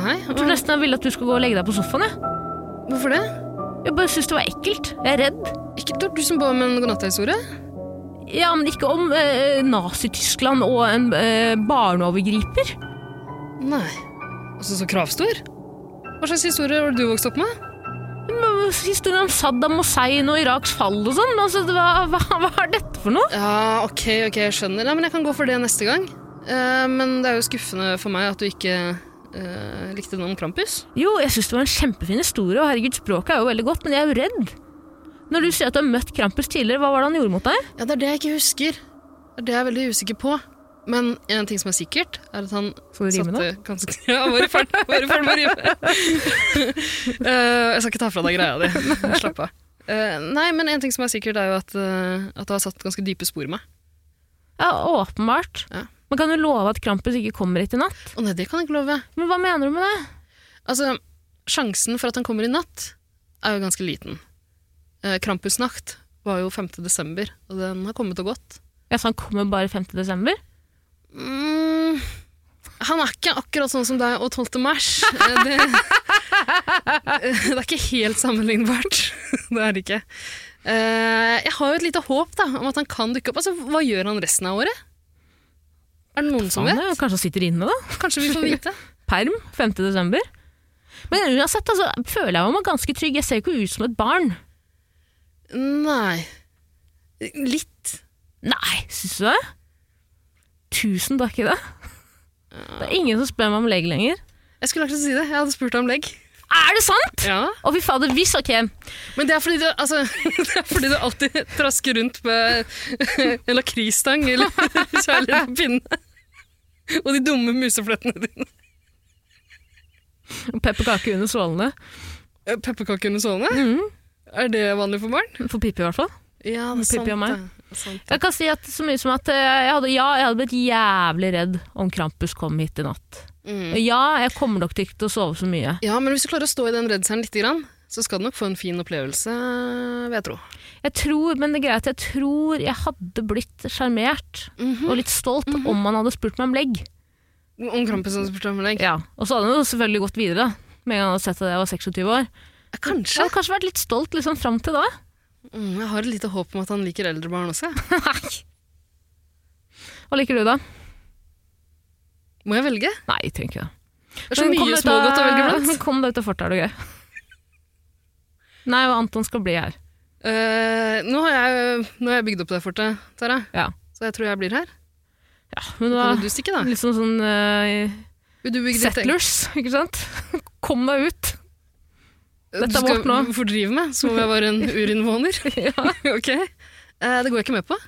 Nei, Jeg tror nesten jeg vil at du skal gå og legge deg på sofaen. Jeg, hvorfor det? jeg bare syns det var ekkelt. Jeg er redd. Ikke det var du som ba om en godnatthistorie? Ja, men ikke om eh, Nazi-Tyskland og en eh, barneovergriper. Nei. Altså, så kravstor? Hva slags historie var det du vokste opp med? Men Historien om Saddam Hussein og Iraks fall og sånn. Altså, det var, hva, hva er dette for noe? Ja, ok, ok, jeg skjønner. Ja, men jeg kan gå for det neste gang. Eh, men det er jo skuffende for meg at du ikke uh, likte den om Krampus. Jo, jeg syns det var en kjempefin historie, og herregud, språket er jo veldig godt, men jeg er jo redd. Når du sier at du har møtt Krampus tidligere, hva var det han gjorde mot deg? Ja, det er det jeg ikke husker. Det er det jeg er veldig usikker på. Men en ting som er sikkert, er at han satte ganske Ja, bare i ferd med å rime. Eh, jeg skal ikke ta fra deg greia di. Slapp av. Uh, nei, men en ting som er sikkert, er jo at, uh, at det har satt ganske dype spor i meg. Ja, åpenbart. Ja. Men kan du love at Krampus ikke kommer hit i natt? Å nei, det kan jeg ikke love. Men hva mener du med det? Altså, sjansen for at han kommer i natt, er jo ganske liten. Eh, Krampusnacht var jo 5. desember, og den har kommet og gått. Ja, Så han kommer bare 5. desember. Mm, han er ikke akkurat sånn som deg og 12. mars. Eh, Det, det er ikke helt sammenlignbart. Det er det ikke. Eh, Jeg har jo et lite håp da, om at han kan dukke opp. Altså, hva gjør han resten av året? Er det noen som vet? Det, Kanskje han sitter inne, da. Kanskje vi får vite? Perm 5. desember. Men uansett altså, føler jeg meg ganske trygg. Jeg ser ikke ut som et barn. Nei. Litt. Nei, syns du det? Tusen takk i det. Det er ingen som spør meg om legg lenger. Jeg skulle akkurat si det. Jeg hadde spurt deg om legg. Er det sant?! Ja. Å, fy fader, hvis, ok. Men det er fordi du, altså, det er fordi du alltid trasker rundt med en lakrisstang eller kjærlighet på pinne. Og de dumme museflettene dine. Pepperkake under sålene. Eh, Pepperkake under sålene? -hmm. Er det vanlig for barn? For Pippi, i hvert fall. Ja, det er sant det. Sant det. Jeg kan si at så mye som at eh, jeg hadde, ja, jeg hadde blitt jævlig redd om Krampus kom hit i natt. Mm. Ja, jeg kommer nok ikke til å sove så mye. Ja, men hvis du klarer å stå i den redselen litt, grann, så skal du nok få en fin opplevelse, vil jeg tro. Jeg tror, men det er greit, jeg tror jeg hadde blitt sjarmert og litt stolt om han hadde spurt meg om legg. Om Krampus som spurte om legg? Ja, Og så hadde han jo selvfølgelig gått videre, med en gang han hadde sett at jeg var 26 år. Kanskje. Jeg hadde kanskje vært litt stolt liksom fram til da. Mm, jeg har et lite håp om at han liker eldre barn også. Nei. Hva liker du, da? Må jeg velge? Nei, jeg trenger ikke det. Det er så mye smågodt å velge blant. Kom deg ut av fortet, er det gøy. Nei, og Anton skal bli her. Eh, nå, har jeg, nå har jeg bygd opp det fortet, Tara. Ja. Så jeg tror jeg blir her. Ja, men da, Kan du stikke, da? liksom sånn eh, Vil du bygge ditt eget? Settlers, ikke sant? Kom deg ut. Dette er vårt du skal fordrive meg som om jeg var en urinnvåner? ok. Eh, det går jeg ikke med på.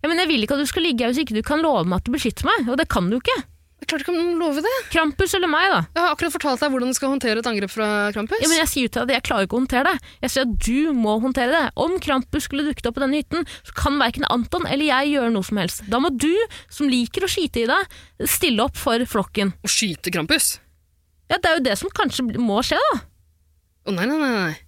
Ja, men jeg vil ikke at du skal ligge her hvis ikke du kan love meg at du beskytter meg, og det kan du ikke. Jeg klarte ikke å love det. Krampus eller meg, da. Jeg har akkurat fortalt deg hvordan du skal håndtere et angrep fra Krampus. Ja, men jeg sier jo til deg at jeg klarer ikke å håndtere det. Jeg sier at du må håndtere det. Om Krampus skulle dukket opp på denne hytten, så kan verken Anton eller jeg gjøre noe som helst. Da må du, som liker å skyte i deg, stille opp for flokken. Å skyte Krampus? Ja, det er jo det som kanskje må skje, da. Å nei, nei, nei. nei.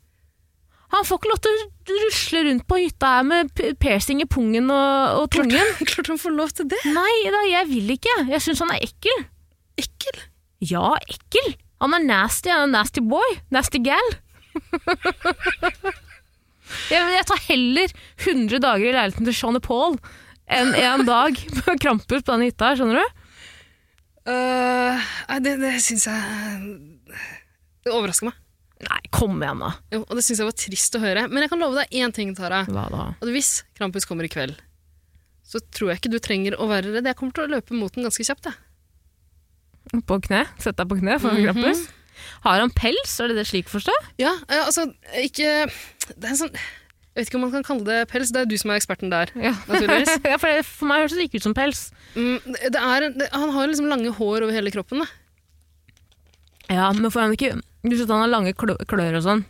Han får ikke lov til å rusle rundt på hytta her med piercing i pungen og, og tungen. Klart han får lov til det. Nei da, jeg vil ikke. Jeg syns han er ekkel. Ekkel. Ja, ekkel. Han er nasty. Han er nasty boy. Nasty gal. jeg, jeg tar heller 100 dager i leiligheten til Sean Paul enn en dag på Krampus på den hytta, skjønner du? Nei, det, det syns jeg Det overrasker meg. Nei, kom igjen, da. Jo, og det syns jeg var trist å høre. Men jeg kan love deg én ting, Tara. Hva da? At hvis Krampus kommer i kveld, så tror jeg ikke du trenger å være redd. Jeg kommer til å løpe mot den ganske kjapt. Jeg. På kne? Sett deg på kne for -hmm. Krampus? Har han pels? Er det det slik forstå? Ja, eh, altså ikke Det er en sånn Jeg vet ikke om man kan kalle det pels. Det er du som er eksperten der. Ja, Naturligvis. ja for, det, for meg høres det ikke ut som pels. Mm, det er, det, han har liksom lange hår over hele kroppen. Da. Ja, men får han ikke Hvis han har lange klør og sånn,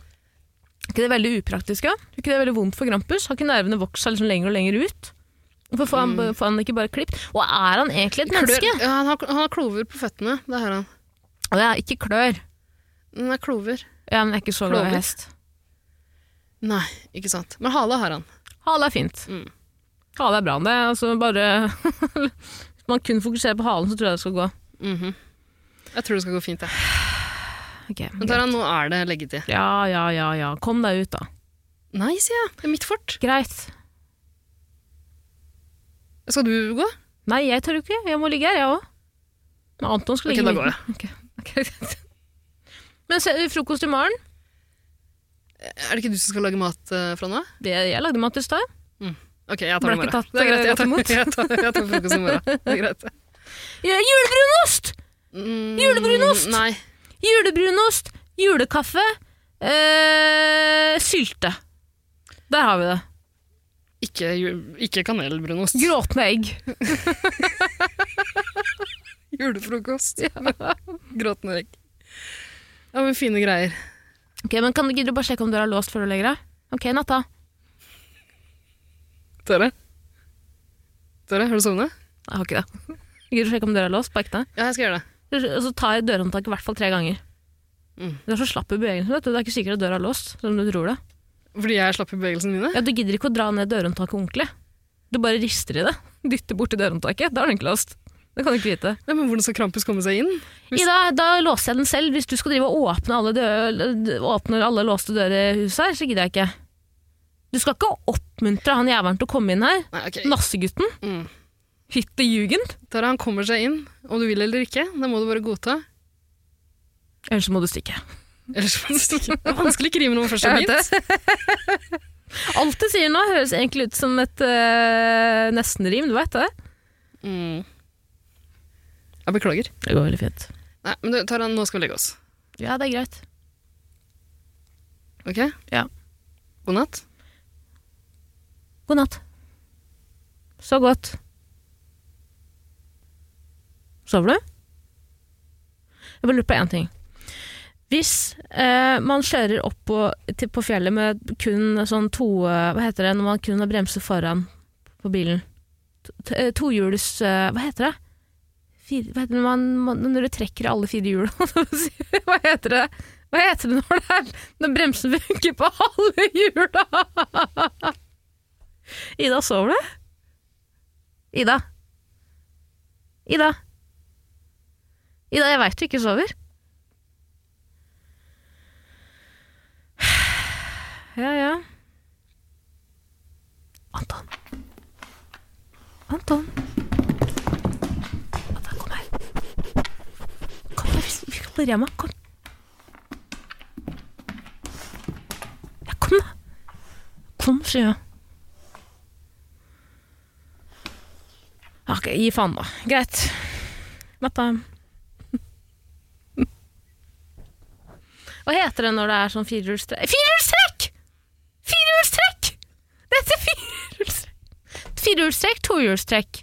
er ikke det veldig upraktisk? Ja? Er ikke det veldig vondt for Krampus? Har ikke nervene vokst seg liksom lenger og lenger ut? Hvorfor får han, får han ikke bare klipp? Og er han egentlig et menneske? Ja, han, har, han har klover på føttene. Det har han. Og det er ikke klør. Den er klover. Ja, men er ikke så glad i hest. Nei, ikke sant. Men hale har han. Hale er fint. Mm. Hale er bra. Det er altså bare Hvis man kun fokuserer på halen, så tror jeg det skal gå. Mhm. Jeg tror det skal gå fint. Jeg. Ok, Men Tara, nå er det leggetid. Ja, ja, ja, ja. Kom deg ut, da. Nei, sier jeg. Det er mitt fort. Greit. Skal du gå? Nei, jeg tør jo ikke. Jeg må ligge her, jeg òg. Men Anton skal ligge okay, da går jeg. Okay. ok, greit. Men se, frokost i morgen? Er det ikke du som skal lage mat eh, fra nå? Det, jeg lagde mat i stad. Ok, jeg tar Ble det i morgen. tatt, Det er greit, jeg eh, tar, jeg tar, jeg tar frokost i morgen. Det er greit. Ja, Julebrunost! Mm, Julebrunost! Nei. Julebrunost, julekaffe, eh, sylte. Der har vi det. Ikke, ikke kanelbrunost. Gråtende egg. Julefrokost. Gråtende egg. Ja, men fine greier. Ok, men kan du bare sjekke om døra er låst før du legger deg? Ok, natta. Tore? Tore, har du sovnet? Jeg har ikke det. Gidder du sjekke om døra er låst på ekte? Ja, jeg skal gjøre det. Og så tar jeg dørhåndtaket i hvert fall tre ganger. Mm. Du er så slapp i bevegelsen, vet du. Det er ikke sikkert at døra er låst, som du tror det. Fordi jeg slapp i bevegelsene mine? Ja, Du gidder ikke å dra ned dørhåndtaket ordentlig. Du bare rister i det. Dytter borti dørhåndtaket. Da er den ikke låst. Det kan du ikke vite. Ja, men hvordan skal Krampus komme seg inn? Hvis- Ida, da låser jeg den selv. Hvis du skal drive og åpne alle, dø åpne alle låste dører i huset her, så gidder jeg ikke. Du skal ikke oppmuntre han jævelen til å komme inn her. Nei, ok. Nassegutten. Mm. Hytte Der han kommer seg inn, om du vil eller ikke. Det må du bare godta. Ellers må du stikke. Ellers må du stikke. Det er vanskelig å krime rime når først og fremst begynt. Alt du sier nå, høres egentlig ut som et uh, nestenrim, du vet det? Mm. Jeg beklager. Det går veldig fint. Nei, men du, Taran, nå skal vi legge oss. Ja, det er greit. Ok? Ja. God natt. God natt. Så godt. Sover du? Jeg bare lurer på én ting. Hvis eh, man kjører opp på, til, på fjellet med kun sånn to eh, Hva heter det når man kun har bremser foran på bilen? To- to- eh, eh, Hva heter det? Fire, hva heter det man, man, når du trekker alle fire hjul? hva heter det? Hva heter det når, det er, når bremsen funker på alle hjula? Ida, sover du? Ida? Ida? Ida, jeg veit du ikke sover. Ja, ja. Anton. Anton. Anton, kom her. Kom, her, vi skal på Rema. Kom. Ja, kom da. Kom, sier jeg. Ok, gi faen, da. Greit. Natta. Hva heter det når det er sånn firehjulstrekk? Firehjulstrekk! Firehjulstrekk! Det heter firehjulstrekk. Firehjulstrekk, tohjulstrekk.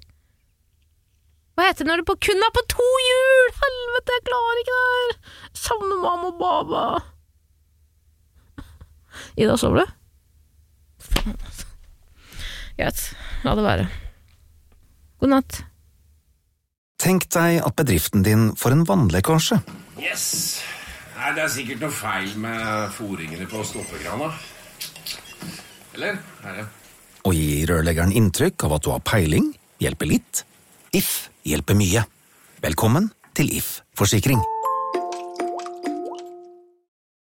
Hva heter det når det på, kun er på to hjul? Helvete, jeg klarer ikke det her. Savner mamma og baba. Ida, sover du? Faen, altså. Greit, la det være. God natt. Tenk deg at bedriften din får en vannlekkasje. Yes. Nei, det er sikkert noe feil med foringene på stoppekrana. Eller? Her, ja. Å gi rørleggeren inntrykk av at du har peiling, hjelper litt. If hjelper mye. Velkommen til If forsikring.